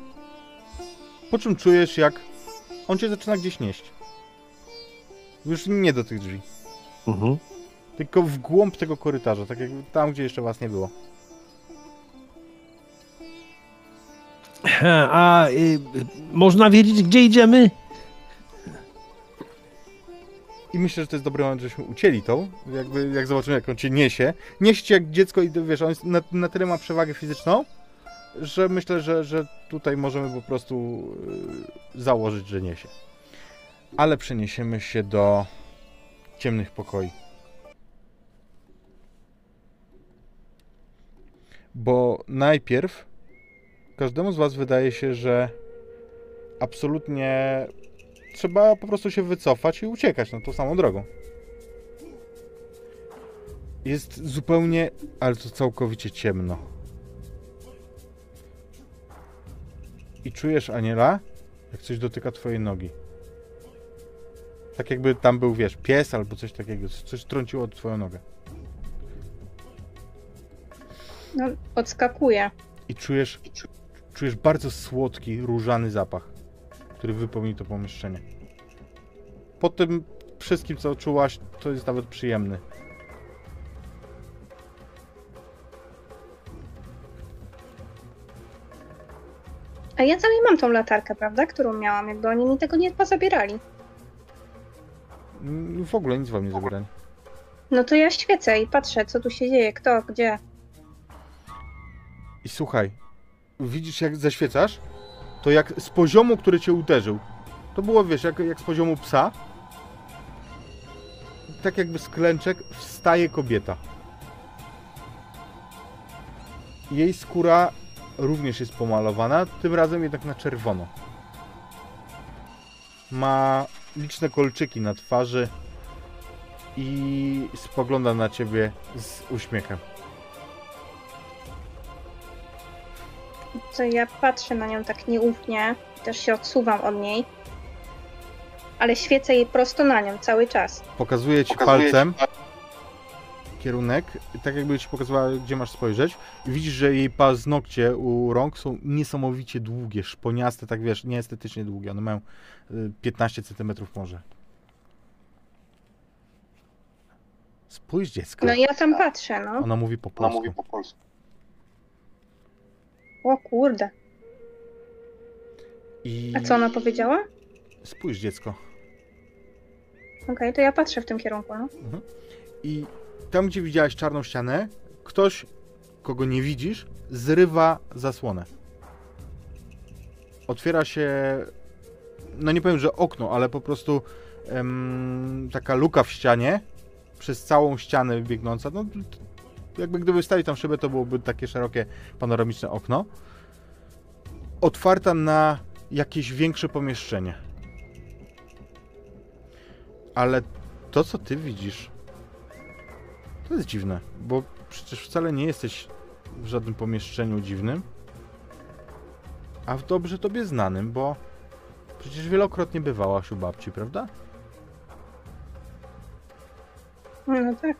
po czym czujesz, jak on cię zaczyna gdzieś nieść. Już nie do tych drzwi, Mhm. tylko w głąb tego korytarza, tak jak tam, gdzie jeszcze was nie było. A y, można wiedzieć, gdzie idziemy? I myślę, że to jest dobry moment, żeśmy ucięli tą, jakby jak zobaczymy, jak on cię niesie. Niesie cię jak dziecko i wiesz, on na, na tyle ma przewagę fizyczną, że myślę, że, że tutaj możemy po prostu y, założyć, że niesie. Ale przeniesiemy się do ciemnych pokoi. Bo najpierw każdemu z was wydaje się, że absolutnie trzeba po prostu się wycofać i uciekać na tą samą drogą. Jest zupełnie, ale to całkowicie ciemno. I czujesz, Aniela, jak coś dotyka twojej nogi. Tak jakby tam był, wiesz, pies albo coś takiego, coś trąciło twoją nogę. No, odskakuje. I czujesz, czujesz bardzo słodki, różany zapach, który wypełni to pomieszczenie. Po tym wszystkim, co czułaś, to jest nawet przyjemny. A ja dalej mam tą latarkę, prawda? Którą miałam, jakby oni mi tego nie pozabierali. Mm, W ogóle nic wam nie zabierali. No to ja świecę i patrzę, co tu się dzieje, kto, gdzie. I słuchaj, widzisz jak zaświecasz? To jak z poziomu, który cię uderzył. To było, wiesz, jak, jak z poziomu psa. Tak jakby z klęczek wstaje kobieta. Jej skóra również jest pomalowana, tym razem jednak na czerwono. Ma liczne kolczyki na twarzy i spogląda na ciebie z uśmiechem. To ja patrzę na nią tak nieufnie, też się odsuwam od niej. Ale świecę jej prosto na nią cały czas. Pokazuje ci palcem kierunek, tak jakby ci pokazywała, gdzie masz spojrzeć. I widzisz, że jej paznokcie u rąk są niesamowicie długie, szponiaste, tak wiesz, nieestetycznie długie. One mają y, 15 cm może. Spójrz, dziecko. No i ja tam patrzę, no. Ona mówi po polsku. O kurde. I A co ona powiedziała? spójrz, dziecko. Okej, to ja patrzę w tym kierunku, no. I tam, gdzie widziałaś czarną ścianę, ktoś, kogo nie widzisz, zrywa zasłonę. Otwiera się, no nie powiem, że okno, ale po prostu em, taka luka w ścianie, przez całą ścianę biegnąca. No, jakby gdyby wstawić tam szybę, to byłoby takie szerokie, panoramiczne okno. Otwarta na jakieś większe pomieszczenie. Ale to, co ty widzisz, to jest dziwne, bo przecież wcale nie jesteś w żadnym pomieszczeniu dziwnym, a w dobrze tobie znanym, bo przecież wielokrotnie bywałaś u babci, prawda? No tak.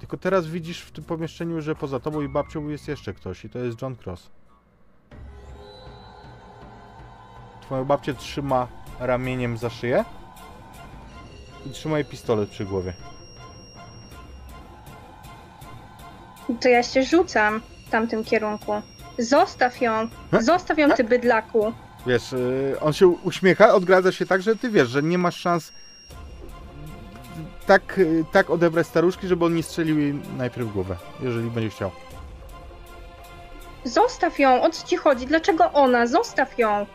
Tylko teraz widzisz w tym pomieszczeniu, że poza tobą i babcią jest jeszcze ktoś i to jest John Cross. Twoją babcię trzyma ramieniem za szyję i trzyma jej pistolet przy głowie. To ja się rzucam w tamtym kierunku. Zostaw ją! Zostaw ją, ty bydlaku! Wiesz, yy, on się uśmiecha, odgradza się tak, że ty wiesz, że nie masz szans tak, yy, tak odebrać staruszki, żeby on nie strzelił jej najpierw w głowę, jeżeli będzie chciał. Zostaw ją! O co ci chodzi? Dlaczego ona? Zostaw ją!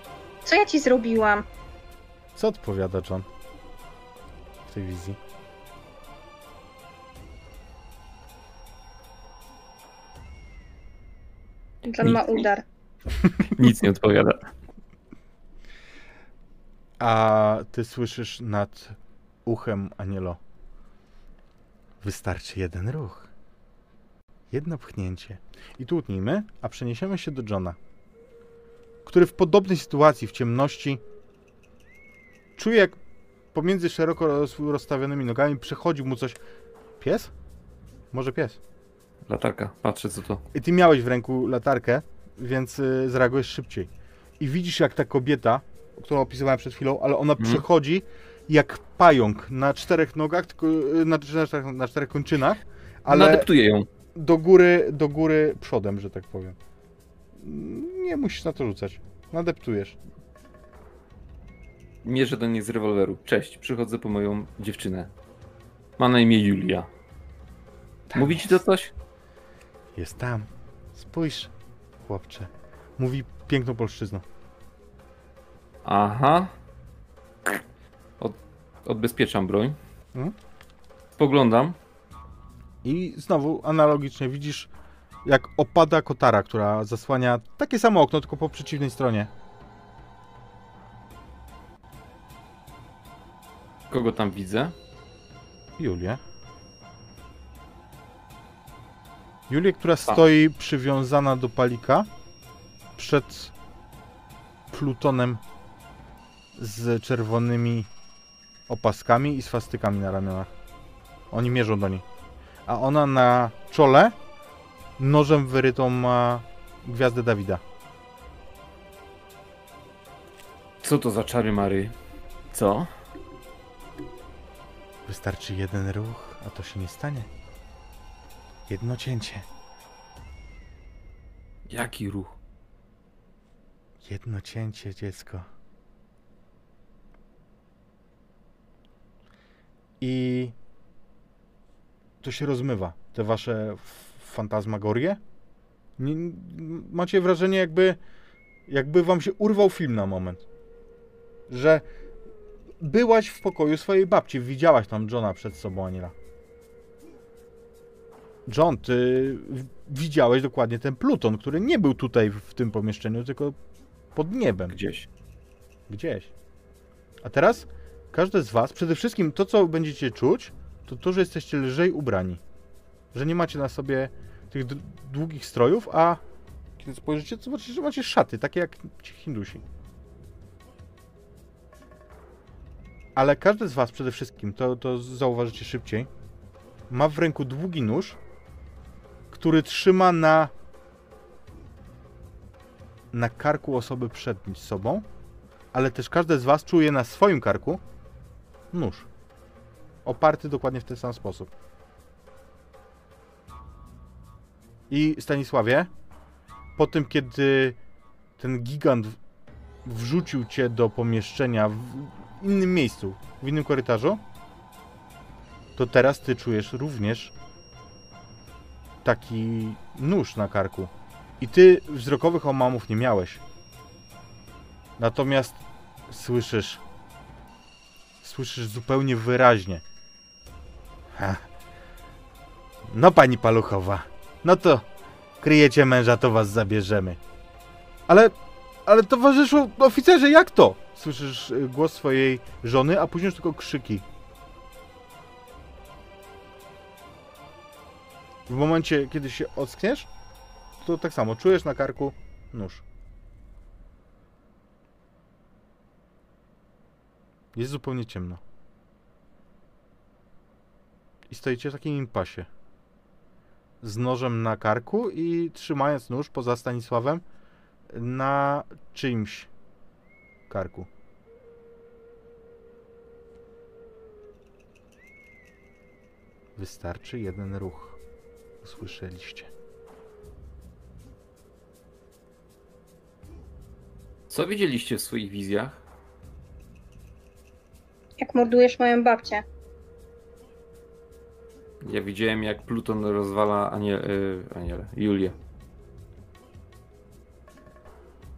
Co ja ci zrobiłam? Co odpowiada John w tej wizji? John ma udar. [laughs] Nic nie odpowiada. A ty słyszysz nad uchem Anielo. Wystarczy jeden ruch. Jedno pchnięcie. I tu utnijmy, a przeniesiemy się do Johna, który w podobnej sytuacji, w ciemności, czuje jak pomiędzy szeroko roz- rozstawionymi nogami przechodził mu coś. Pies? Może pies. Latarka, patrzę co to. I ty miałeś w ręku latarkę, więc y, zareagujesz szybciej. I widzisz, jak ta kobieta, którą opisywałem przed chwilą, ale ona Mhm. przechodzi jak pająk na czterech nogach, tylko y, na, na, czterech, na czterech kończynach, ale Nadeptuję ją. do góry, do góry przodem, że tak powiem. Nie musisz na to rzucać. Nadeptujesz. Mierzę do niej z rewolweru. Cześć, przychodzę po moją dziewczynę. Ma na imię Julia. Mówi ci to coś? Jest tam. Spójrz, chłopcze. Mówi piękną polszczyzną. Aha. Od, odbezpieczam broń. Mhm. Spoglądam. I znowu analogicznie widzisz jak opada kotara, która zasłania takie samo okno, tylko po przeciwnej stronie. Kogo tam widzę? Julię. Julię, która stoi przywiązana do palika przed Plutonem z czerwonymi opaskami i swastykami na ramionach. Oni mierzą do niej. A ona na czole nożem wyrytą ma gwiazdę Dawida. Co to za czary Mary? Co? Wystarczy jeden ruch, a to się nie stanie. Jedno cięcie. Jaki ruch? Jedno cięcie, dziecko. I to się rozmywa. Te wasze fantazmagorie. Macie wrażenie, jakby, jakby wam się urwał film na moment. Że byłaś w pokoju swojej babci, widziałaś tam Johna przed sobą, Aniela. John, ty widziałeś dokładnie ten Pluton, który nie był tutaj w tym pomieszczeniu, tylko pod niebem. Gdzieś. Gdzieś. A teraz każdy z was, przede wszystkim to, co będziecie czuć, to to, że jesteście lżej ubrani. Że nie macie na sobie tych długich strojów, a kiedy spojrzycie, to zobaczycie, że macie szaty, takie jak ci Hindusi. Ale każdy z was przede wszystkim, to, to zauważycie szybciej, ma w ręku długi nóż, który trzyma na na karku osoby przed sobą, ale też każde z was czuje na swoim karku nóż. Oparty dokładnie w ten sam sposób. I Stanisławie, po tym kiedy ten gigant wrzucił cię do pomieszczenia w innym miejscu, w innym korytarzu, to teraz ty czujesz również taki nóż na karku. I ty wzrokowych omamów nie miałeś. Natomiast słyszysz. Słyszysz zupełnie wyraźnie. Ha. No pani paluchowa. No to kryjecie męża, to was zabierzemy. Ale. Ale towarzyszu oficerze, jak to? Słyszysz y, głos swojej żony, a później tylko krzyki. W momencie, kiedy się ockniesz, to tak samo, czujesz na karku nóż. Jest zupełnie ciemno. I stoicie w takim impasie. Z nożem na karku i trzymając nóż poza Stanisławem na czyimś karku. Wystarczy jeden ruch. Usłyszeliście. Co widzieliście w swoich wizjach? Jak mordujesz moją babcię. Ja widziałem jak Pluton rozwala Anie, y, Anielę, Julię.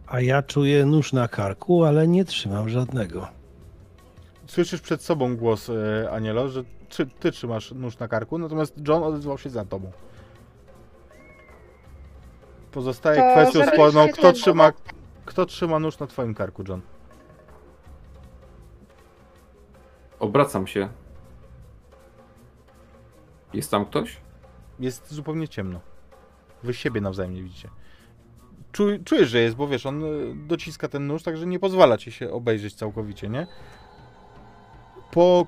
A ja czuję nóż na karku, ale nie trzymam żadnego. Słyszysz przed sobą głos, e, Anielo, że ty, ty trzymasz nóż na karku, natomiast John odezwał się za tobą. Pozostaje To kwestią zaraz sporną, się kto ten- trzyma, kto trzyma nóż na twoim karku, John. Obracam się. Jest tam ktoś? Jest zupełnie ciemno. Wy siebie nawzajem nie widzicie. Czuj, czujesz, że jest, bo wiesz, on e, dociska ten nóż, także nie pozwala ci się obejrzeć całkowicie, nie? Po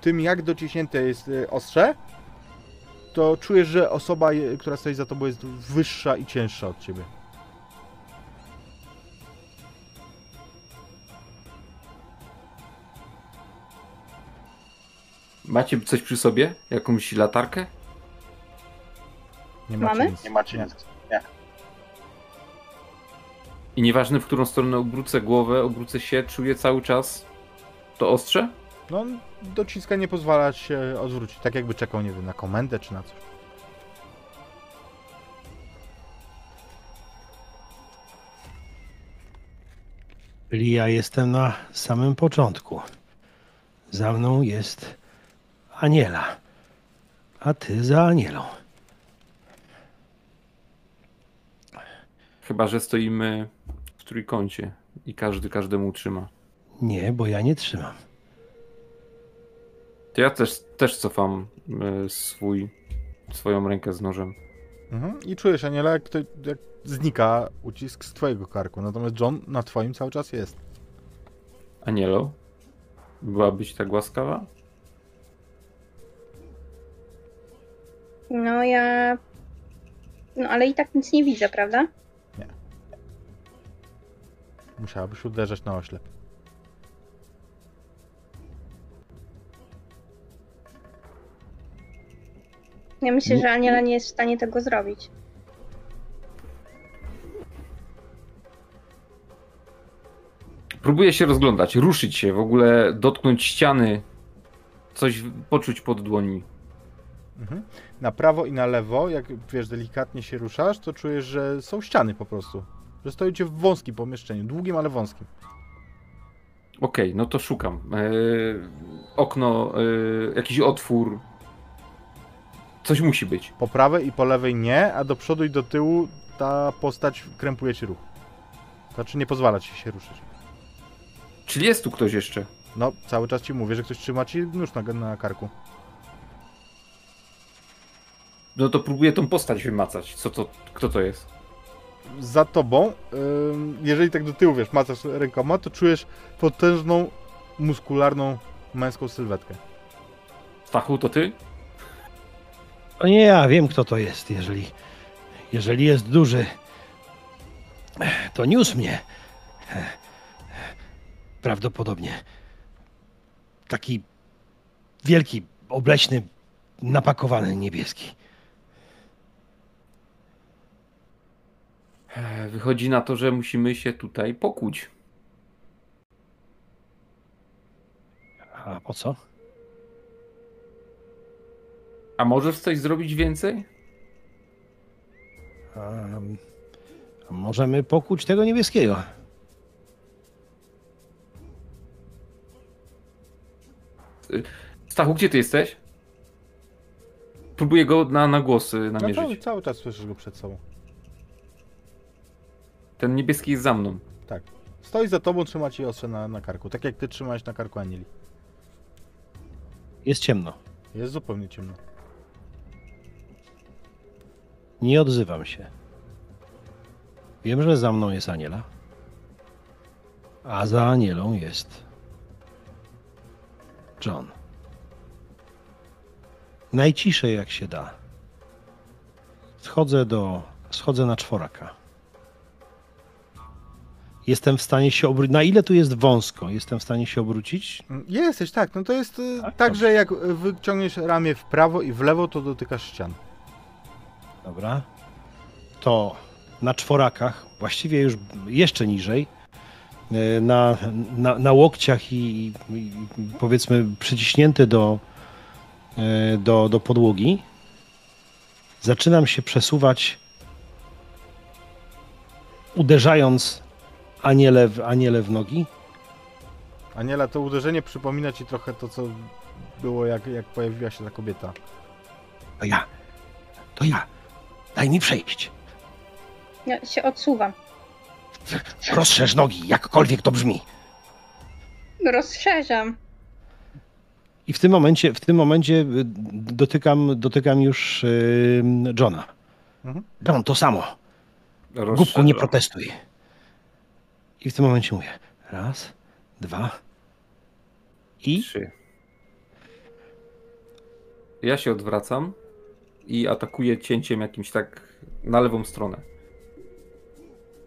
tym, jak dociśnięte jest e, ostrze, to czujesz, że osoba, która stoi za tobą, jest wyższa i cięższa od ciebie. Macie coś przy sobie? Jakąś latarkę? Nie macie Mamy? nic. Nie macie nic. I nieważne w którą stronę obrócę głowę, obrócę się, czuję cały czas to ostrze? No, dociska nie pozwala się odwrócić, tak jakby czekał, nie wiem, na komendę czy na coś. Czyli ja jestem na samym początku. Za mną jest Aniela. A ty za Anielą. Chyba, że stoimy w trójkącie i każdy każdemu trzyma. Nie, bo ja nie trzymam. To ja też, też cofam e, swój, swoją rękę z nożem. Mhm. I czujesz, Aniela, jak, to, jak znika ucisk z twojego karku, natomiast John na twoim cały czas jest. Anielo, byłabyś tak łaskawa? No ja. No ale i tak nic nie widzę, prawda? Musiałabyś uderzać na oślep. Ja myślę, że Aniela nie jest w stanie tego zrobić. Próbuję się rozglądać, ruszyć się, w ogóle dotknąć ściany, coś poczuć pod dłońmi. Mhm. Na prawo i na lewo, jak wiesz, delikatnie się ruszasz, to czujesz, że są ściany po prostu. Że stoicie w wąskim pomieszczeniu, długim, ale wąskim. Okej, no to szukam. E, okno, e, jakiś otwór. Coś musi być. Po prawej i po lewej nie, a do przodu i do tyłu ta postać krępuje ci ruch. Znaczy nie pozwala ci się ruszyć. Czyli jest tu ktoś jeszcze. No, cały czas ci mówię, że ktoś trzyma ci nóż na, na karku. No to próbuję tą postać wymacać. Co to, kto to jest? Za tobą, jeżeli tak do tyłu, wiesz, macasz rękoma, to czujesz potężną, muskularną, męską sylwetkę. Stachu, to ty? To nie ja wiem, kto to jest. Jeżeli, jeżeli jest duży, to niósł mnie. Prawdopodobnie. Taki wielki, obleśny, napakowany niebieski. E, Wychodzi na to, że musimy się tutaj pokłóć. A po co? A możesz coś zrobić więcej? A możemy pokuć tego niebieskiego. Stachu, gdzie ty jesteś? Próbuję go na, na głos y, No namierzyć. cały, cały czas słyszysz go przed sobą. Ten niebieski jest za mną. Tak. Stoi za tobą, trzyma ci ostrze na, na karku. Tak jak ty trzymałeś na karku Anieli. Jest ciemno. Jest zupełnie ciemno. Nie odzywam się. Wiem, że za mną jest Aniela. A za Anielą jest John. Najciszej jak się da. Schodzę do. Schodzę na czworaka. Jestem w stanie się obrócić. Na ile tu jest wąsko? Jestem w stanie się obrócić? Jesteś, tak. No to jest y, Tak? tak, że jak wyciągniesz ramię w prawo i w lewo, to dotykasz ścian. Dobra. To na czworakach, właściwie już jeszcze niżej, e, na, na, na łokciach i, i powiedzmy przyciśnięty do, e, do, do podłogi, zaczynam się przesuwać, uderzając aniele w, aniele w nogi. Aniela, to uderzenie przypomina ci trochę to, co było, jak, jak pojawiła się ta kobieta. To ja, to ja, daj mi przejść. Ja się odsuwam. Rozszerz nogi, jakkolwiek to brzmi. Rozszerzam. I w tym momencie, w tym momencie y, dotykam, dotykam już y, Johna. Mhm. John, to samo. Głupku, Rozszerzam. nie protestuj. I w tym momencie mówię. Raz, dwa i Trzy. Ja się odwracam i atakuję cięciem jakimś tak na lewą stronę.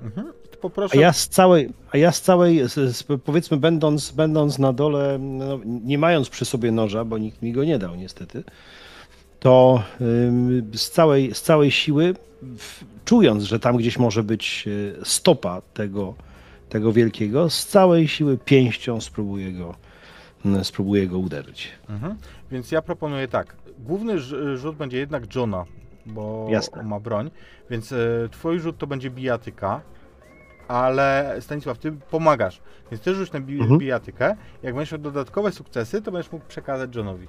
Mhm. To a poproszę. ja z całej, a ja z całej, z, z, powiedzmy będąc, będąc na dole, no, nie mając przy sobie noża, bo nikt mi go nie dał niestety, to ym, z, całej, z całej siły, w, czując, że tam gdzieś może być y, stopa tego, tego wielkiego, z całej siły pięścią spróbuję go, y, spróbuję go uderzyć. Mhm. Więc ja proponuję tak. Główny rz- rzut będzie jednak Johna, bo Jasne. on ma broń. Więc e, twój rzut to będzie bijatyka. Ale Stanisław, ty pomagasz. Więc ty rzuć na bi- Mhm. bijatykę. Jak będziesz miał dodatkowe sukcesy, to będziesz mógł przekazać Johnowi.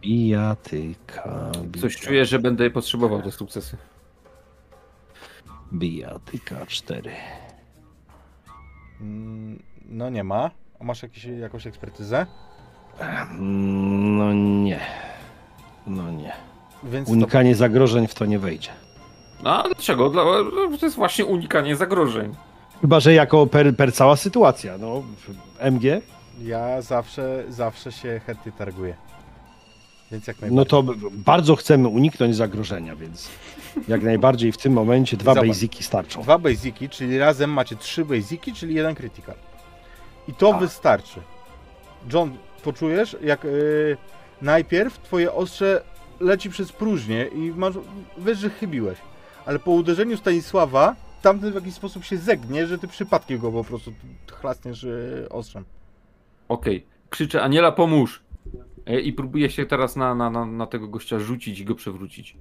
Bijatyka. Coś czuję, że będę potrzebował te sukcesy. Bijatyka 4. Mm, No nie ma. A masz jakieś, jakąś ekspertyzę? No nie. No nie. Więc to, Unikanie zagrożeń w to nie wejdzie. No a dlaczego? Dla, to jest właśnie unikanie zagrożeń. Chyba, że jako per, per cała sytuacja. No, w MG, ja zawsze, zawsze się chętnie targuję. Więc jak no najbardziej. to b- bardzo chcemy uniknąć zagrożenia, więc jak najbardziej w tym momencie dwa Zobacz. basiki starczą. Dwa basiki, czyli razem macie trzy basiki, czyli jeden critical. I to Tak. wystarczy. John, poczujesz, jak yy, najpierw twoje ostrze leci przez próżnię i masz, wiesz, że chybiłeś. Ale po uderzeniu Stanisława, tamten w jakiś sposób się zegnie, że ty przypadkiem go po prostu chlasniesz yy, ostrzem. Okej. Krzyczę, Aniela, pomóż! E, I próbuję się teraz na, na, na, na tego gościa rzucić i go przewrócić.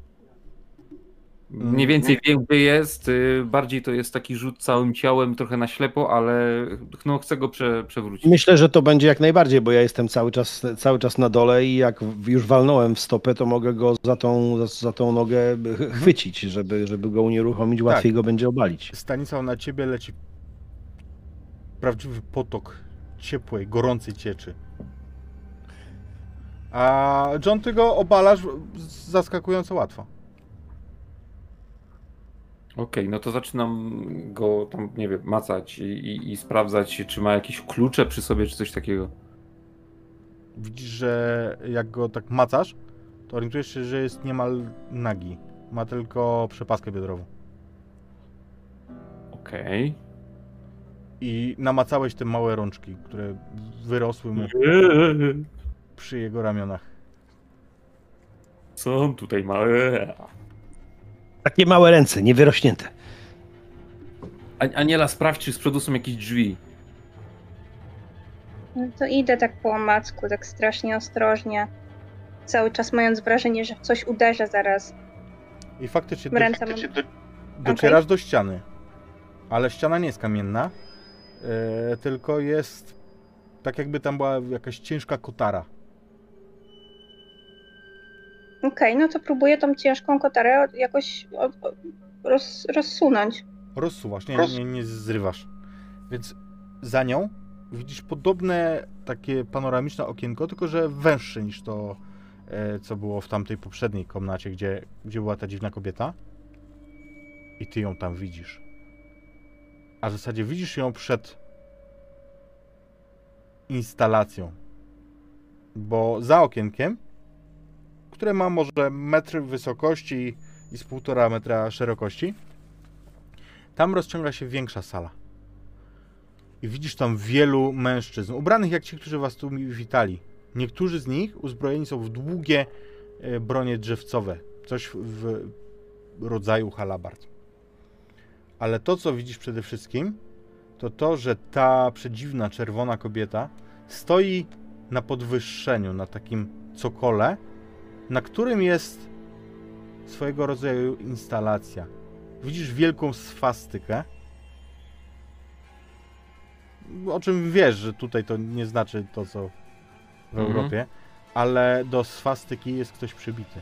Mniej więcej wiem, gdzie jest. y, Bardziej to jest taki rzut całym ciałem, trochę na ślepo, ale no, chcę go prze, przewrócić. Myślę, że to będzie jak najbardziej, bo ja jestem cały czas, cały czas na dole i jak już walnąłem w stopę, to mogę go za tą, za, za tą nogę ch- chwycić, żeby, żeby go unieruchomić, łatwiej go będzie obalić. Stanisław, na ciebie leci prawdziwy potok ciepłej, gorącej cieczy. A John, ty go obalasz zaskakująco łatwo. Okej, no to zaczynam go tam, nie wiem, macać i, i, i sprawdzać, czy ma jakieś klucze przy sobie, czy coś takiego. Widzisz, że jak go tak macasz, to orientujesz się, że jest niemal nagi. Ma tylko przepaskę biodrową. Okej. I namacałeś te małe rączki, które wyrosły mu przy jego ramionach. Są tutaj małe. Takie małe ręce, niewyrośnięte. A- Aniela, sprawdź, czy z przodu są jakieś drzwi. No to idę tak po omacku, tak strasznie ostrożnie. Cały czas mając wrażenie, że w coś uderzę zaraz. I faktycznie W ręce mam... docierasz do ściany. Ale ściana nie jest kamienna, e, tylko jest tak jakby tam była jakaś ciężka kotara. Okej, no to próbuję tą ciężką kotarę jakoś roz, rozsunąć. Rozsuwasz, nie, nie, nie zrywasz. Więc za nią widzisz podobne takie panoramiczne okienko, tylko że węższe niż to, e, co było w tamtej poprzedniej komnacie, gdzie, gdzie była ta dziwna kobieta. I ty ją tam widzisz. A w zasadzie widzisz ją przed instalacją. Bo za okienkiem, które ma może metr wysokości i z półtora metra szerokości, tam rozciąga się większa sala. I widzisz tam wielu mężczyzn, ubranych jak ci, którzy was tu witali. Niektórzy z nich uzbrojeni są w długie e, bronie drzewcowe, coś w rodzaju halabard. Ale to, co widzisz przede wszystkim, to to, że ta przedziwna czerwona kobieta stoi na podwyższeniu, na takim cokole, na którym jest swojego rodzaju instalacja. Widzisz wielką swastykę. O czym wiesz, że tutaj to nie znaczy to, co w Mhm. Europie, ale do swastyki jest ktoś przybity.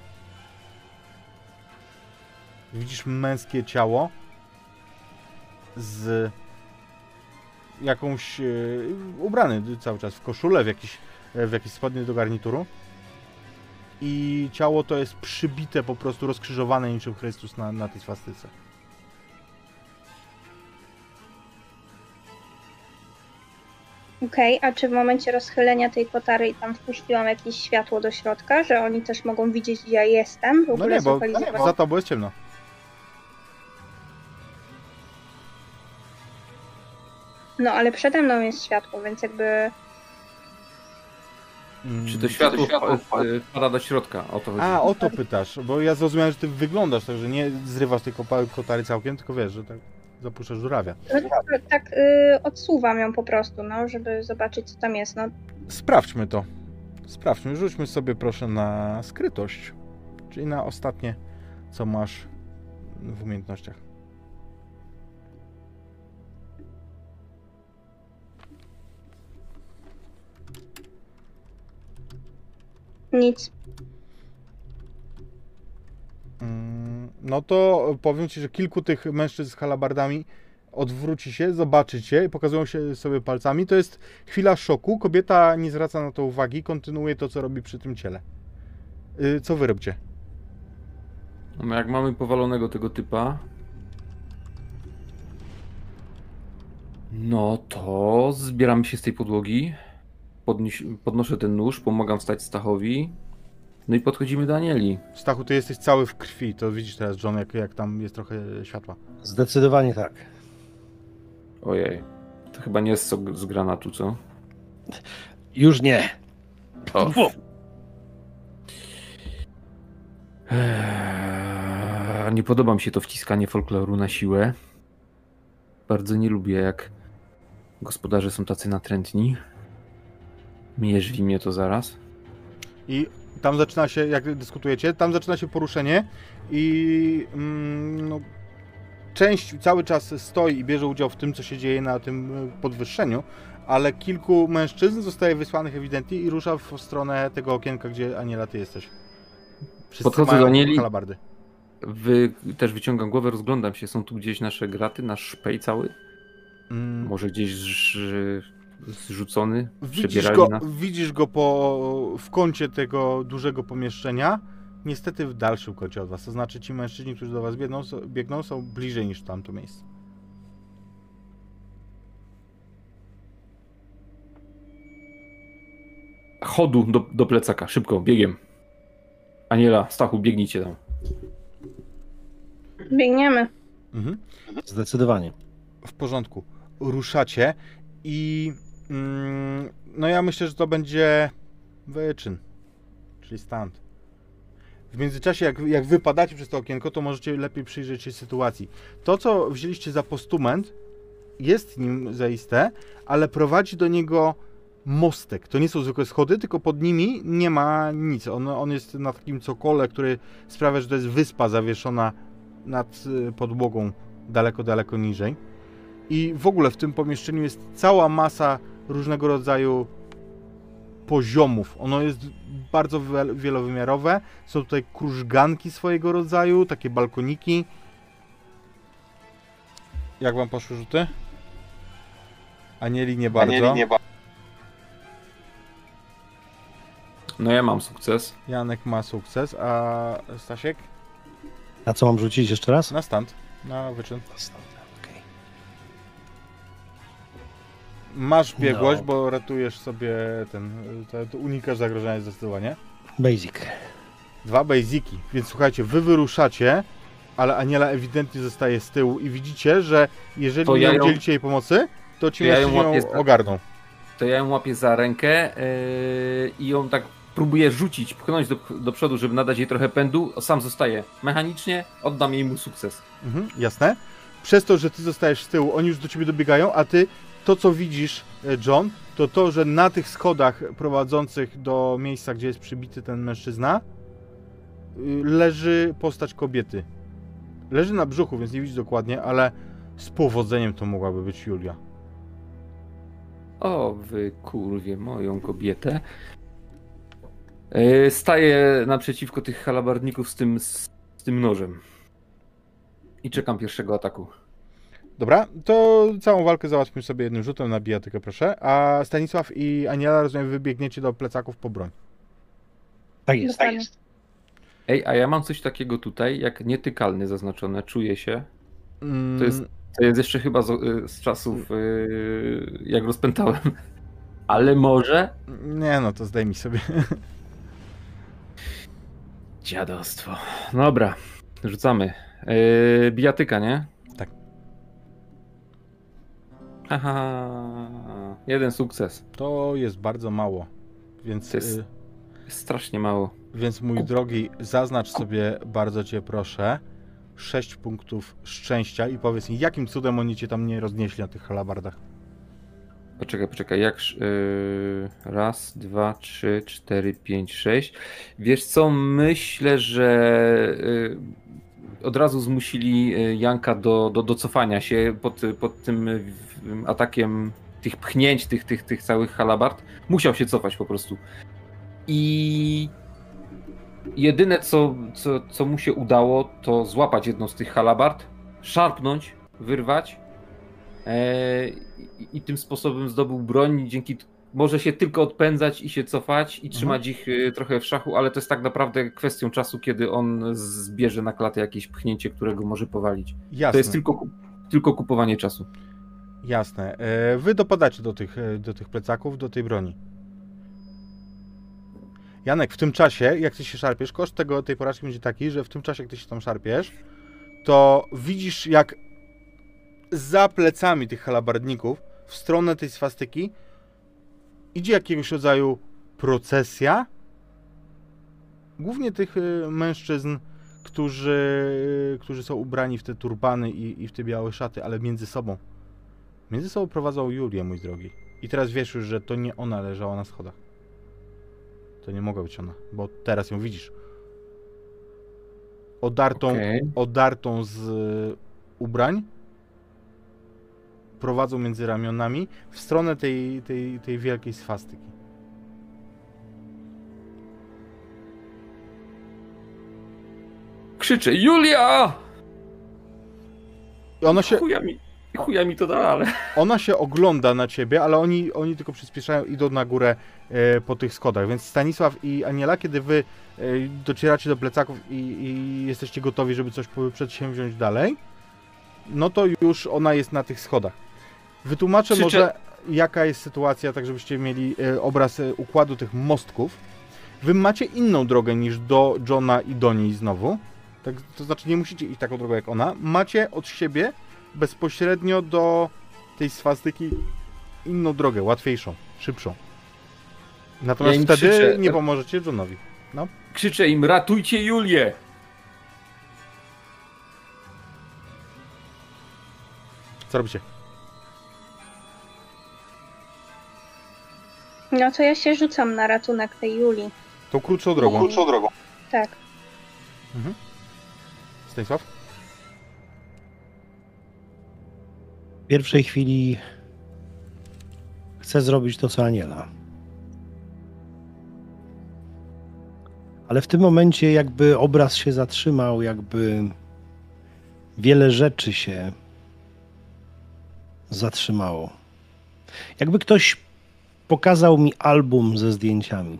Widzisz męskie ciało z jakąś e, ubrany cały czas w koszulę, w jakiś, e, w jakieś spodnie do garnituru. I ciało to jest przybite, po prostu rozkrzyżowane niczym Chrystus na, na tej swastyce. Okej, a czy w momencie rozchylenia tej kotary i tam wpuściłam jakieś światło do środka, że oni też mogą widzieć, gdzie ja jestem? W No ogóle nie, bo zlokalizować? za tobą jest ciemno. No ale przede mną jest światło, więc jakby... Czy to światło y, wpada do środka? O to chodzi. A, o to pytasz, bo ja zrozumiałem, że ty wyglądasz tak, że nie zrywasz tej kotary całkiem, tylko wiesz, że tak zapuszczasz żurawia. No, tak tak y, odsuwam ją po prostu, no, żeby zobaczyć, co tam jest. No, Sprawdźmy to. Sprawdźmy, rzućmy sobie proszę na skrytość, czyli na ostatnie, co masz w umiejętnościach. Nic. Mm, no to powiem ci, że kilku tych mężczyzn z halabardami odwróci się, zobaczy cię i pokazują się sobie palcami. To jest chwila szoku. Kobieta nie zwraca na to uwagi, kontynuuje to, co robi przy tym ciele. Y, Co wy robicie? No jak mamy powalonego tego typa, no to zbieramy się z tej podłogi, podnoszę ten nóż, pomagam wstać Stachowi, no i podchodzimy do Anieli. Stachu, ty jesteś cały w krwi. To widzisz teraz, John, jak, jak tam jest trochę światła. Zdecydowanie tak. Ojej, to chyba nie jest sok z granatu, co? Już nie. O. Eee, Nie podoba mi się to wciskanie folkloru na siłę. Bardzo nie lubię, jak gospodarze są tacy natrętni. Mierzwi mnie to zaraz. I tam zaczyna się, jak dyskutujecie, tam zaczyna się poruszenie i mm, no, część cały czas stoi i bierze udział w tym, co się dzieje na tym y, podwyższeniu, ale kilku mężczyzn zostaje wysłanych ewidentnie i rusza w stronę tego okienka, gdzie Aniela, ty jesteś. Wszyscy Podchodzę do Anieli. halabardy. Wy też wyciągam głowę, rozglądam się. Są tu gdzieś nasze graty, nasz szpej cały? Mm, Może gdzieś zrzucony? Widzisz go, widzisz go po, w kącie tego dużego pomieszczenia, niestety w dalszym kącie od was. To znaczy ci mężczyźni, którzy do was biegną, są- biegną są bliżej niż tamto miejsce. Chodu do, do plecaka, szybko, biegiem. Aniela, Stachu, biegnijcie tam. Biegniemy. Mhm. Zdecydowanie. W porządku. Ruszacie i no ja myślę, że to będzie wyczyn, czyli stand. W międzyczasie, jak, jak wypadacie przez to okienko, to możecie lepiej przyjrzeć się sytuacji. To, co wzięliście za postument, jest nim zaiste, ale prowadzi do niego mostek. To nie są zwykłe schody, tylko pod nimi nie ma nic. On, on jest na takim cokole, który sprawia, że to jest wyspa zawieszona nad y, podłogą daleko, daleko niżej. I w ogóle w tym pomieszczeniu jest cała masa różnego rodzaju poziomów. Ono jest bardzo wiel- wielowymiarowe. Są tutaj krużganki swojego rodzaju, takie balkoniki. Jak wam poszły rzuty? Anieli nie bardzo. Anieli nie ba- No ja mam sukces. Janek ma sukces, a Stasiek? A co mam rzucić jeszcze raz? Na stand, na wyczyn. Okej. Masz biegłość, No. bo ratujesz sobie ten, to, to unikasz zagrożenia zdecydowanie. Basic. Dwa basiki, więc słuchajcie, wy wyruszacie, ale Aniela ewidentnie zostaje z tyłu i widzicie, że jeżeli To nie ja ją- udzielicie jej pomocy, to ci to ja ją ją za- ogarną. To ja ją łapię za rękę yy, i ją tak próbuję rzucić, pchnąć do, do przodu, żeby nadać jej trochę pędu. Sam zostaje mechanicznie, oddam jej mu sukces. Mhm, jasne. Przez to, że ty zostajesz z tyłu, oni już do ciebie dobiegają, a ty to, co widzisz, e, John, to to, że na tych schodach prowadzących do miejsca, gdzie jest przybity ten mężczyzna, y, leży postać kobiety. Leży na brzuchu, więc nie widzisz dokładnie, ale z powodzeniem to mogłaby być Julia. O, wy kurwie, moją kobietę. Yy, staję naprzeciwko tych halabardników z tym, z tym nożem. I czekam pierwszego ataku. Dobra, to całą walkę załatwmy sobie jednym rzutem na bijatykę, proszę. A Stanisław i Aniela, rozumiem, wybiegniecie do plecaków po broń. Tak jest. Dokładnie. Ej, a ja mam coś takiego tutaj, jak nietykalny zaznaczone, czuję się. Mm, To jest- To jest jeszcze chyba z, y, z czasów, yy, jak rozpętałem. [laughs] Ale może... Nie no, to zdejmij sobie. Dziadostwo. Dobra, rzucamy. Yy, bijatyka, nie? Haha, jeden sukces. To jest bardzo mało. Więc, To jest- y, Strasznie mało. więc mój drogi, zaznacz sobie, bardzo cię proszę, 6 punktów szczęścia i powiedz mi, jakim cudem oni cię tam nie roznieśli na tych halabardach. Poczekaj, poczekaj, jak... Yy, raz, dwa, trzy, cztery, pięć, sześć. Wiesz co, myślę, że yy, od razu zmusili yy, Janka do, do, do cofania się pod, pod tym w- atakiem tych pchnięć, tych, tych, tych całych halabard. Musiał się cofać po prostu. I jedyne, co, co, co mu się udało, to złapać jedną z tych halabard, szarpnąć, wyrwać e, i, i tym sposobem zdobył broń. Dzięki może się tylko odpędzać i się cofać i trzymać ich e, trochę w szachu, ale to jest tak naprawdę kwestią czasu, kiedy on zbierze na klatę jakieś pchnięcie, którego może powalić. Jasne. To jest tylko, tylko kupowanie czasu. Jasne. E, Wy dopadacie do tych, e, do tych plecaków, do tej broni. Janek, w tym czasie, jak ty się szarpiesz, koszt tego, tej porażki będzie taki, że w tym czasie, jak ty się tam szarpiesz, to widzisz, jak za plecami tych halabardników, w stronę tej swastyki, idzie jakiegoś rodzaju procesja. Głównie tych y, mężczyzn, którzy, którzy są ubrani w te turbany i, i w te białe szaty, ale między sobą. Między sobą prowadzą Julię, mój drogi. I teraz wiesz już, że to nie ona leżała na schodach. To nie mogła być ona, bo teraz ją widzisz. Odartą, Okej. odartą z y, ubrań. Prowadzą między ramionami w stronę tej, tej, tej wielkiej swastyki. Krzyczę, Julia! I ona się, Chuja mi, chuja mi to da, ale... ona się ogląda na ciebie, ale oni, oni tylko przyspieszają, idą na górę e, po tych schodach. Więc Stanisław i Aniela, kiedy wy e, docieracie do plecaków i, i jesteście gotowi, żeby coś przedsięwziąć dalej, no to już ona jest na tych schodach. Wytłumaczę Krzyczę- może, jaka jest sytuacja, tak żebyście mieli e, obraz e, układu tych mostków. Wy macie inną drogę niż do Johna i do niej znowu. Tak, to znaczy nie musicie iść taką drogą jak ona. Macie od siebie bezpośrednio do tej swastyki inną drogę, łatwiejszą, szybszą. Natomiast Ja wtedy krzyczę. nie pomożecie Johnowi. Krzyczę im, ratujcie Julię! Co robicie? No to ja się rzucam na ratunek tej Julii. Tą krótszą drogą. drogą. Tak. Stanisław? W pierwszej chwili chcę zrobić to, co Aniela. Ale w tym momencie jakby obraz się zatrzymał, jakby wiele rzeczy się zatrzymało. Jakby ktoś pokazał mi album ze zdjęciami.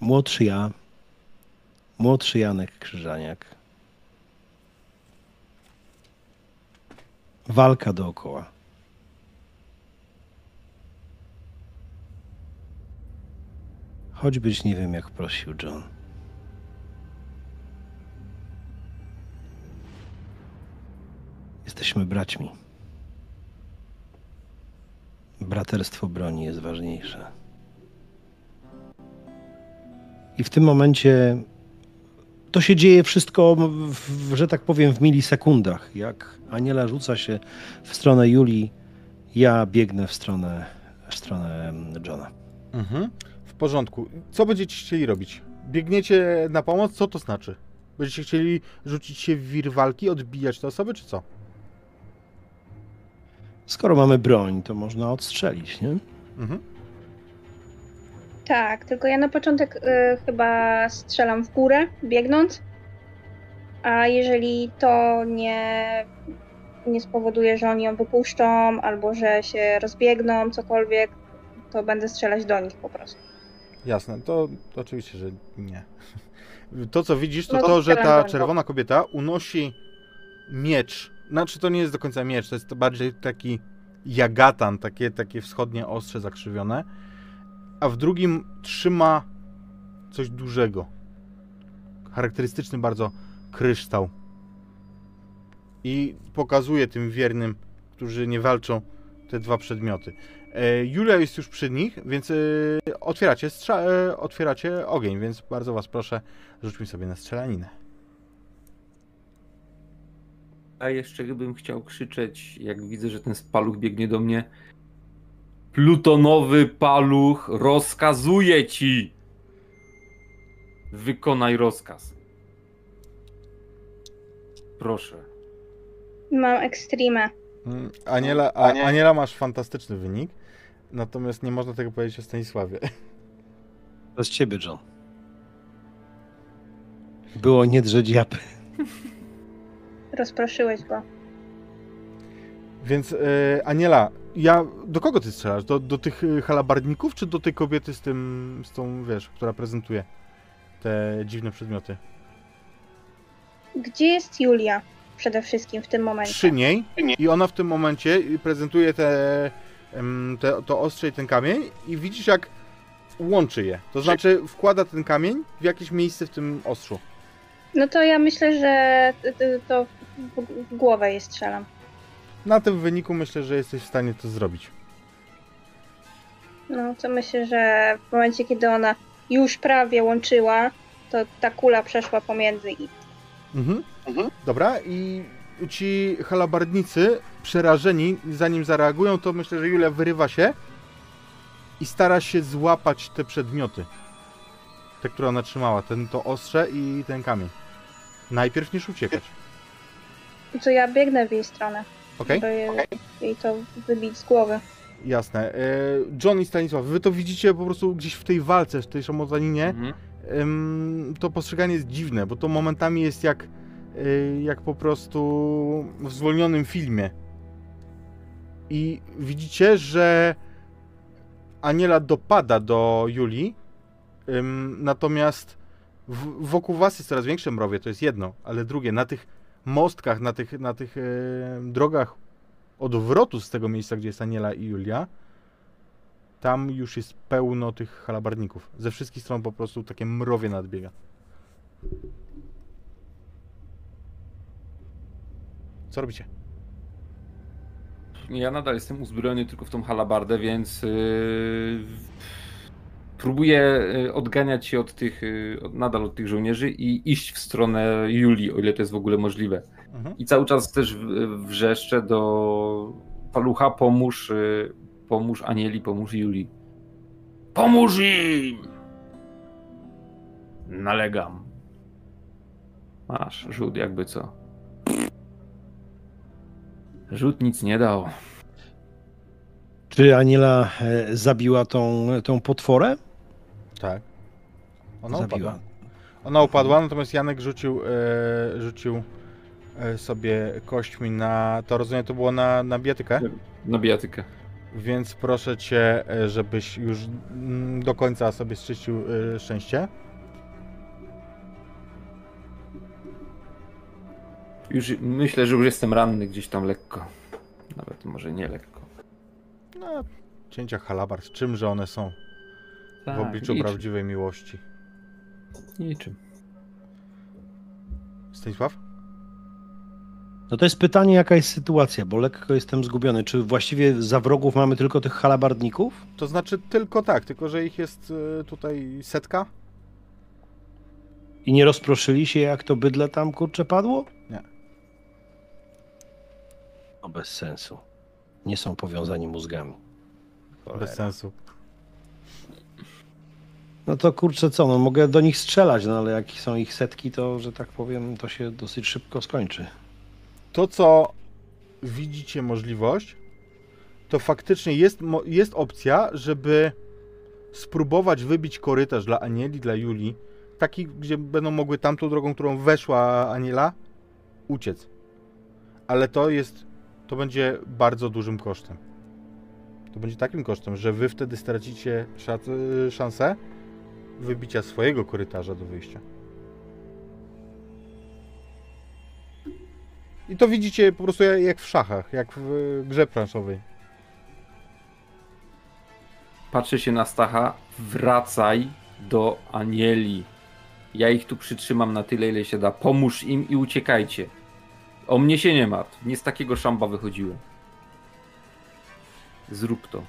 Młodszy ja, młodszy Janek Krzyżaniak. Walka dookoła. Choćbyś nie wiem, jak prosił John. Jesteśmy braćmi. Braterstwo broni jest ważniejsze. I w tym momencie to się dzieje wszystko, w, że tak powiem, w milisekundach. Jak Aniela rzuca się w stronę Julii, ja biegnę w stronę, w stronę Johna. Mhm. W porządku. Co będziecie chcieli robić? Biegniecie na pomoc? Co to znaczy? Będziecie chcieli rzucić się w wir walki, odbijać te osoby, czy co? Skoro mamy broń, to można odstrzelić, nie? Mhm. Tak, tylko ja na początek y, chyba strzelam w górę, biegnąc. A jeżeli to nie, nie spowoduje, że oni ją wypuszczą, albo że się rozbiegną, cokolwiek, to będę strzelać do nich po prostu. Jasne, to, to oczywiście, że nie. [laughs] To, co widzisz, to No to to, że ta czerwona kobieta unosi miecz. Znaczy, to nie jest do końca miecz, to jest bardziej taki jagatan, takie, takie wschodnie ostrze zakrzywione. A w drugim trzyma coś dużego. Charakterystyczny bardzo kryształ. I pokazuje tym wiernym, którzy nie walczą, te dwa przedmioty. E, Julia jest już przy nich, więc e, otwieracie, e, otwieracie ogień, więc bardzo was proszę, rzućmy sobie na strzelaninę. A jeszcze bym chciał krzyczeć, jak widzę, że ten paluch biegnie do mnie. Plutonowy paluch rozkazuje ci! Wykonaj rozkaz. Proszę. Mam ekstremę. Mm, Aniela, a, Aniela masz fantastyczny wynik, natomiast nie można tego powiedzieć o Stanisławie. To z ciebie, John. Było nie drzeć japy. [laughs] Rozproszyłeś go. Więc e, Aniela, ja do kogo ty strzelasz? Do, do tych e, halabardników, czy do tej kobiety z tym, z tą, wiesz, która prezentuje te dziwne przedmioty? Gdzie jest Julia? Przede wszystkim w tym momencie. Przy niej i ona w tym momencie prezentuje te, te, to ostrze i ten kamień i widzisz jak łączy je. To znaczy wkłada ten kamień w jakieś miejsce w tym ostrzu. No to ja myślę, że to w, głowę je strzelam. Na tym wyniku myślę, że jesteś w stanie to zrobić. No to myślę, że w momencie, kiedy ona już prawie łączyła, to ta kula przeszła pomiędzy i Mhm. Dobra, i ci halabardnicy przerażeni, zanim zareagują, to myślę, że Julia wyrywa się i stara się złapać te przedmioty. Te, które ona trzymała, ten, to ostrze i ten kamień. Najpierw niż uciekać. to ja biegnę w jej stronę, Okej? je, jej to wybić z głowy. Jasne. E, John i Stanisław, wy to widzicie po prostu gdzieś w tej walce, w tej szamotaninie. Mhm. To postrzeganie jest dziwne, bo to momentami jest jak, y, jak po prostu w zwolnionym filmie. I widzicie, że Aniela dopada do Julii, ym, natomiast w, wokół was jest coraz większe mrowie, to jest jedno, ale drugie, na tych mostkach, na tych, na tych e, drogach odwrotu z tego miejsca, gdzie jest Aniela i Julia, tam już jest pełno tych halabarników. Ze wszystkich stron po prostu takie mrowie nadbiega. Co robicie? Ja nadal jestem uzbrojony tylko w tą halabardę, więc yy, próbuję yy, odganiać się od tych, od- nadal od tych żołnierzy i iść w stronę Julii, o ile to jest w ogóle możliwe. Mhm. I cały czas też w- wrzeszczę do palucha, pomóż, yy, pomóż Anieli, pomóż Julii. Pomóż im! Nalegam. Masz, rzut jakby co. Rzut nic nie dał. Czy Aniela e, zabiła tą, tą potworę? Tak. Ona zabiła. upadła. Ona upadła, natomiast Janek rzucił, e, rzucił e, sobie kośćmi na. To rozumiem, to było na, na bijatykę. Na bijatykę. Więc proszę cię, e, żebyś już mm, do końca sobie zczyścił e, szczęście. Już myślę, że już jestem ranny gdzieś tam lekko. Nawet może nie lekko. No, cięcia halabard. Czymże one są w obliczu niczym, prawdziwej miłości? Niczym. Stanisław? No to jest pytanie, jaka jest sytuacja, bo lekko jestem zgubiony. Czy właściwie za wrogów mamy tylko tych halabardników? To znaczy tylko tak, tylko że ich jest e, tutaj setka. I nie rozproszyli się, jak to bydle tam kurcze padło? Nie. No bez sensu. Nie są powiązani mózgami. Cholera. Bez sensu. No to kurczę co, no mogę do nich strzelać, no ale jak są ich setki, to że tak powiem, to się dosyć szybko skończy. To, co widzicie możliwość, to faktycznie jest, jest opcja, żeby spróbować wybić korytarz dla Anieli, dla Julii, taki, gdzie będą mogły tamtą drogą, którą weszła Aniela, uciec. Ale to jest, to będzie bardzo dużym kosztem. To będzie takim kosztem, że wy wtedy stracicie y, szansę wybicia swojego korytarza do wyjścia. I to widzicie po prostu jak- w szachach, jak w grze planszowej. Patrzę się na Stacha. Wracaj do Anieli. Ja ich tu przytrzymam na tyle, ile się da. Pomóż im i uciekajcie. O mnie się nie martw. Nie z takiego szamba wychodziłem. Zrób to.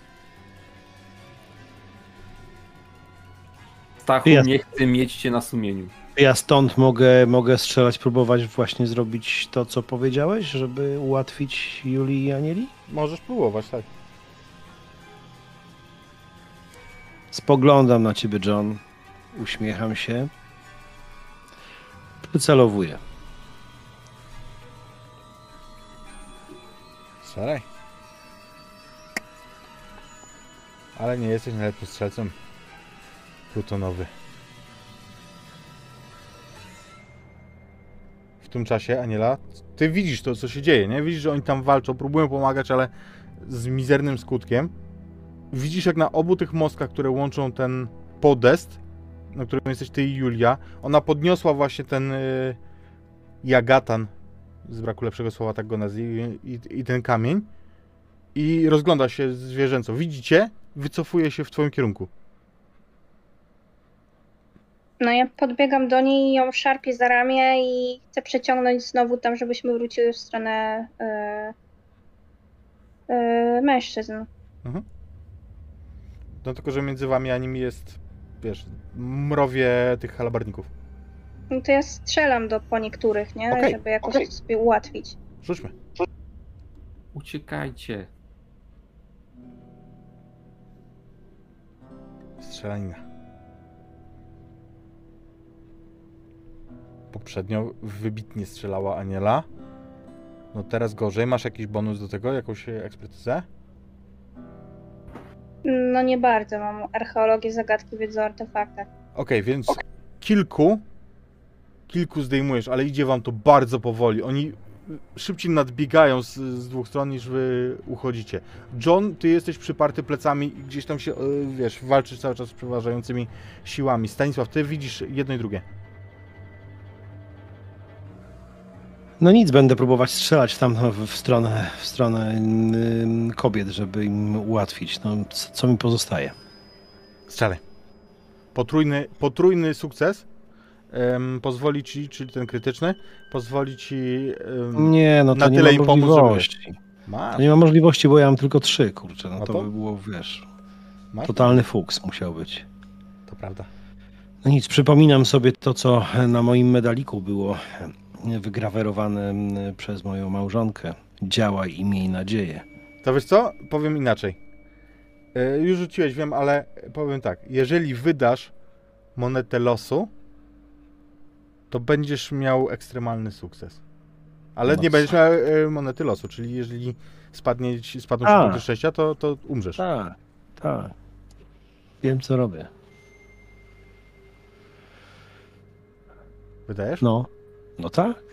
Stachu, Jest. nie chcę mieć cię na sumieniu. Ja stąd mogę, mogę strzelać, próbować właśnie zrobić to, co powiedziałeś, żeby ułatwić Julii i Anieli? Możesz próbować, tak. Spoglądam na ciebie, John. Uśmiecham się. Wycelowuję. Strzelaj. Ale nie jesteś najlepszym strzelcem. Plutonowy. tym czasie, Aniela, ty widzisz to, co się dzieje, nie? Widzisz, że oni tam walczą, próbują pomagać, ale z mizernym skutkiem. Widzisz, jak na obu tych mostkach, które łączą ten podest, na którym jesteś ty i Julia, ona podniosła właśnie ten y, jagatan, z braku lepszego słowa tak go nazwij, i, i ten kamień i rozgląda się zwierzęco. Widzicie? Wycofuje się w twoim kierunku. No ja podbiegam do niej i ją szarpię za ramię i chcę przeciągnąć znowu tam, żebyśmy wróciły w stronę e, e, mężczyzn. No tylko, że między wami a nimi jest, wiesz, mrowie tych halabarników. No to ja strzelam do po niektórych, nie? Okej, Żeby jakoś to sobie ułatwić. Rzućmy. Uciekajcie. Strzelanina. Poprzednio wybitnie strzelała Aniela. No teraz gorzej. Masz jakiś bonus do tego? Jakąś e, ekspertyzę? No nie bardzo, mam archeologię, zagadki, wiedzę o artefaktach. Okej, więc kilku, kilku zdejmujesz, ale idzie wam to bardzo powoli. Oni szybciej nadbiegają z, z dwóch stron niż wy uchodzicie. John, ty jesteś przyparty plecami i gdzieś tam się, e, wiesz, walczysz cały czas z przeważającymi siłami. Stanisław, ty widzisz jedno i drugie. No nic, będę próbować strzelać tam w w stronę, w stronę kobiet, żeby im ułatwić. No, co mi pozostaje? Strzelaj. Potrójny, potrójny sukces em, pozwoli ci, czyli ten krytyczny, pozwoli ci... em, Nie, no to na nie tyle im pomóc, żeby- możliwości. masz, To nie ma możliwości, bo ja mam tylko trzy, kurczę. No No to to- by było, wiesz, masz? totalny fuks musiał być. To prawda. No nic, przypominam sobie to, co na moim medaliku było wygrawerowane mm, przez moją małżonkę. Działaj i miej nadzieję. To wiesz co? Powiem inaczej. E, Już rzuciłeś, wiem, ale powiem tak. Jeżeli wydasz monetę losu, to będziesz miał ekstremalny sukces. Ale No nie co? będziesz miał e, monety losu, czyli jeżeli spadnie, spadną ci A. punkty szczęścia, to, to umrzesz. Tak, tak. Wiem, co robię. Wydajesz? No, no tak.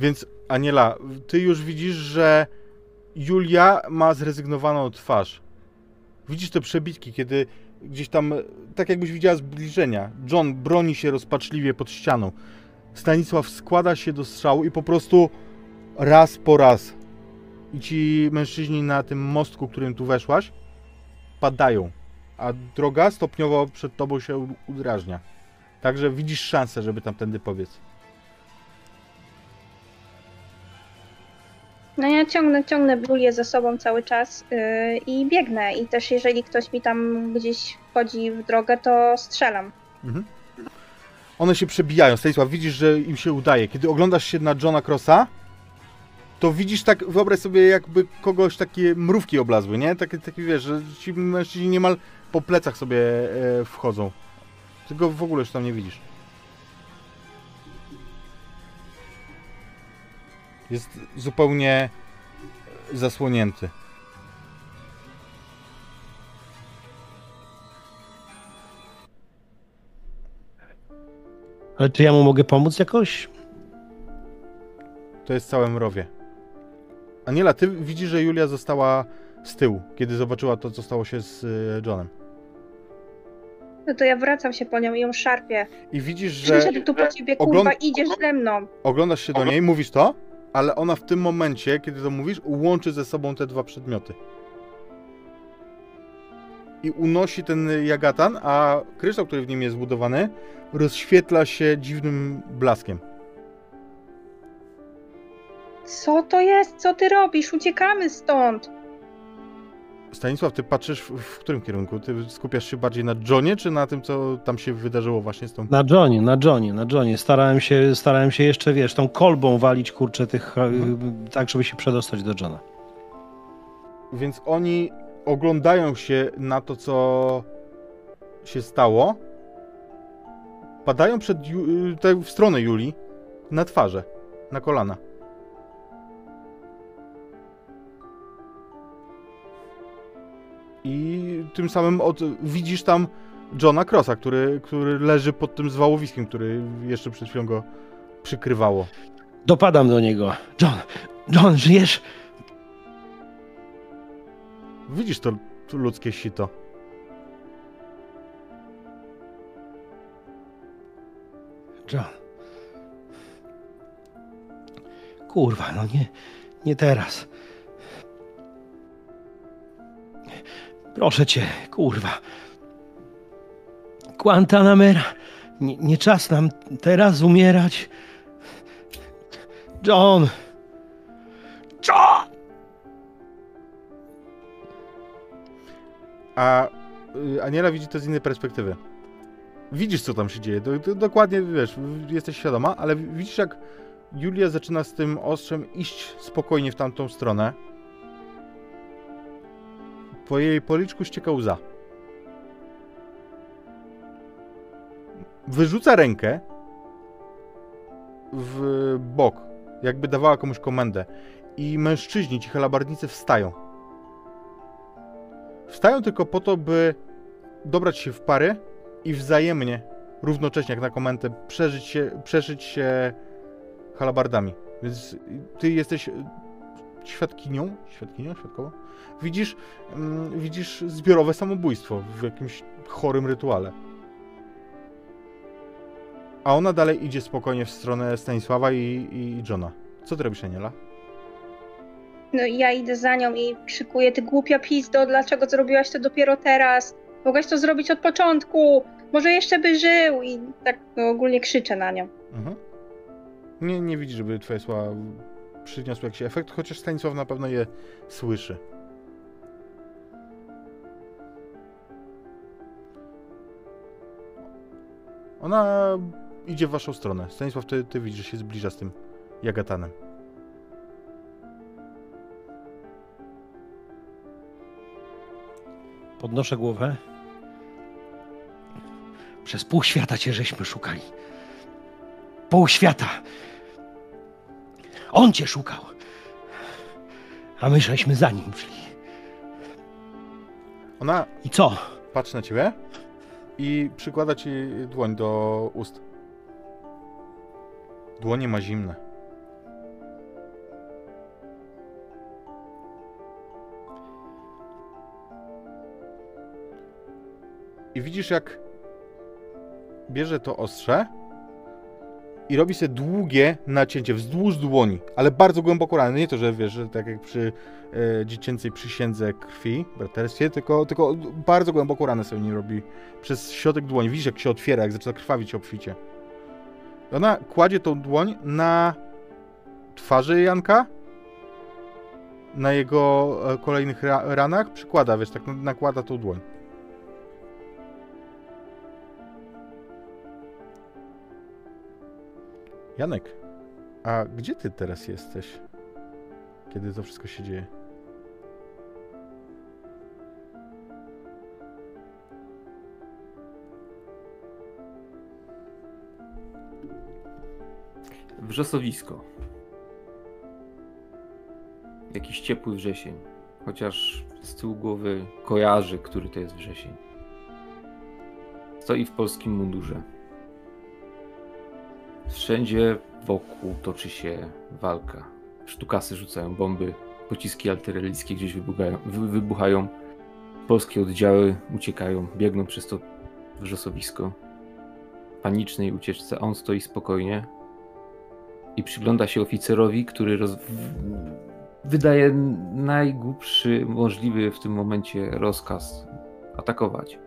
Więc Aniela, ty już widzisz, że Julia ma zrezygnowaną twarz. Widzisz te przebitki, kiedy gdzieś tam, tak jakbyś widziała zbliżenia. John broni się rozpaczliwie pod ścianą. Stanisław składa się do strzału i po prostu raz po raz i ci mężczyźni na tym mostku, którym tu weszłaś, padają, a droga stopniowo przed tobą się udrażnia. Także widzisz szansę, żeby tamtędy pobiec. No ja ciągnę, ciągnę Julię za sobą cały czas yy, i biegnę. I też jeżeli ktoś mi tam gdzieś wchodzi w drogę, to strzelam. Mhm. One się przebijają. Stanisław, widzisz, że im się udaje. Kiedy oglądasz się na Johna Crossa, to widzisz tak, wyobraź sobie jakby kogoś takie mrówki oblazły, nie? Takie, takie wiesz, że ci mężczyźni niemal po plecach sobie e, wchodzą. Tylko w ogóle już tam nie widzisz. Jest zupełnie zasłonięty. Ale czy ja mu mogę pomóc jakoś? To jest całe mrowie. Aniela, ty widzisz, że Julia została z tyłu, kiedy zobaczyła to, co stało się z y, Johnem. No to ja wracam się po nią i ją szarpię. I widzisz, że Przyszedł tu po ciebie, ogląd- kurwa, idziesz ze mną. oglądasz się do niej, mówisz to, ale ona w tym momencie, kiedy to mówisz, łączy ze sobą te dwa przedmioty. I unosi ten jagatan, a kryształ, który w nim jest zbudowany, rozświetla się dziwnym blaskiem. Co to jest? Co ty robisz? Uciekamy stąd. Stanisław, ty patrzysz w, w którym kierunku? Ty skupiasz się bardziej na Johnie, czy na tym, co tam się wydarzyło właśnie z tą... Na Johnie, na Johnie, na Johnie. Starałem się, starałem się jeszcze, wiesz, tą kolbą walić, kurczę, tych, e, tak, żeby się przedostać do Johna. Więc oni oglądają się na to, co się stało. Padają przed y, w stronę Julii na twarze, na kolana. I tym samym od, widzisz tam Johna Crossa, który, który leży pod tym zwałowiskiem, który jeszcze przed chwilą go przykrywało. Dopadam do niego. John, John, żyjesz? Widzisz to, to ludzkie sito. John. Kurwa, no nie, nie teraz. Proszę cię, kurwa. Guantanamera. Nie, nie czas nam teraz umierać. John! John! A y, Aniela widzi to z innej perspektywy. Widzisz, co tam się dzieje. Do, do, dokładnie wiesz, jesteś świadoma, ale widzisz, jak Julia zaczyna z tym ostrzem iść spokojnie w tamtą stronę. Po jej policzku ścieka łza. Wyrzuca rękę w bok, jakby dawała komuś komendę. I mężczyźni, ci halabardnicy wstają. Wstają tylko po to, by dobrać się w pary i wzajemnie, równocześnie jak na komendę, przeżyć się, przeszyć się halabardami. Więc ty jesteś świadkinią, świadkinią, świadkową? Widzisz, mm, widzisz zbiorowe samobójstwo w jakimś chorym rytuale. A ona dalej idzie spokojnie w stronę Stanisława i, i Johna. Co ty robisz, Aniela? No ja idę za nią i krzykuję, ty głupia pizdo, dlaczego zrobiłaś to dopiero teraz? Mogłaś to zrobić od początku, może jeszcze by żył i tak no, ogólnie krzyczę na nią. Mhm. Nie, nie widzi, żeby twoje słowa przyniosły jakiś efekt, chociaż Stanisław na pewno je słyszy. Ona idzie w waszą stronę. Stanisław, ty, ty widzisz, że się zbliża z tym Jagatanem. Podnoszę głowę. Przez pół świata cię żeśmy szukali. Pół świata. On cię szukał. A my żeśmy za nim szli. Ona I co? patrzy na ciebie i przykłada ci dłoń do ust. Dłonie ma zimne. I widzisz, jak bierze to ostrze i robi sobie długie nacięcie wzdłuż dłoni, ale bardzo głęboko rany. Nie to, że wiesz, że tak jak przy e, dziecięcej przysiędze krwi, braterstwie, tylko, tylko bardzo głęboko ranę sobie nie robi przez środek dłoni. Widzisz, jak się otwiera, jak zaczyna krwawić obficie. Ona kładzie tą dłoń na twarzy Janka, na jego e, kolejnych ra ranach, przykłada, wiesz, tak nakłada tą dłoń. Janek, a gdzie ty teraz jesteś? Kiedy to wszystko się dzieje? Wrzosowisko. Jakiś ciepły wrzesień. Chociaż z tyłu głowy kojarzy, który to jest wrzesień. Stoi w polskim mundurze. Wszędzie wokół toczy się walka. Sztukasy rzucają bomby, pociski artyleryjskie gdzieś wybuchają, wy, wybuchają. Polskie oddziały uciekają, biegną przez to wrzosowisko. W panicznej ucieczce, on stoi spokojnie i przygląda się oficerowi, który roz... wydaje najgłupszy możliwy w tym momencie rozkaz atakować.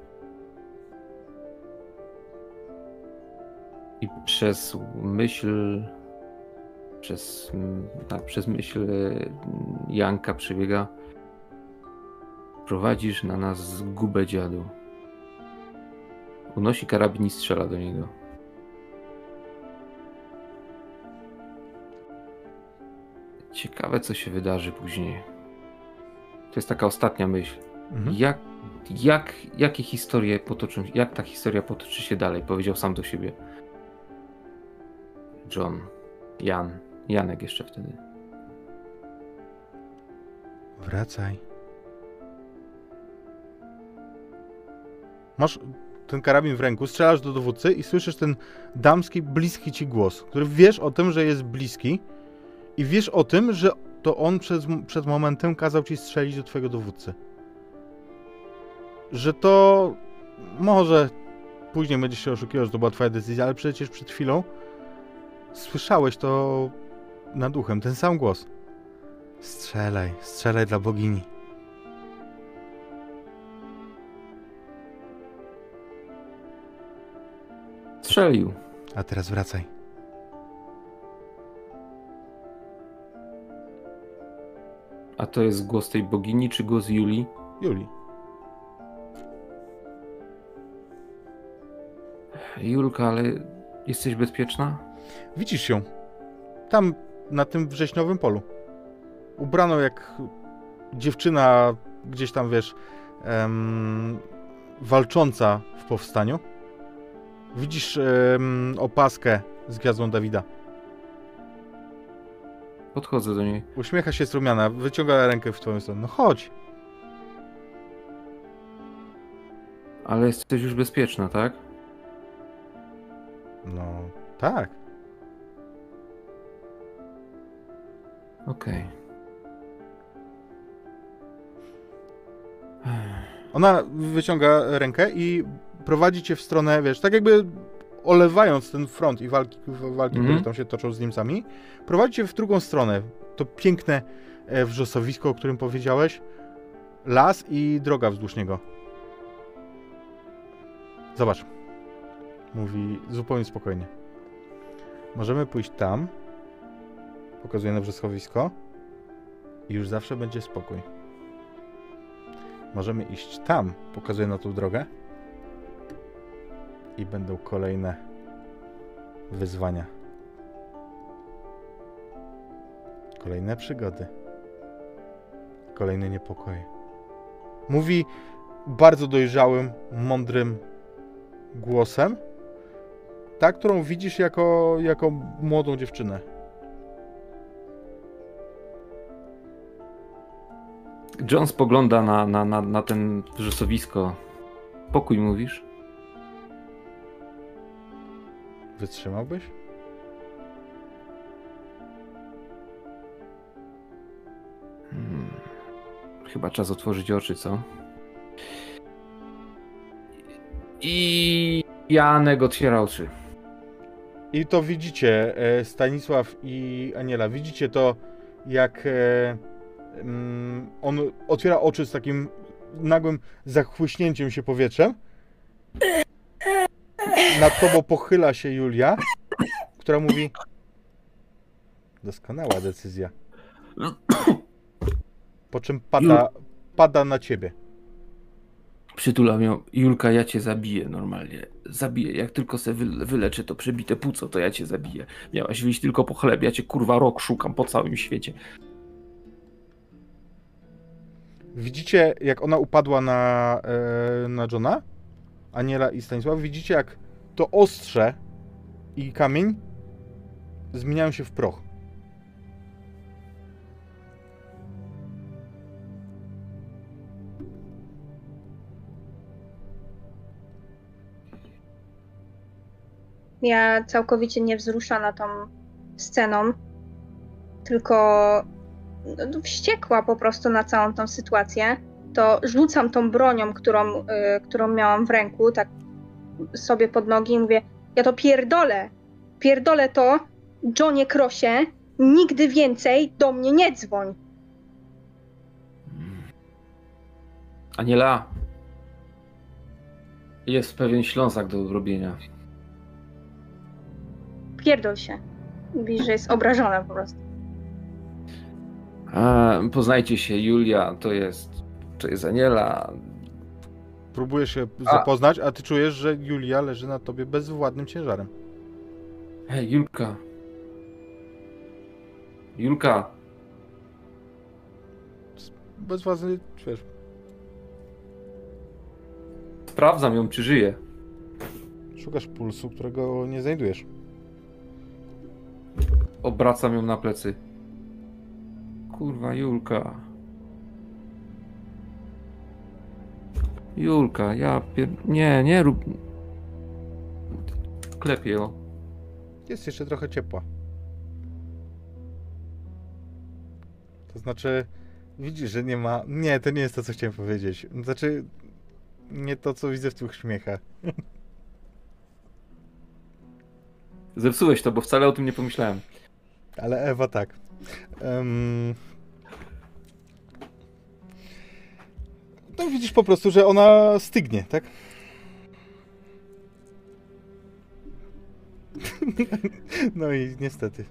I przez myśl, przez, tak, przez myśl e, Janka przebiega. Prowadzisz na nas zgubę dziadu. Unosi karabin i strzela do niego. Ciekawe, co się wydarzy później. To jest taka ostatnia myśl. Mhm. Jak, jak, jakie historie potoczą, jak ta historia potoczy się dalej? Powiedział sam do siebie. John, Jan, Janek jeszcze wtedy. Wracaj. Masz ten karabin w ręku, strzelasz do dowódcy i słyszysz ten damski, bliski ci głos, który wiesz o tym, że jest bliski i wiesz o tym, że to on przez, przed momentem kazał ci strzelić do twojego dowódcy. Że to może później będziesz się oszukiwał, że to była twoja decyzja, ale przecież przed chwilą słyszałeś to nad uchem, ten sam głos. Strzelaj, strzelaj dla bogini. Strzelił. A teraz wracaj. A to jest głos tej bogini, czy głos Julii? Juli. Julka, ale jesteś bezpieczna? Widzisz ją. Tam, na tym wrześniowym polu. Ubrano jak dziewczyna, gdzieś tam, wiesz, em, walcząca w powstaniu. Widzisz em, opaskę z gwiazdą Dawida. Podchodzę do niej. Uśmiecha się strumiana, wyciąga rękę w twoją stronę. No chodź. Ale jesteś już bezpieczna, tak? No, tak. Okej. Ona wyciąga rękę i prowadzi cię w stronę, wiesz, tak jakby olewając ten front i walki, walki Mhm. które tam się toczą z Niemcami, prowadzi cię w drugą stronę. To piękne e, wrzosowisko, o którym powiedziałeś, las i droga wzdłuż niego. Zobacz. Mówi zupełnie spokojnie. Możemy pójść tam. Pokazuje na wrzosowisko. I już zawsze będzie spokój. Możemy iść tam, pokazuję na tą drogę. I będą kolejne wyzwania. Kolejne przygody. Kolejne niepokoje. Mówi bardzo dojrzałym, mądrym głosem. Ta, którą widzisz jako, jako młodą dziewczynę. John spogląda na, na, na, na ten wrzosowisko. Pokój mówisz? Wytrzymałbyś? Hmm. Chyba czas otworzyć oczy, co? I Janek otwiera oczy. I to widzicie, e, Stanisław i Aniela, widzicie to, jak e, on otwiera oczy z takim nagłym zachłyśnięciem się powietrzem. Nad tobą pochyla się Julia, która mówi doskonała decyzja. Po czym pada, pada na ciebie. Przytulam ją. Julka, ja cię zabiję normalnie. Zabiję. Jak tylko se wyle- wyleczę to przebite płuco, to ja cię zabiję. Miałaś wyjść tylko po chleb. Ja cię kurwa rok szukam po całym świecie. Widzicie, jak ona upadła na, e, na Johna, Aniela i Stanisław. Widzicie, jak to ostrze i kamień zmieniają się w proch. Ja całkowicie nie wzruszana tą sceną, tylko no, wściekła po prostu na całą tą sytuację, to rzucam tą bronią, którą, y, którą miałam w ręku, tak sobie pod nogi i mówię, ja to pierdolę, pierdolę to, Johnie Krosie, nigdy więcej do mnie nie dzwoń. Aniela. Jest pewien ślązak do zrobienia. Pierdol się. Mówi, że jest obrażona po prostu. A, poznajcie się, Julia to jest. To jest Aniela. Próbujesz się A- zapoznać, a ty czujesz, że Julia leży na tobie bezwładnym ciężarem. Hej, Julka. Julka. Bezwładny, wiesz, Sprawdzam ją, czy żyje. szukasz pulsu, którego nie znajdujesz. Obracam ją na plecy. Kurwa, Julka. Julka, ja pier... Nie, nie rób... Klepie ją. Jest jeszcze trochę ciepła. To znaczy, widzisz, że nie ma. Nie, to nie jest to, co chciałem powiedzieć. Znaczy, nie to, co widzę w twych śmiechach. Zepsułeś to, bo wcale o tym nie pomyślałem. Ale Ewa tak. Em, No widzisz po prostu, że ona stygnie, tak? [laughs] No i niestety.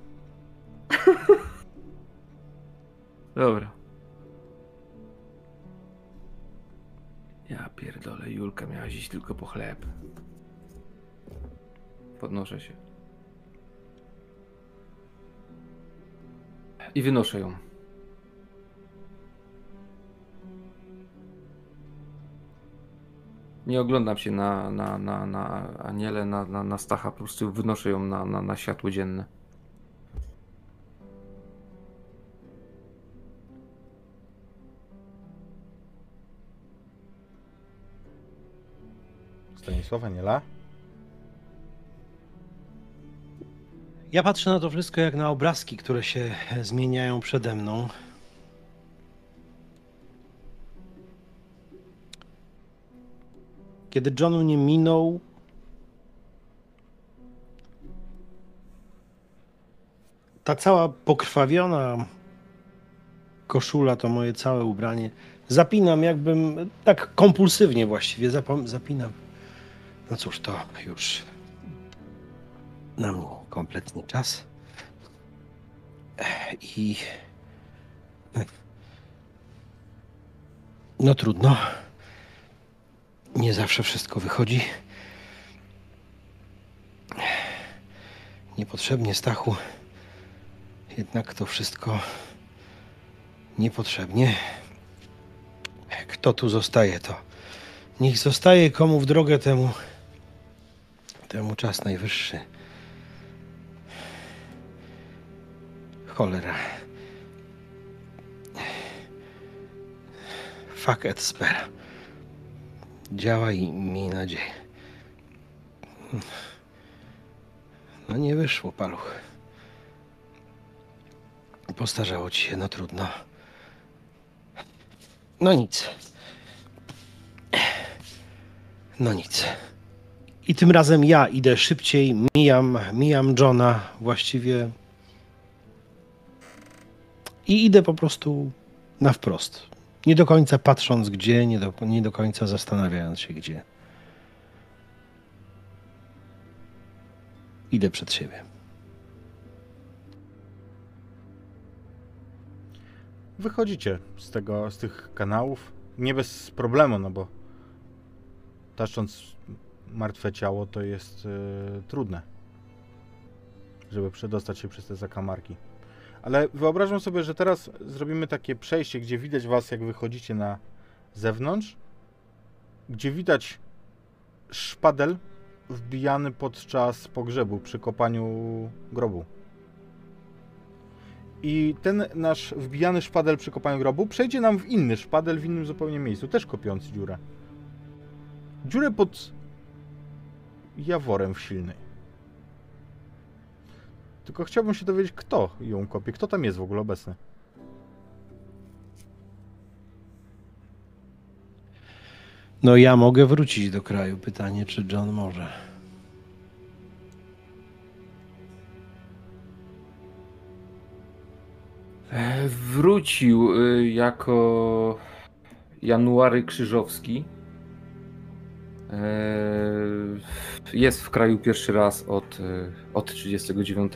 Dobra. Ja pierdolę, Julka miała iść tylko po chleb. Podnoszę się. I wynoszę ją. Nie oglądam się na, na, na, na Anielę, na, na, na Stacha, po prostu wynoszę ją na, na, na światło dzienne. Stanisława Niela? Ja patrzę na to wszystko jak na obrazki, które się zmieniają przede mną. Kiedy John mnie minął, ta cała pokrwawiona koszula, to moje całe ubranie, zapinam jakbym, tak kompulsywnie właściwie zapinam. No cóż, to już na mnie kompletnie czas. I. No trudno. Nie zawsze wszystko wychodzi. Niepotrzebnie, Stachu. Jednak to wszystko niepotrzebnie. Kto tu zostaje, to niech zostaje komu w drogę temu. Temu czas najwyższy. Cholera. Fuck et spera. Działa i miej nadzieję. No nie wyszło, paluch. Postarzało ci się, no trudno. No nic. No nic. I tym razem ja idę szybciej, mijam, mijam Johna właściwie i idę po prostu na wprost. Nie do końca patrząc gdzie, nie do, nie do końca zastanawiając się gdzie. Idę przed siebie. Wychodzicie z tego, z tych kanałów. Nie bez problemu, no bo taszcząc martwe ciało to jest y, trudne, żeby przedostać się przez te zakamarki. Ale wyobrażam sobie, że teraz zrobimy takie przejście, gdzie widać was, jak wychodzicie na zewnątrz, gdzie widać szpadel wbijany podczas pogrzebu przy kopaniu grobu. I ten nasz wbijany szpadel przy kopaniu grobu przejdzie nam w inny szpadel w innym zupełnie miejscu, też kopiący dziurę. Dziurę pod jaworem w silnej. Tylko chciałbym się dowiedzieć, kto ją kopie, kto tam jest w ogóle obecny. No ja mogę wrócić do kraju. Pytanie, czy John może. E, Wrócił y, jako January Krzyżowski. E, Jest w kraju pierwszy raz od, y, od 39.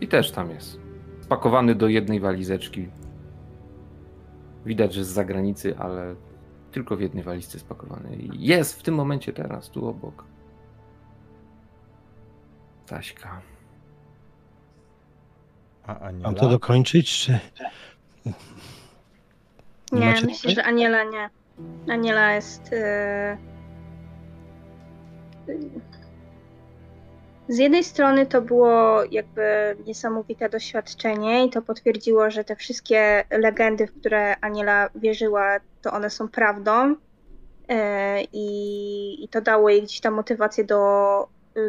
I też tam jest. Spakowany do jednej walizeczki. Widać, że z zagranicy, ale tylko w jednej walizce spakowany. Jest w tym momencie teraz, tu obok. Taśka. A Aniela? Mam to dokończyć, czy... Nie Nie, macie myślę, tutaj? że Aniela nie. Aniela jest. Yy... z jednej strony to było jakby niesamowite doświadczenie i to potwierdziło, że te wszystkie legendy, w które Aniela wierzyła, to one są prawdą. E, I, i to dało jej gdzieś tam motywację do,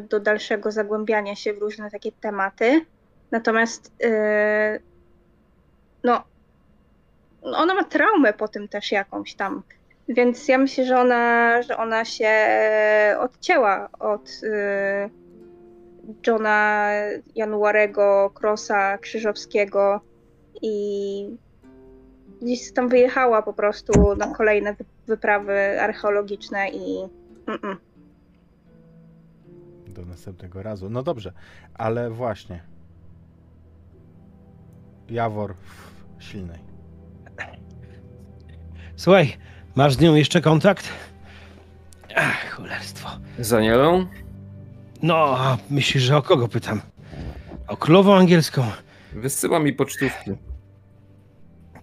do dalszego zagłębiania się w różne takie tematy. Natomiast e, no, ona ma traumę po tym też jakąś tam. Więc ja myślę, że ona, że ona się odcięła od y, Johna Januarego, Krosa, Krzyżowskiego i gdzieś tam wyjechała po prostu na kolejne wy- wyprawy archeologiczne i mm-mm. Do następnego razu. No dobrze, ale właśnie. Jawor w silnej. Słuchaj, masz z nią jeszcze kontakt? Ach, cholerstwo. Z Anielą? No, a myślisz, że o kogo pytam? O królową angielską. Wysyła mi pocztówki.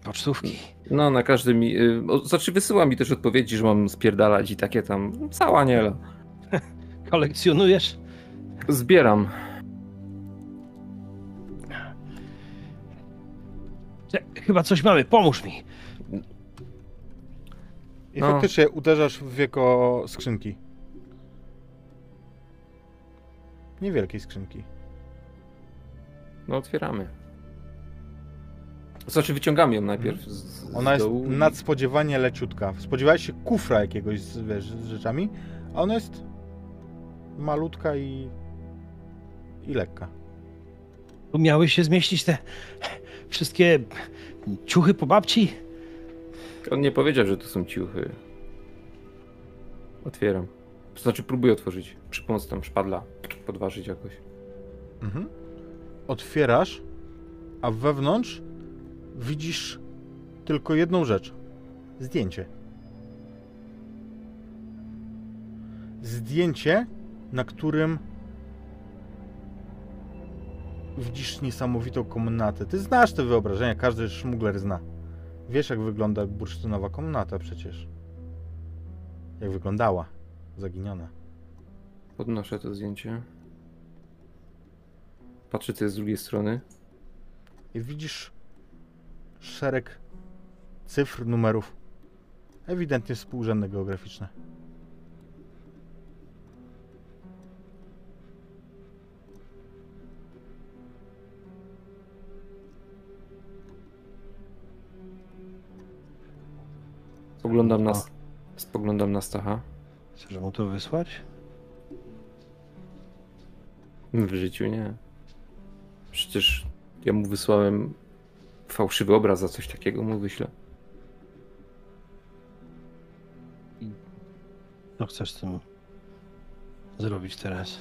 Pocztówki. No, na każdy mi. y, Znaczy, wysyła mi też odpowiedzi, że mam spierdalać i takie tam. Cała Aniela. Kolekcjonujesz? Zbieram. Chyba coś mamy, pomóż mi. I No. faktycznie uderzasz w wieko skrzynki. Niewielkiej skrzynki. No, otwieramy. Znaczy, wyciągamy ją najpierw z, z Ona jest dołu i- nadspodziewanie leciutka. Spodziewałeś się kufra jakiegoś z, wiesz, z rzeczami, a ona jest malutka i, i lekka. Tu miały się zmieścić te wszystkie ciuchy po babci? On nie powiedział, że to są ciuchy. Otwieram. To znaczy, próbuję otworzyć. Przy pomocy tam szpadla. Podważyć jakoś. Mhm. Otwierasz, a wewnątrz widzisz tylko jedną rzecz. Zdjęcie. Zdjęcie, na którym widzisz niesamowitą komnatę. Ty znasz te wyobrażenia, każdy szmugler zna. Wiesz, jak wygląda bursztynowa komnata przecież. Jak wyglądała. Zaginiona. Podnoszę to zdjęcie. Patrzę, co jest z drugiej strony. i widzisz szereg cyfr, numerów. Ewidentnie współrzędne geograficzne. Spoglądam na, spoglądam na Stacha. Chcesz mu to wysłać? W życiu nie. Przecież ja mu wysłałem fałszywy obraz za coś takiego mu wyślę. Co chcesz z tym zrobić teraz?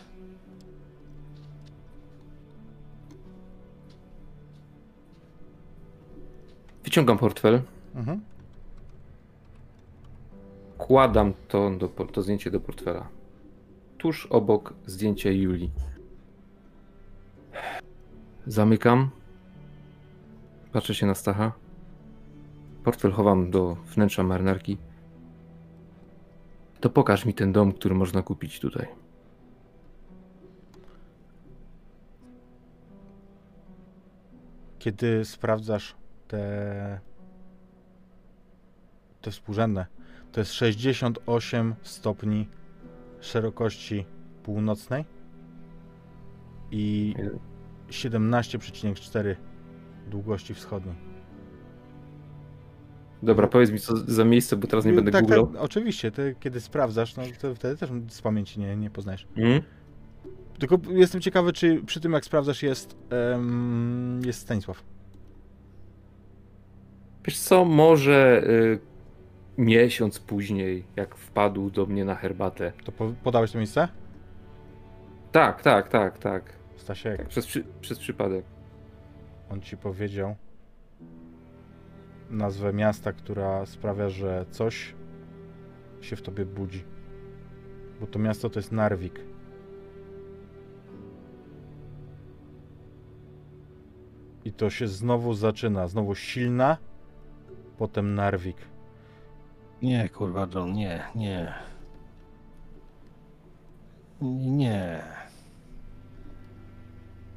Wyciągam portfel, Mhm. Kładam to, do, to zdjęcie do portfela. Tuż obok zdjęcia Julii. Zamykam. Patrzę się na Stacha. Portfel chowam do wnętrza marynarki. To pokaż mi ten dom, który można kupić tutaj. Kiedy sprawdzasz te, te współrzędne, to jest 68 stopni szerokości północnej i 17,4 długości wschodniej. Dobra, powiedz mi co za miejsce, bo teraz nie będę tak, googlał. tak, oczywiście, ty, kiedy sprawdzasz, no to wtedy też z pamięci nie, nie poznajesz. Mm? Tylko jestem ciekawy, czy przy tym jak sprawdzasz jest, em, jest Stanisław. Wiesz co, może y, miesiąc później, jak wpadł do mnie na herbatę. To po, podałeś to miejsce? Tak, tak, tak, tak. Stasiek, tak przez, przez przypadek. on ci powiedział nazwę miasta, która sprawia, że coś się w tobie budzi. Bo to miasto to jest Narvik. I to się znowu zaczyna. Znowu silna, potem Narvik. Nie, kurwa, John, nie, nie. Nie.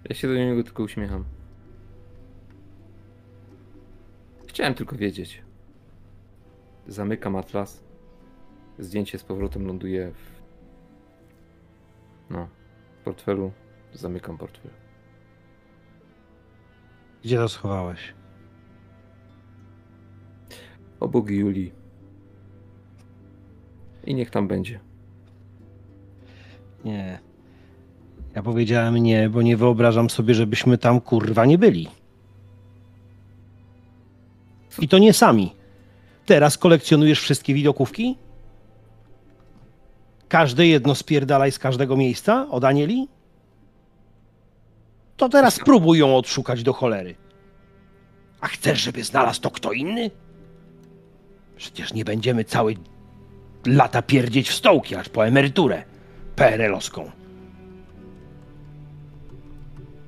Ja się do niego tylko uśmiecham. Chciałem tylko wiedzieć. Zamykam atlas. Zdjęcie z powrotem ląduje w. No, w portfelu. Zamykam portfel. Gdzie to schowałeś? Obok Julii. I niech tam będzie. Nie. Ja powiedziałem nie, bo nie wyobrażam sobie, żebyśmy tam kurwa nie byli. I to nie sami. Teraz kolekcjonujesz wszystkie widokówki? Każde jedno spierdalaj z każdego miejsca od Anieli? To teraz spróbuj ją odszukać do cholery. A chcesz, żeby znalazł to kto inny? Przecież nie będziemy całe lata pierdzieć w stołki aż po emeryturę PRL-owską.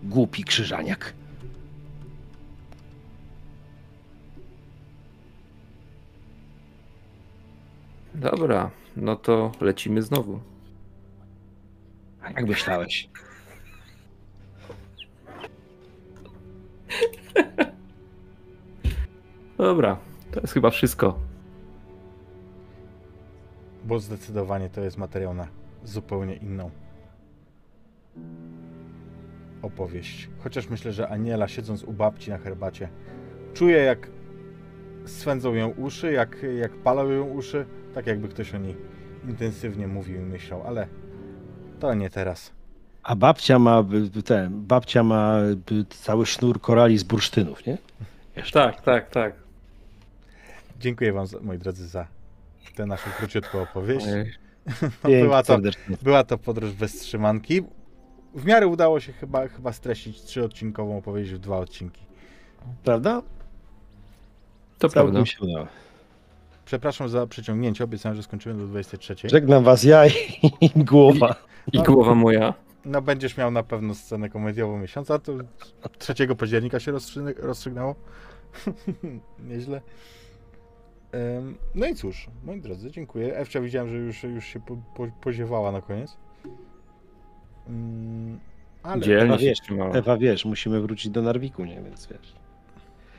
Głupi krzyżaniak. Dobra, no to lecimy znowu. A jak myślałeś? Dobra, to jest chyba wszystko. Bo zdecydowanie to jest materiał na zupełnie inną opowieść. Chociaż myślę, że Aniela siedząc u babci na herbacie czuje jak swędzą ją uszy, jak, jak palą ją uszy, tak jakby ktoś o niej intensywnie mówił i myślał, ale to nie teraz. A babcia ma ten, babcia ma cały sznur korali z bursztynów, nie? Jeszcze. Tak, tak, tak. Dziękuję wam, moi drodzy, za tę naszą króciutką opowieść. [laughs] No, była, to, serdecznie. była to podróż bez trzymanki. W miarę udało się chyba, chyba streścić trzyodcinkową opowieść w dwa odcinki. Prawda? To prawda. Całkiem się udało. Przepraszam za przeciągnięcie, obiecałem, że skończymy do 23. Żegnam was ja i, i głowa. I głowa moja. No będziesz miał na pewno scenę komediową miesiąca, to 3 października się rozstrzygnę- rozstrzygnęło. [laughs] Nieźle. No i cóż, moi drodzy, dziękuję. Ewcia widziałem, że już, już się po, po, poziewała na koniec. Mm, Ale Dzielnie się wiesz. Ewa, wiesz, musimy wrócić do Narwiku, nie? Więc wiesz.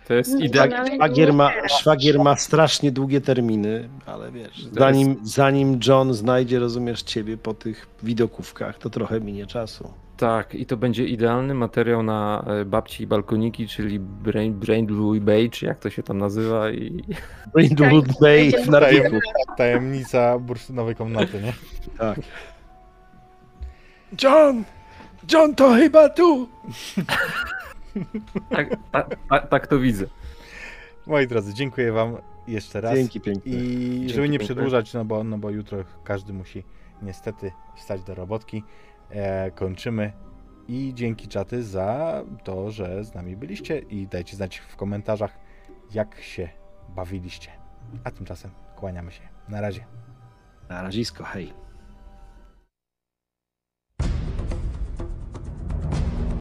To jest Nie, idealnie. ale Szwagier ma, szwagier ma strasznie długie terminy, ale wiesz, zanim, zanim John znajdzie, rozumiesz, ciebie po tych widokówkach, to trochę minie czasu. Tak, i to będzie idealny materiał na e, babci i balkoniki, czyli Brain, Brain Blue Bay, czy jak to się tam nazywa. I Brindlewood Bay w Narwiku. tajemnica bursztynowej komnaty, nie? [laughs] Tak. John! John to chyba tu! [laughs] tak, tak, tak, tak to widzę. Moi drodzy, dziękuję wam jeszcze raz. Dzięki piękne. I Dzięki żeby nie piękne. przedłużać, no bo, no bo jutro każdy musi niestety wstać do robotki, e, kończymy. I dzięki czaty za to, że z nami byliście i dajcie znać w komentarzach, jak się bawiliście. A tymczasem kłaniamy się. Na razie. Na razisko, hej.